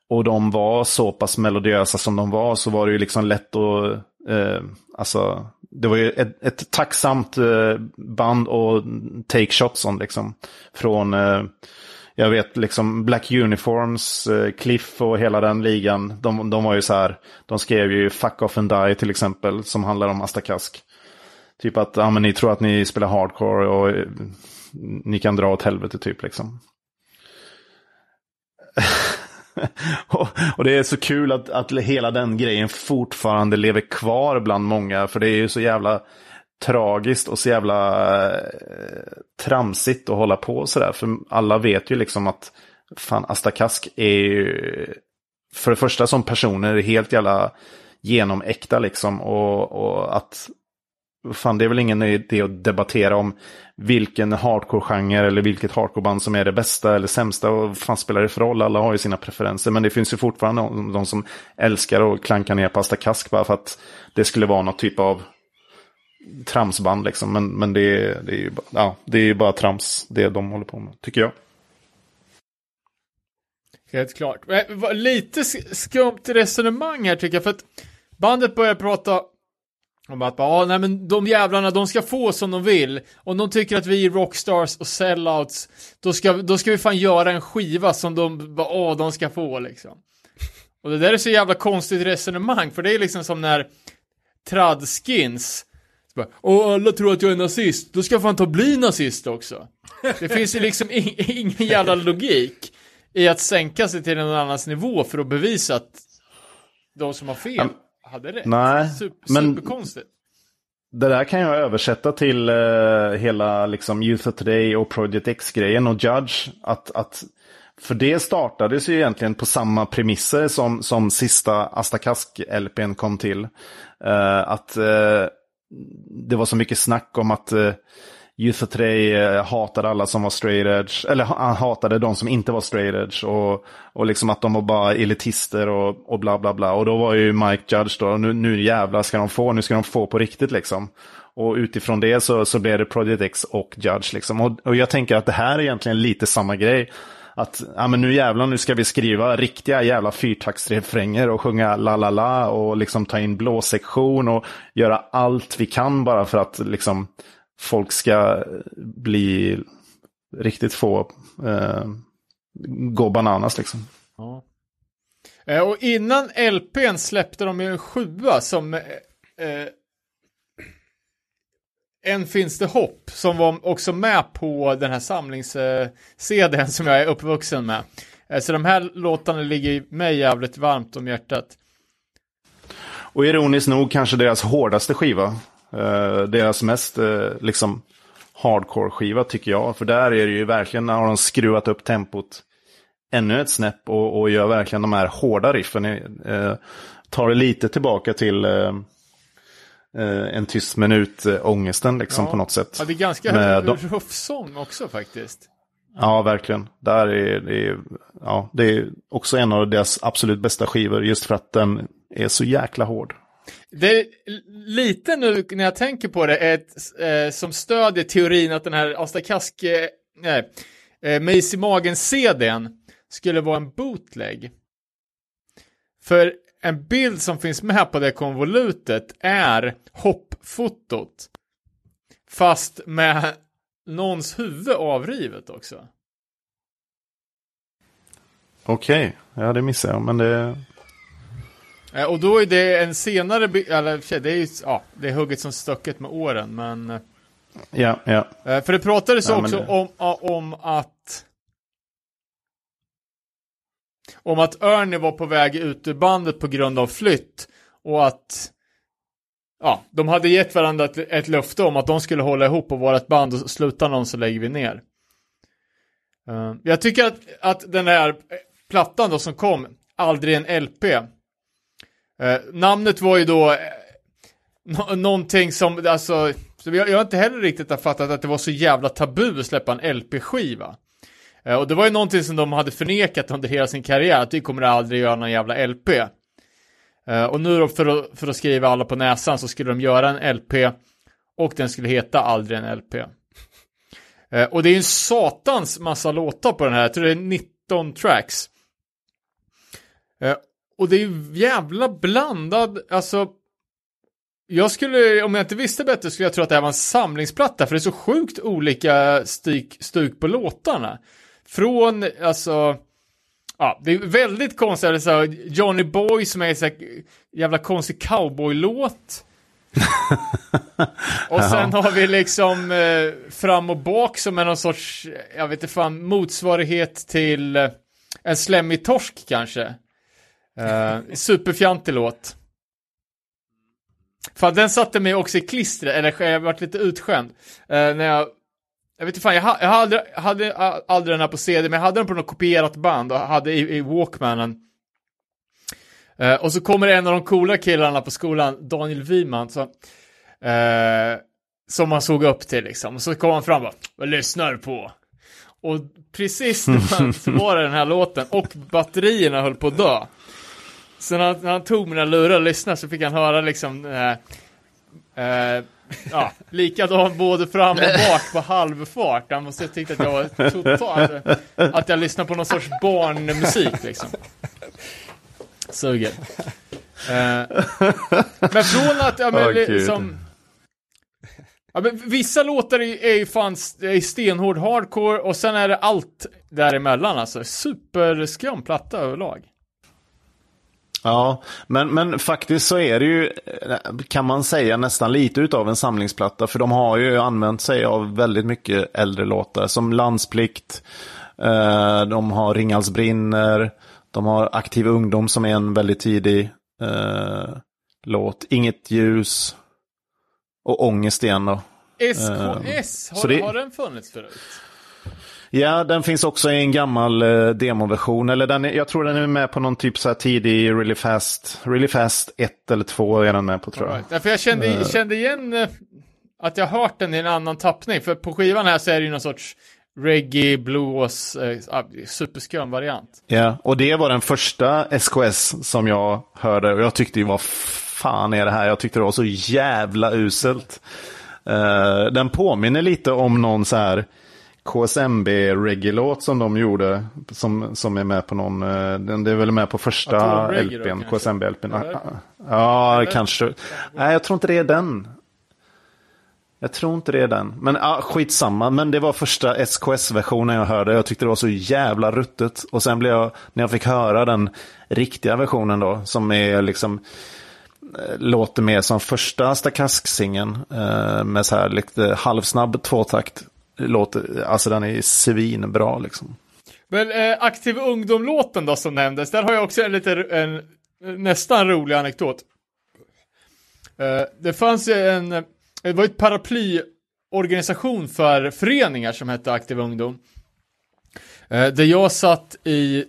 Och de var så pass melodiösa som de var så var det ju liksom lätt att, eh, alltså, det var ju ett, ett tacksamt eh, band att take shots on liksom. Från, eh, jag vet liksom Black Uniforms, eh, Cliff och hela den ligan. De, de var ju så här, de skrev ju Fuck Off and Die till exempel, som handlar om Asta Kask. Typ att, ja men ni tror att ni spelar hardcore och eh, ni kan dra åt helvete typ liksom. och, och det är så kul att, att hela den grejen fortfarande lever kvar bland många. För det är ju så jävla tragiskt och så jävla eh, tramsigt att hålla på sådär. För alla vet ju liksom att fan Asta Kask är ju för det första som personer helt jävla genomäkta liksom. Och, och att fan det är väl ingen idé att debattera om vilken hardcore-genre eller vilket hardcore-band som är det bästa eller sämsta. Och vad fan spelar det för roll? Alla har ju sina preferenser. Men det finns ju fortfarande de, de som älskar att klanka ner på Asta Kask bara för att det skulle vara någon typ av tramsband liksom. Men, men det, är, det, är ju, bara- ja, det är ju bara trams det de håller på med, tycker jag. Helt klart. Men, lite skumt resonemang här tycker jag, för att bandet börjar prata om att bara, ah, nej men de jävlarna, de ska få som de vill. Om de tycker att vi är rockstars och sellouts, då ska, då ska vi fan göra en skiva som de bara, åh, de ska få liksom. Och det där är så jävla konstigt resonemang, för det är liksom som när Tradskins och ah, alla tror att jag är nazist, då ska jag fan ta och bli nazist också. Det finns ju liksom in, ingen jävla logik i att sänka sig till en annans nivå för att bevisa att de som har fel hade rätt. nej, Super, men- Superkonstigt. Det där kan jag översätta till eh, hela liksom, Youth of Today och Project X-grejen och Judge. Att, att, för det startades ju egentligen på samma premisser som, som sista Asta Kask-LPn kom till. Eh, att eh, det var så mycket snack om att eh, Youth of Trey eh, hatade alla som var straight edge. Eller han hatade de som inte var straight edge. Och, och liksom att de var bara elitister och, och bla bla bla. Och då var ju Mike Judge då, nu, nu jävlar ska de få, nu ska de få på riktigt liksom. Och utifrån det så, så blev det Project X och Judge liksom. Och, och jag tänker att det här är egentligen lite samma grej. Att, ja men nu jävlar, nu ska vi skriva riktiga jävla fyrtaktsrefränger och sjunga la la la och liksom ta in blåsektion och göra allt vi kan bara för att liksom folk ska bli riktigt få eh, gå bananas liksom. Eh, och innan LPn släppte de ju en sjua som eh, eh, En finns det hopp som var också med på den här samlings-CDn som jag är uppvuxen med. Eh, så de här låtarna ligger mig jävligt varmt om hjärtat. Och ironiskt nog kanske deras hårdaste skiva. Eh, deras mest eh, liksom hardcore-skiva tycker jag. För där är det ju verkligen, när de skruvat upp tempot ännu ett snäpp och, och gör verkligen de här hårda riffen. Eh, tar det lite tillbaka till eh, eh, en tyst minut-ångesten liksom Ja. på något sätt. Ja, det är ganska Men de- ruff sång också faktiskt. Ja, verkligen. Där är, det är, ja, det är också en av deras absolut bästa skivor just för att den är så jäkla hård. Det är lite nu när jag tänker på det, ett, eh, som stödjer teorin att den här Asta Kask, eh, nej, eh, med i magen-CDn skulle vara en bootleg. För en bild som finns med på det konvolutet är hoppfotot. Fast med någons huvud avrivet också. Okej, ja det missade jag, men det... Eh, och då är det en senare eller det är ju, ja, det är hugget som stucket med åren, men eh, Ja, ja. Eh, För det pratades Ja, också det- om, om att om att Ernie var på väg ut ur bandet på grund av flytt och att ja, de hade gett varandra ett, ett löfte om att de skulle hålla ihop och vara ett band och sluta någon så lägger vi ner. Jag tycker att, att den här plattan då som kom, aldrig en LP eh, namnet var ju då eh, Nå- någonting som, alltså, så jag, jag har inte heller riktigt har fattat att det var så jävla tabu att släppa en LP-skiva. Eh, och det var ju någonting som de hade förnekat under hela sin karriär, att vi kommer aldrig göra någon jävla LP. Eh, och nu då för att, för att skriva alla på näsan så skulle de göra en LP och den skulle heta aldrig en LP. Eh, och det är ju en satans massa låtar på den här, jag tror det är 19 tracks. Eh, och det är ju jävla blandad, alltså jag skulle, om jag inte visste bättre, skulle jag tro att det här var en samlingsplatta, för det är så sjukt olika stuk, stuk på låtarna. Från, alltså, ja, det är väldigt konstigt, alltså, Johnny Boy som är sån här jävla konstig cowboylåt. och sen har vi liksom eh, fram och bak som är någon sorts, jag vet inte fan, motsvarighet till eh, en slemmig torsk kanske. Eh, superfjantig låt. Fan, den satte mig också i klistret, eller jag varit lite utskämd. Eh, när jag jag vet inte fan, jag, ha, jag hade, hade aldrig den här på CD, men jag hade den på något kopierat band och hade i, i Walkmanen. Eh, och så kommer en av de coola killarna på skolan, Daniel Wiman, så, eh, som man såg upp till liksom. Och så kom han fram och bara, vad lyssnar du på? Och precis när så var det den här låten och batterierna höll på att dö. Så när han, när han tog mina lurar och lyssnade så fick han höra liksom eh, eh, ja, likadan både fram och bak på halvfart. Han måste ha tyckt att jag var totalt, att jag lyssnade på någon sorts barnmusik liksom. Suger. Eh, men från att, ja men gud. liksom, Ja, men vissa låtar är, ju fan är stenhård hardcore och sen är det allt däremellan alltså. Superskrum platta överlag. Ja, men, men faktiskt så är det ju, eh, kan man säga, nästan lite utav en samlingsplatta. För de har ju använt sig av väldigt mycket äldre låtar. Som Landsplikt, eh, de har Ringhals brinner, de har Aktiv ungdom som är en väldigt tidig eh, låt. Inget ljus och Ångest igen då. SKS, har, så det- har den funnits förut? Ja, den finns också i en gammal eh, demoversion. Eller den jag tror den är med på någon typ så här tidig Really Fast. Really Fast 1 eller 2 är den med på tror jag. Right. Därför jag kände, kände igen eh, att jag hört den i en annan tappning. För på skivan här så är det ju någon sorts reggae, blues, eh, superskön variant. Ja, och det var den första SKS som jag hörde. Och jag tyckte ju, vad fan är det här? Jag tyckte det var så jävla uselt. Eh, den påminner lite om någon så här KSMB reggae-låt som de gjorde. Som, som är med på någon, eh, den är väl med på första LPn? KSMB-LPn. Ja, Eller? kanske. Nej, jag tror inte det är den. Jag tror inte det är den. Men ah, skitsamma. Men det var första SKS-versionen jag hörde. Jag tyckte det var så jävla ruttet. Och sen blev jag, när jag fick höra den riktiga versionen då, som är liksom eh, låter mer som första Stakask-singeln eh, med så här lite halvsnabb tvåtakt. Låter, alltså den är svinbra liksom. Men eh, Aktiv ungdom-låten då som nämndes, där har jag också en lite, en nästan rolig anekdot. Eh, det fanns ju en, eh, det var ett paraplyorganisation för föreningar som hette Aktiv ungdom. Eh, där jag satt i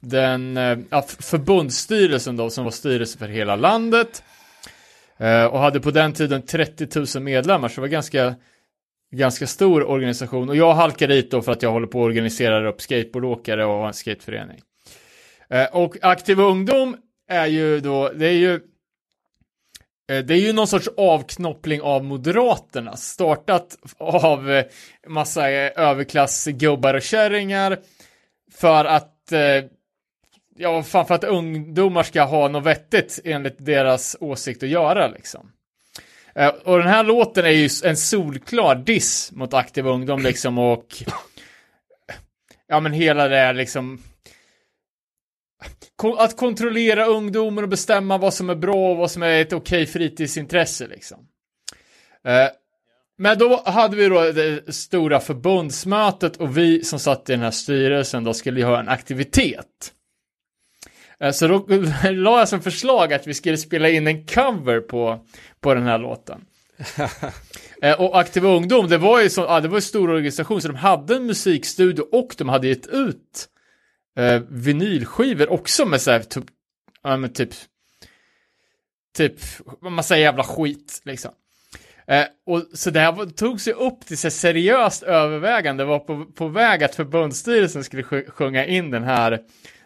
den eh, ja, förbundsstyrelsen då, som var styrelse för hela landet. Eh, och hade på den tiden 30 000 medlemmar, så det var ganska ganska stor organisation och jag halkade dit då för att jag håller på att organisera upp skateboardåkare och har en skateförening. Eh, och Aktiv Ungdom är ju då, det är ju eh, det är ju någon sorts avknoppling av Moderaterna, startat av eh, massa överklassgubbar och kärringar för att Ja, fan för att ungdomar ska ha något vettigt enligt deras åsikt att göra liksom. Eh, Och den här låten är ju en solklar diss mot aktiv ungdom liksom och ja men hela det liksom att kontrollera ungdomen och bestämma vad som är bra och vad som är ett okej fritidsintresse liksom. Eh, Men då hade vi då det stora förbundsmötet och vi som satt i den här styrelsen då skulle ju ha en aktivitet. Eh, Så då la jag som förslag att vi skulle spela in en cover på, på den här låten. Eh, och Aktiva Ungdom, det var ju så, ja, det var en stor organisation så de hade en musikstudio och de hade gett ut eh, vinylskivor också med så här, typ, ja men typ, typ, massa jävla skit liksom. Eh, och så det här tog sig upp till så seriöst övervägande, det var på, på väg att förbundsstyrelsen skulle sj- sjunga in den här,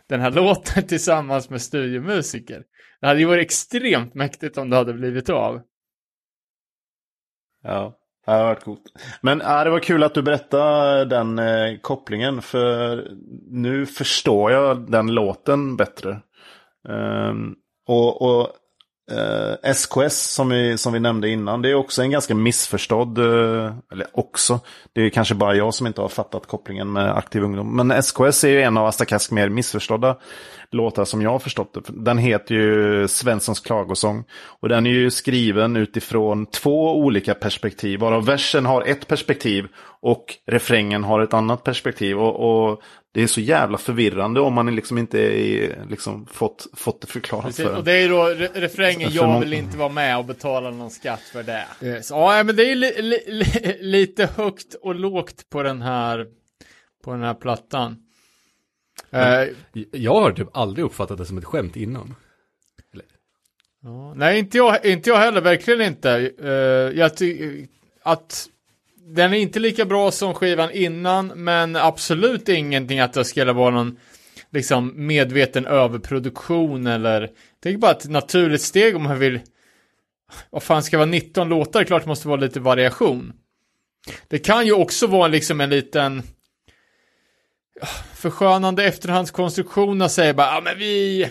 den här låten tillsammans med studiomusiker. Det hade ju varit extremt mäktigt om det hade blivit av. Ja, det hade varit coolt. Men äh, det var kul att du berättade den eh, kopplingen. För nu förstår jag den låten bättre. Um, och och eh, SKS som vi, som vi nämnde innan, det är också en ganska missförstådd, eh, eller också, det är kanske bara jag som inte har fattat kopplingen med aktiv ungdom. Men SKS är ju en av Asta Kask mer missförstådda låtar som jag har förstått det. Den heter ju Svenssons klagosång. Och den är ju skriven utifrån två olika perspektiv. Varav versen har ett perspektiv Och refrängen har ett annat perspektiv. Och, och det är så jävla förvirrande om man liksom inte är, liksom fått, fått det förklarat Precis, för en. och det är då re refrängen, jag vill inte vara med och betala någon skatt för det. Yes. Ja, men det är li li li lite högt och lågt på den här, på den här plattan. Eh, Jag har typ aldrig uppfattat det som ett skämt innan. ja, nej, inte jag, inte jag heller, verkligen inte. Uh, jag tycker att den är inte lika bra som skivan innan, men absolut ingenting att det skulle vara någon liksom medveten överproduktion eller tänk bara ett naturligt steg om man vill vad fan ska vara 19 låtar, klart det måste vara lite variation. Det kan ju också vara liksom en liten ja, förskönande efterhandskonstruktion och säga bara, ja men vi,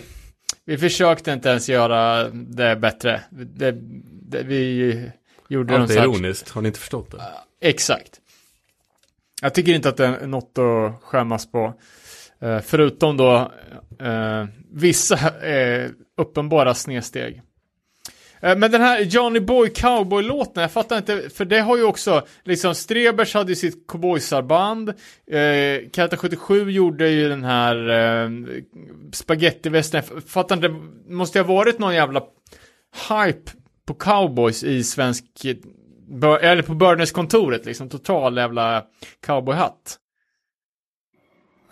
vi försökte inte ens göra det bättre. Det, det, vi gjorde Allt är ironiskt, har ni inte förstått det? Exakt. Jag tycker inte att det är något att skämmas på. Eh, förutom då eh, vissa eh, uppenbara snedsteg. Eh, men den här Johnny Boy Cowboy-låten, jag fattar inte, för det har ju också, liksom Strebers hade ju sitt cowboysarband, eh, Katta 77 gjorde ju den här eh, spagettivästen, jag fattar inte, det måste ju ha varit någon jävla hype på cowboys i svensk, eller på Burners-kontoret liksom, total jävla cowboyhatt.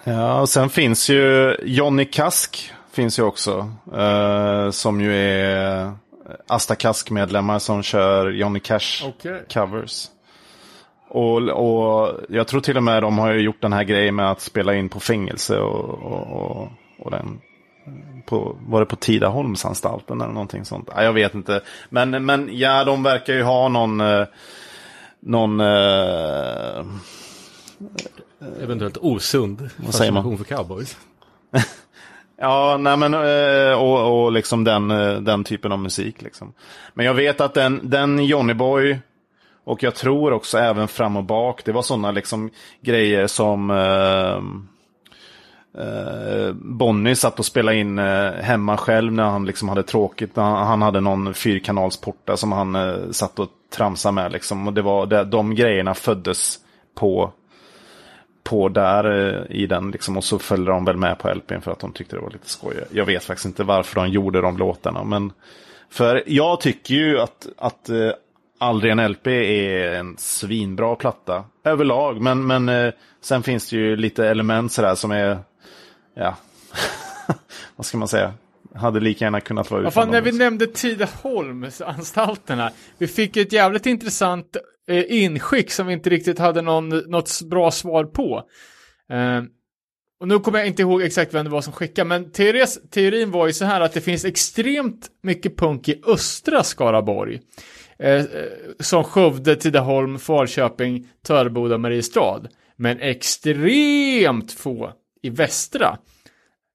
Ja, och sen finns ju Johnny Kask finns ju också. Eh, som ju är Asta Kask-medlemmar som kör Johnny Cash Okej. covers. Och, och jag tror till och med de har ju gjort den här grejen med att spela in på fängelse och, och, och, och den. På, var det på Tidaholmsanstalten eller någonting sånt? Ja, jag vet inte. Men, men ja, de verkar ju ha någon... eh, Någon... eh, Eventuellt osund säger man? för cowboys. Ja, nej men eh, och, och liksom den, eh, den typen av musik liksom. Men jag vet att den, den Johnny Boy och jag tror också även fram och bak, det var sådana liksom grejer som Eh, Bonnie satt och spelade in eh, hemma själv när han liksom hade tråkigt. Han, hade någon fyrkanalsporta som han eh, satt och tramsade med liksom. Och det var det, de grejerna föddes på på där i den liksom, och så följde de väl med på LPn för att de tyckte det var lite skoj. Jag vet faktiskt inte varför de gjorde de låtarna. Men för jag tycker ju att, att Aldrig en LP är en svinbra platta överlag. Men, men eh, sen finns det ju lite element sådär som är, ja, vad ska man säga? Hade lika gärna kunnat vara utan fan, när vi nämnde Tidaholmsanstalterna, vi fick ett jävligt intressant eh, inskick som vi inte riktigt hade någon, något bra svar på. Eh, och nu kommer jag inte ihåg exakt vem det var som skickade, men teoris, teorin var ju så här att det finns extremt mycket punk i östra Skaraborg. Eh, som Skövde, Tidaholm, Falköping, Töreboda och Mariestad. Men extremt få i västra.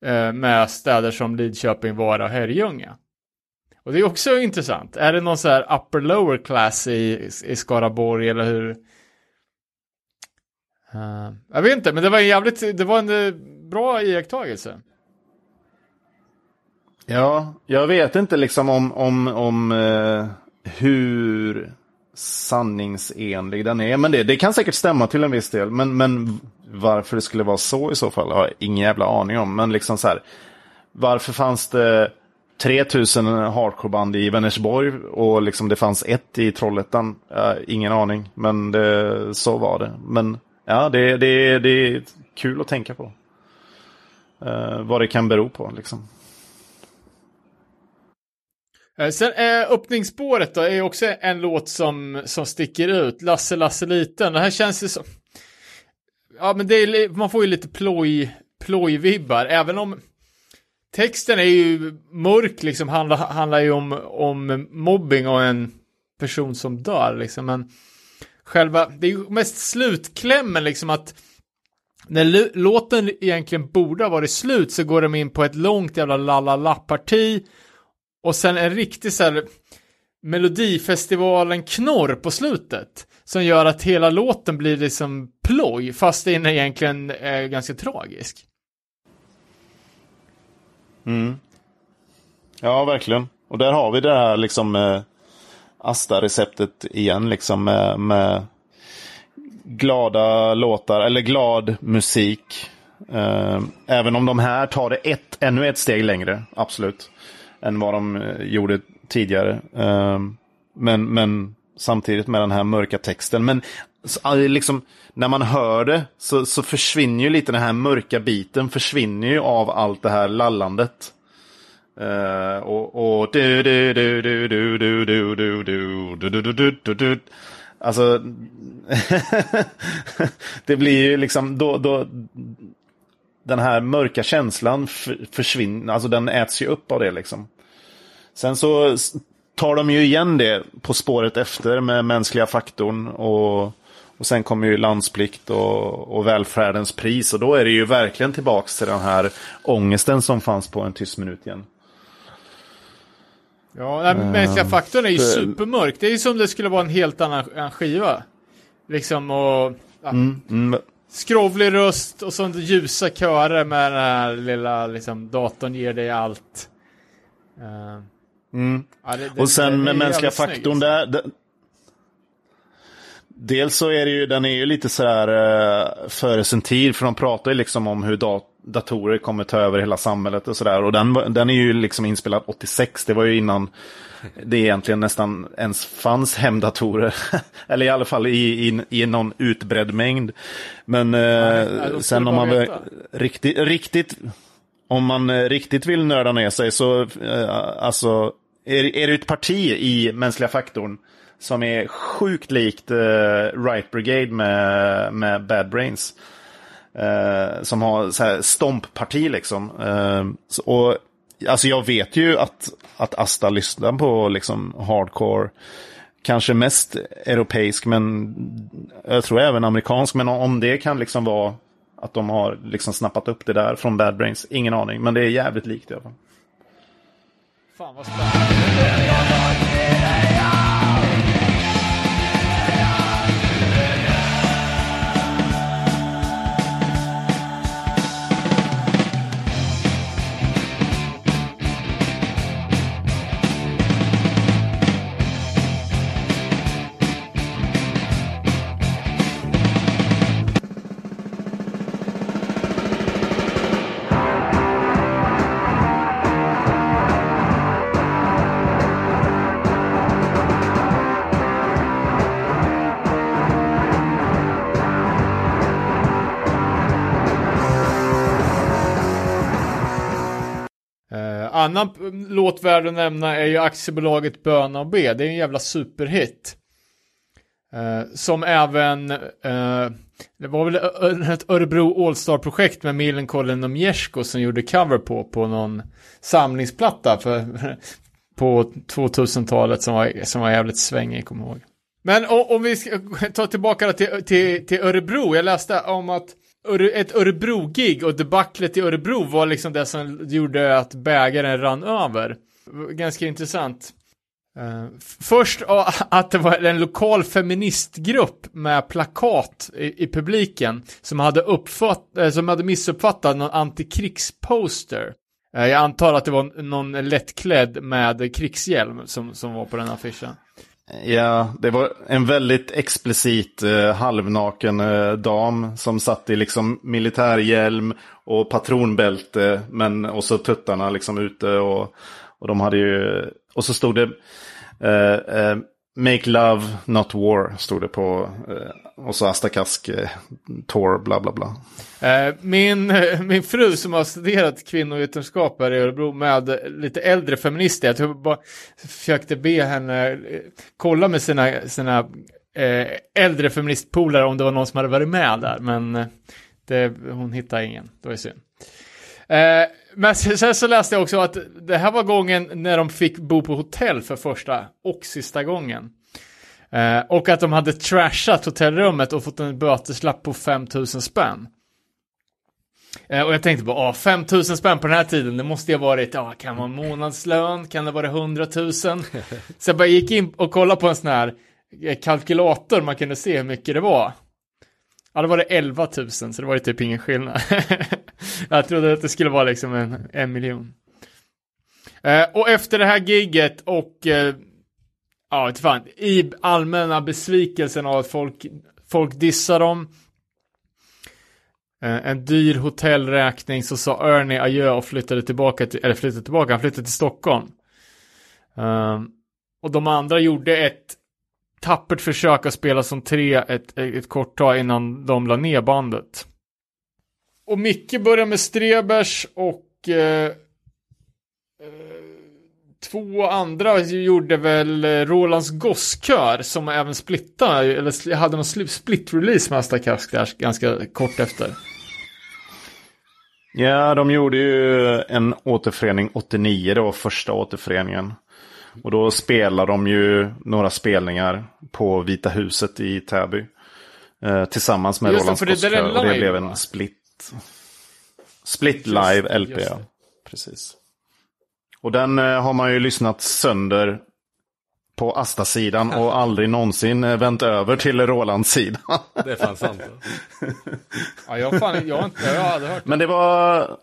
Eh, med städer som Lidköping, Vara och Herrljunga. Och det är också intressant. Är det någon så här upper lower class i, i Skaraborg eller hur? Uh, jag vet inte, men det var en jävligt, det var en eh, bra iakttagelse. Ja, jag vet inte liksom om, om, om eh, hur sanningsenlig den är. Men det, det kan säkert stämma till en viss del. Men, men varför det skulle vara så i så fall har jag ingen jävla aning om. Men liksom så här, varför fanns det 3000 hardcoreband i Vänersborg och liksom det fanns ett i Trollhättan? Ja, ingen aning, men det, så var det. Men ja, det, det, det är kul att tänka på. Uh, vad det kan bero på liksom. Eh, sen eh, öppningsspåret då är också en låt som, som sticker ut. Lasse Lasse Liten. Det här känns ju som... Ja men det är, man får ju lite ploj, plojvibbar. Även om texten är ju mörk liksom. Handlar, handlar ju om, om mobbing och en person som dör liksom. Men själva, det är ju mest slutklämmen liksom att när låten egentligen borde ha varit slut så går de in på ett långt jävla lalala-parti och sen en riktig så här Melodifestivalen-knorr på slutet. Som gör att hela låten blir liksom ploj, fast den egentligen är ganska tragisk. Mm. Ja, verkligen. Och där har vi det här liksom eh, Asta-receptet igen liksom med, med glada låtar, eller glad musik. Eh, även om de här tar det ett, ännu ett steg längre, absolut. Än vad de gjorde tidigare. Men, men samtidigt med den här mörka texten. Men liksom, när man hör det så, så försvinner ju lite den här mörka biten, försvinner ju av allt det här lallandet. Och, och du, du, du, du, du, du, du, du, du, du, du, du, du, du, du. Alltså, det blir ju liksom då, då den här mörka känslan försvinner, alltså den äts ju upp av det liksom. Sen så tar de ju igen det på spåret efter med mänskliga faktorn och, och sen kommer ju landsplikt och, och välfärdens pris och då är det ju verkligen tillbaks till den här ångesten som fanns på en tyst minut igen. Ja, den mänskliga faktorn är ju supermörk. Det är ju som det skulle vara en helt annan skiva. Liksom och... Ja. Mm, mm. Skrovlig röst och sånt ljusa körer med den här lilla liksom datorn ger dig allt. Uh, mm. ja, det, det, och sen det, med mänskliga snygg, faktorn där. Det, dels så är det ju, den är ju lite sådär uh, före sin tid. För de pratar ju liksom om hur dat datorer kommer ta över hela samhället och sådär. Och den, den är ju liksom inspelad 86. Det var ju innan det egentligen nästan ens fanns hemdatorer. Eller i alla fall i, i, i någon utbredd mängd. Men eh, sen om man riktigt, riktigt, om man eh, riktigt vill nörda ner sig så eh, alltså, är, är det ett parti i mänskliga faktorn som är sjukt likt Right Brigade med, med Bad Brains. Eh, som har så här stompparti liksom. Eh, och alltså jag vet ju att, att Asta lyssnar på liksom hardcore. Kanske mest europeisk, men jag tror även amerikansk. Men om det kan liksom vara att de har liksom snappat upp det där från Bad Brains. Ingen aning, men det är jävligt likt i alla fall. Fan vad spännande. Annan låt värd att nämna är ju aktiebolaget Böna och B. Det är en jävla superhit. Eh, som även, eh, det var väl eh, ett Örebro Allstar-projekt med Millencolin och Miesko som gjorde cover på, på någon samlingsplatta för, på 2000-talet som var, som var jävligt svängig, kommer ihåg. Men om vi ska ta tillbaka till, till, till Örebro, jag läste om att ett Örebro-gig och debaclet i Örebro var liksom det som gjorde att bägaren rann över. Ganska intressant. Uh, först uh, att det var en lokal feministgrupp med plakat i, i publiken som hade, uppfatt, uh, som hade missuppfattat någon antikrigsposter. Eh, jag antar att det var någon lättklädd med krigshjälm som, som var på den affischen. Ja, det var en väldigt explicit eh, halvnaken eh, dam som satt i liksom militärhjälm och patronbälte. Men och så tuttarna liksom ute och, och de hade ju, och så stod det eh, eh Make Love Not War stod det på. Eh, och så Astakask, eh, Tor, bla bla bla. Eh, min, eh, min fru som har studerat kvinnovetenskap här i Örebro med lite äldre feminister. Jag bara försökte be henne eh, kolla med sina, sina eh, äldre feministpolare om det var någon som hade varit med där. Men eh, det, hon hittade ingen, det var ju synd. Men sen så läste jag också att det här var gången när de fick bo på hotell för första och sista gången. Eh, och att de hade trashat hotellrummet och fått en böteslapp på 5000 spänn. Eh, och jag tänkte bara, ah, 5000 spänn på den här tiden, det måste ju ha varit, ja, kan vara månadslön, kan det vara 100 000? Så jag bara gick in och kollade på en sån här eh, kalkylator, man kunde se hur mycket det var. Ja, då var det 11 000, så det var ju typ ingen skillnad. jag trodde att det skulle vara liksom en, en miljon. Eh, och efter det här giget och, eh, ja, inte fan, i allmänna besvikelsen av att folk folk dissar dem. Eh, en dyr hotellräkning så sa Ernie adjö och flyttade tillbaka till, eller flyttade tillbaka, han flyttade till Stockholm. Eh, och de andra gjorde ett tappert försök att spela som tre ett, ett kort tag innan de la ner bandet. Och Micke började med Strebers och eh, eh, två andra gjorde väl eh, Rolands Gosskör som även splittade, eller hade någon split-release med Asta Kask där ganska kort efter. Ja, de gjorde ju en återförening 89, det var första återföreningen. Och då spelade de ju några spelningar på Vita huset i Täby. Eh, tillsammans med Just det, Roland det. Och det blev en split. Split live det, LP, ja. det. Precis. Och den eh, har man ju lyssnat sönder på Asta-sidan och aldrig någonsin eh, vänt över till Roland-sidan. Det är fan sant. Ja, jag, fan, jag, har inte, jag hade hört Men det var...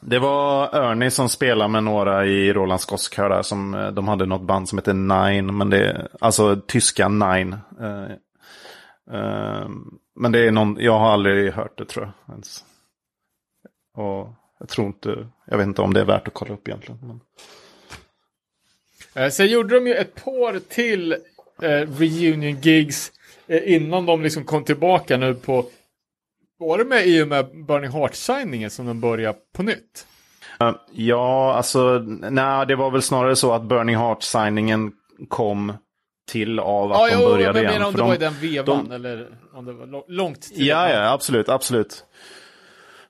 Det var Ernie som spelade med några i Roland Skosskör där. Som, eh, de hade något band som heter Nine. Men det, alltså tyska Nine. Uh, uh, men det är någon, jag har aldrig hört det tror jag. Ens. Och jag tror inte, jag vet inte om det är värt att kolla upp egentligen. Men... Eh, Sen gjorde de ju ett par till eh, reunion gigs eh, innan de liksom kom tillbaka nu på var det med i och med Burning Heart-signingen som de började på nytt? Eh, Ja, alltså, nej, det var väl snarare så att Burning Heart-signingen kom till av att Ja, de började men jag igen. menar om För det de- var i den vevan de- eller om det var långt till. Ja, ja, absolut, absolut.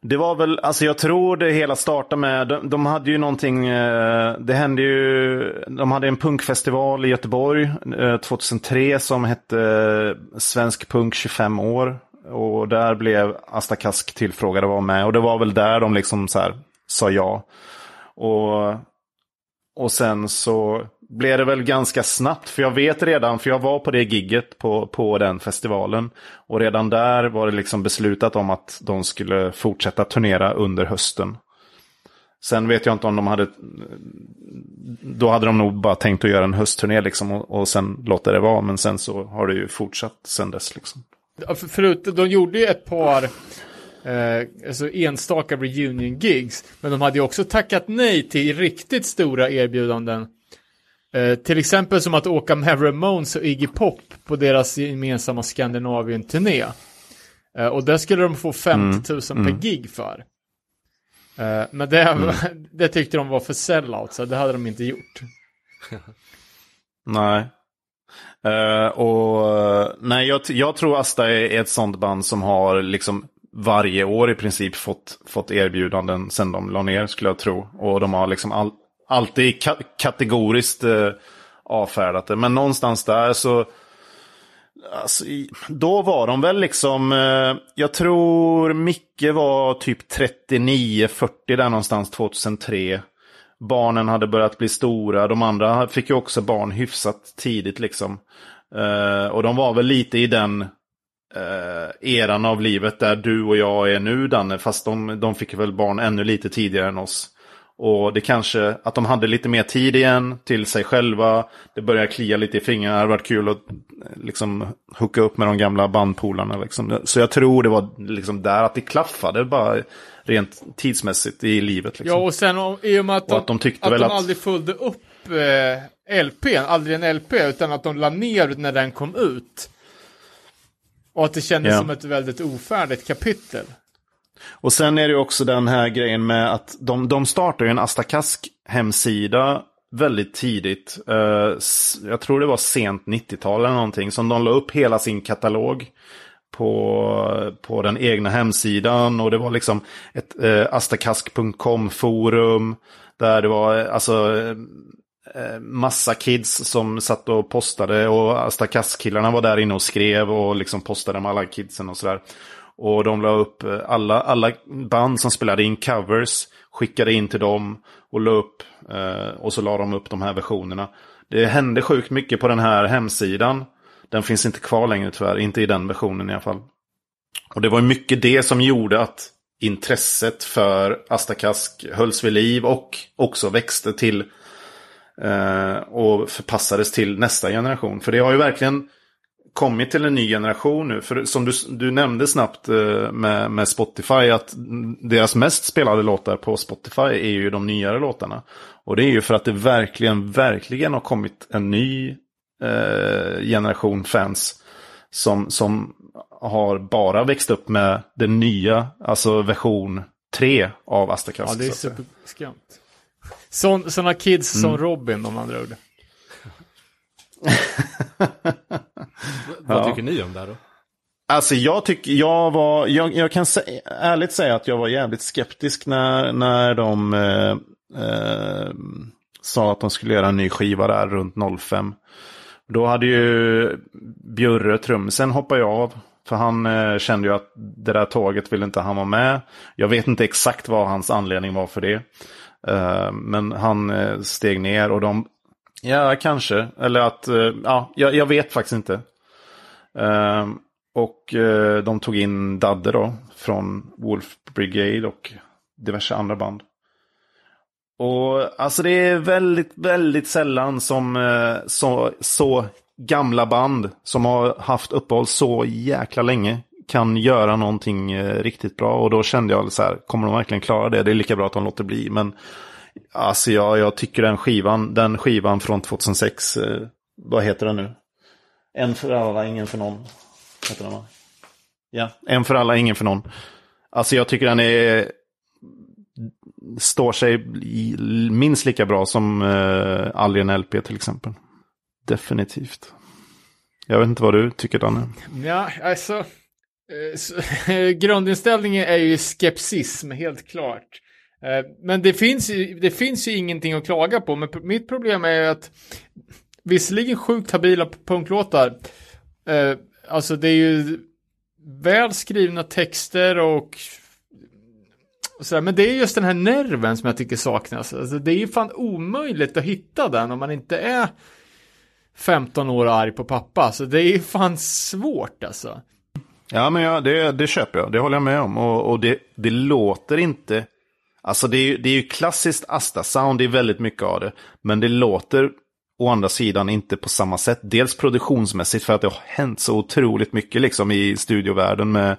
Det var väl, alltså jag tror det hela startade med, de, de hade ju någonting, eh, det hände ju, de hade en punkfestival i Göteborg eh, 2003 som hette eh, Svensk Punk 25 år. Och där blev Asta Kask tillfrågade att vara med och det var väl där de liksom så här sa ja. Och, och sen så blev det väl ganska snabbt, för jag vet redan, för jag var på det gigget på, på den festivalen. Och redan där var det liksom beslutat om att de skulle fortsätta turnera under hösten. Sen vet jag inte om de hade... Då hade de nog bara tänkt att göra en höstturné liksom och, och sen låta det vara. Men sen så har det ju fortsatt sen dess liksom. Ja, för- Förut, de gjorde ju ett par eh, alltså enstaka reunion gigs. Men de hade ju också tackat nej till riktigt stora erbjudanden. Eh, till exempel som att åka med Ramones och Iggy Pop på deras gemensamma Skandinavien-turné. Eh, och där skulle de få 50 000 per gig för. Eh, men det, det tyckte de var för sellout, så det hade de inte gjort. Nej. Uh, och nej, jag, jag tror Asta är ett sånt band som har liksom varje år i princip fått, fått erbjudanden sen de la ner skulle jag tro. Och de har liksom all, alltid ka- kategoriskt uh, avfärdat det. Men någonstans där så Alltså, då var de väl liksom, eh, jag tror Micke var typ 39-40 där någonstans 2003. Barnen hade börjat bli stora, de andra fick ju också barn hyfsat tidigt liksom. Eh, och de var väl lite i den eh, eran av livet där du och jag är nu Danne, fast de, de fick väl barn ännu lite tidigare än oss. Och det kanske, att de hade lite mer tid igen till sig själva. Det började klia lite i fingrarna. Det hade varit kul att eh, liksom hooka upp med de gamla bandpolarna. Liksom. Så jag tror det var liksom där att det klaffade bara rent tidsmässigt i livet. Liksom. Ja, och sen om- i och med att Och de, att de tyckte att väl de att- aldrig följde upp eh, LPn, aldrig en LP, utan att de la ner när den kom ut. Och att det kändes Ja. som ett väldigt ofärdigt kapitel. Och sen är det också den här grejen med att de, de startar ju en AstaKask hemsida väldigt tidigt. Eh, jag tror det var sent 90-tal eller någonting. Som de la upp hela sin katalog på, på den egna hemsidan. Och det var liksom ett eh, astakask.com forum. Där det var eh, alltså eh, massa kids som satt och postade. Och AstaKask-killarna var där inne och skrev och liksom postade med alla kidsen och sådär. Och de la upp eh, alla, alla band som spelade in covers, skickade in till dem och la upp. Eh, och så la de upp de här versionerna. Det hände sjukt mycket på den här hemsidan. Den finns inte kvar längre tyvärr, inte i den versionen i alla fall. Och det var mycket det som gjorde att intresset för Astakask hölls vid liv och också växte till eh, och förpassades till nästa generation. För det har ju verkligen kommit till en ny generation nu. För som du, du nämnde snabbt eh, med, med Spotify att deras mest spelade låtar på Spotify är ju de nyare låtarna. Och det är ju för att det verkligen, verkligen har kommit en ny eh, generation fans som, som har bara växt upp med den nya, alltså version 3 av Astakask. Ja, det är superskumt. Sån, såna kids som Robin om andra ord. Vad Ja tycker ni om det här då? Alltså jag tycker, jag var, jag, jag kan sä, ärligt säga att jag var jävligt skeptisk när, när de eh, eh, sa att de skulle göra en ny skiva där runt 05. Då hade ju Bjurre, trummisen, hoppat av. För han eh, kände ju att det där tåget ville inte han vara med. Jag vet inte exakt vad hans anledning var för det. Eh, men han eh, steg ner och de, ja kanske, eller att, eh, ja, jag, jag vet faktiskt inte. Ehm, och eh, de tog in Dadde då från Wolf Brigade och diverse andra band. Och alltså det är väldigt, väldigt sällan som eh, så, så gamla band som har haft uppehåll så jäkla länge kan göra någonting eh, riktigt bra. Och då kände jag så här, kommer de verkligen klara det? Det är lika bra att de låter bli. Men alltså jag, jag tycker den skivan, den skivan från 2006, eh, vad heter den nu? En för alla, ingen för någon. Heter den va? Ja, en för alla, ingen för någon. Alltså jag tycker den är står sig minst lika bra som uh, Alien LP till exempel. Definitivt. Jag vet inte vad du tycker Danne. Ja, alltså. eh, så- Grundinställningen är ju skepsism, helt klart. Eh, Men det finns, ju, det finns ju ingenting att klaga på. Men mitt problem är ju att visserligen sjukt habila punklåtar. eh, Alltså det är ju väl skrivna texter och och sådär. Men det är just den här nerven som jag tycker saknas. Alltså det är ju fan omöjligt att hitta den om man inte är 15 år och arg på pappa. Så det är ju fan svårt alltså. Ja, men ja, det, det köper jag. Det håller jag med om. Och, och det, det låter inte... Alltså det är, det är ju klassiskt Asta-sound, det är väldigt mycket av det. Men det låter å andra sidan inte på samma sätt. Dels produktionsmässigt för att det har hänt så otroligt mycket liksom i studiovärlden med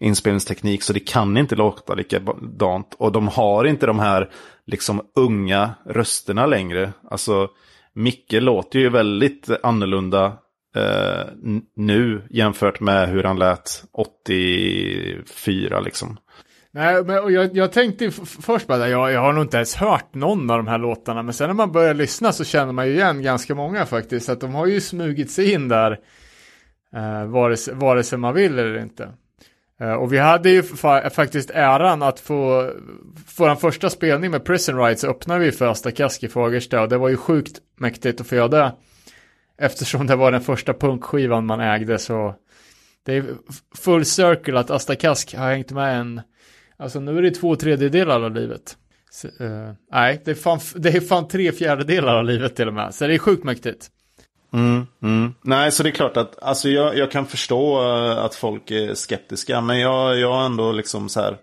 inspelningsteknik. Så det kan inte låta likadant. Och de har inte de här liksom unga rösterna längre. Alltså Micke låter ju väldigt annorlunda eh, nu jämfört med hur han lät 84 liksom. Nej, men och jag, jag tänkte först bara, jag, jag har nog inte ens hört någon av de här låtarna, men sen när man börjar lyssna så känner man ju igen ganska många faktiskt, att de har ju smugit sig in där, eh, vare, sig, vare sig man vill eller inte. Eh, och vi hade ju fa- faktiskt äran att få, få den första spelning med Prison Rights öppnade vi för Asta Kask i Fagersta och det var ju sjukt mäktigt att få göra det. Eftersom det var den första punkskivan man ägde så det är full circle att Asta Kask har hängt med en Alltså nu är det två tredjedelar av livet. Så, eh, nej, det är, fan, det är fan tre fjärdedelar av livet till och med. Så det är sjukt mäktigt. Mm, mm. Nej, så det är klart att alltså jag, jag kan förstå eh, att folk är skeptiska. Men jag, jag ändå liksom så här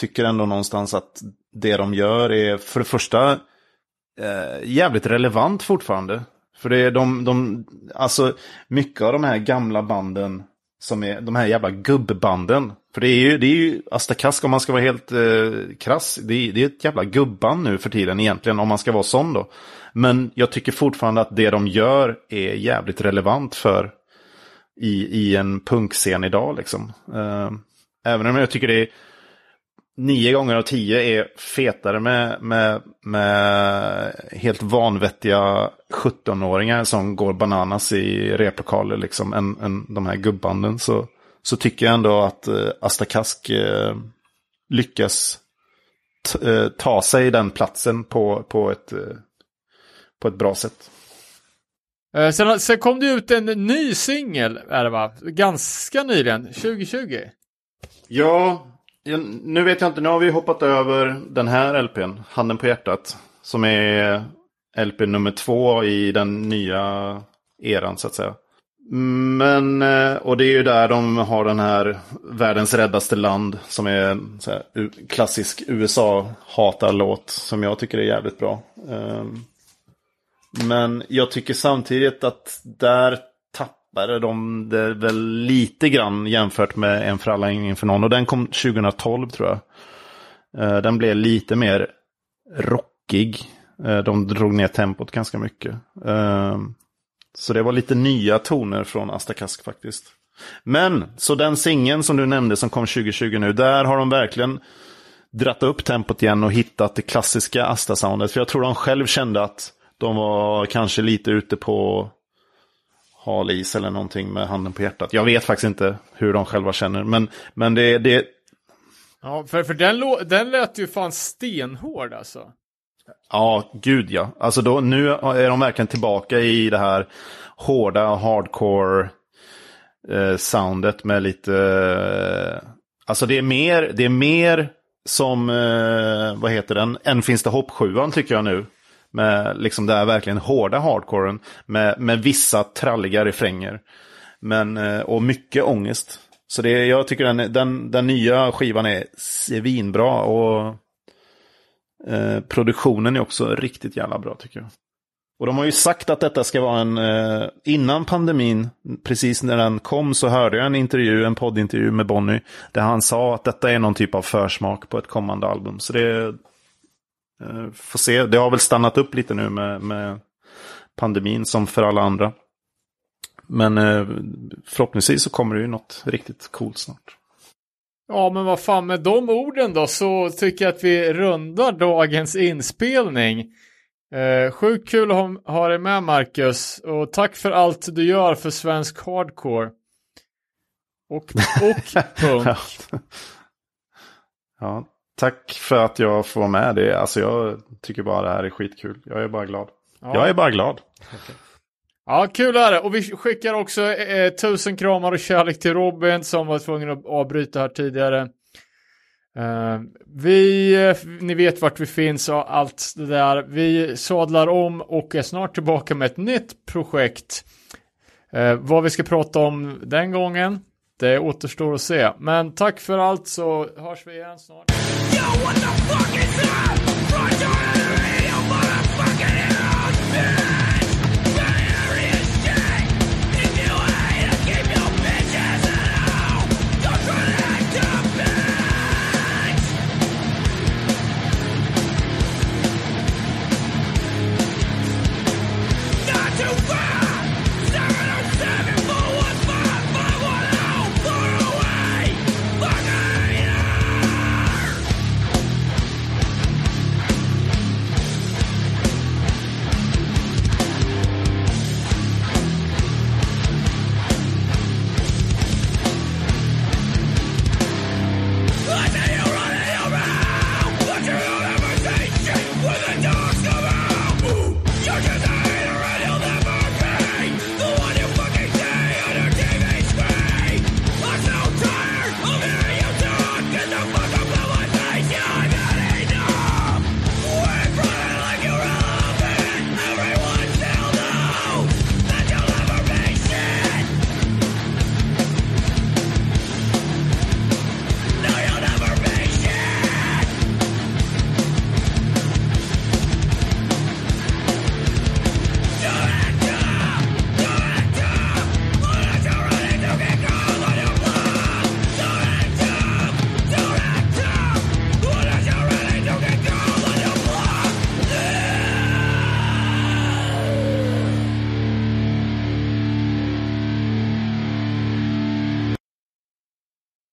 tycker ändå någonstans att det de gör är för det första eh, jävligt relevant fortfarande. För det är de, de, alltså mycket av de här gamla banden som är de här jävla gubbbanden. För det är ju, det är ju Asta Kask om man ska vara helt eh, krass. Det är, det är ett jävla gubband nu för tiden egentligen om man ska vara sån då. Men jag tycker fortfarande att det de gör är jävligt relevant för i, i en punkscen idag liksom. Eh, även om jag tycker det är nio gånger av tio är fetare med, med, med helt vanvettiga 17-åringar som går bananas i replokaler liksom än, än de här gubbanden. Så, så tycker jag ändå att eh, Asta Kask eh, lyckas t- eh, ta sig den platsen på, på, ett, eh, på ett bra sätt. Eh, sen, sen kom det ut en ny singel, är det va? Ganska nyligen, 2020. Ja, ja, nu vet jag inte. Nu har vi hoppat över den här LPn, Handen på hjärtat. Som är LP nummer två i den nya eran så att säga. Men, eh, och det är ju där de har den här världens räddaste land som är en så här, klassisk USA-hatarlåt som jag tycker är jävligt bra. Ehm, men jag tycker samtidigt att där tappade de det väl lite grann jämfört med En för alla, ingen för någon. Och den kom 2012 tror jag. Eh, den blev lite mer rockig. Eh, de drog ner tempot ganska mycket. Eh, så det var lite nya toner från Asta Kask faktiskt. Men, så den singeln som du nämnde som kom 2020 nu, där har de verkligen dratt upp tempot igen och hittat det klassiska Asta-soundet. För jag tror de själv kände att de var kanske lite ute på hal is eller någonting med handen på hjärtat. Jag vet faktiskt inte hur de själva känner. Men, men det, det, Ja, för, för den, den lät ju fan stenhård alltså. Ja, gud ja. Alltså då, nu är de verkligen tillbaka i det här hårda hardcore eh, soundet med lite... Eh, alltså det är mer, det är mer som, eh, vad heter den, Än finns det hopp sjuan tycker jag nu. Med liksom det här verkligen hårda hardcoren med, med vissa tralliga refränger. Men, eh, och mycket ångest. Så det, jag tycker den, den, den nya skivan är svinbra och Eh, produktionen är också riktigt jävla bra tycker jag. Och de har ju sagt att detta ska vara en, eh, innan pandemin, precis när den kom så hörde jag en intervju, en poddintervju med Bonnie, där han sa att detta är någon typ av försmak på ett kommande album. Så det, får se, det har väl stannat upp lite nu med, med pandemin som för alla andra. Men eh, förhoppningsvis så kommer det ju något riktigt coolt snart. Ja, men vad fan med de orden då så tycker jag att vi rundar dagens inspelning. Eh, sjukt kul att ha, ha dig med Marcus och tack för allt du gör för svensk hardcore. Och, och punk. Ja. ja, tack för att jag får vara med. Det, alltså jag tycker bara det här är skitkul. Jag är bara glad. Jag är bara glad. Ja, kul är det. Och vi skickar också eh, tusen kramar och kärlek till Robin som var tvungen att avbryta här tidigare. Eh, vi, eh, ni vet vart vi finns och allt det där. Vi sadlar om och är snart tillbaka med ett nytt projekt. Eh, vad vi ska prata om den gången, det återstår att se. Men tack för allt så hörs vi igen snart.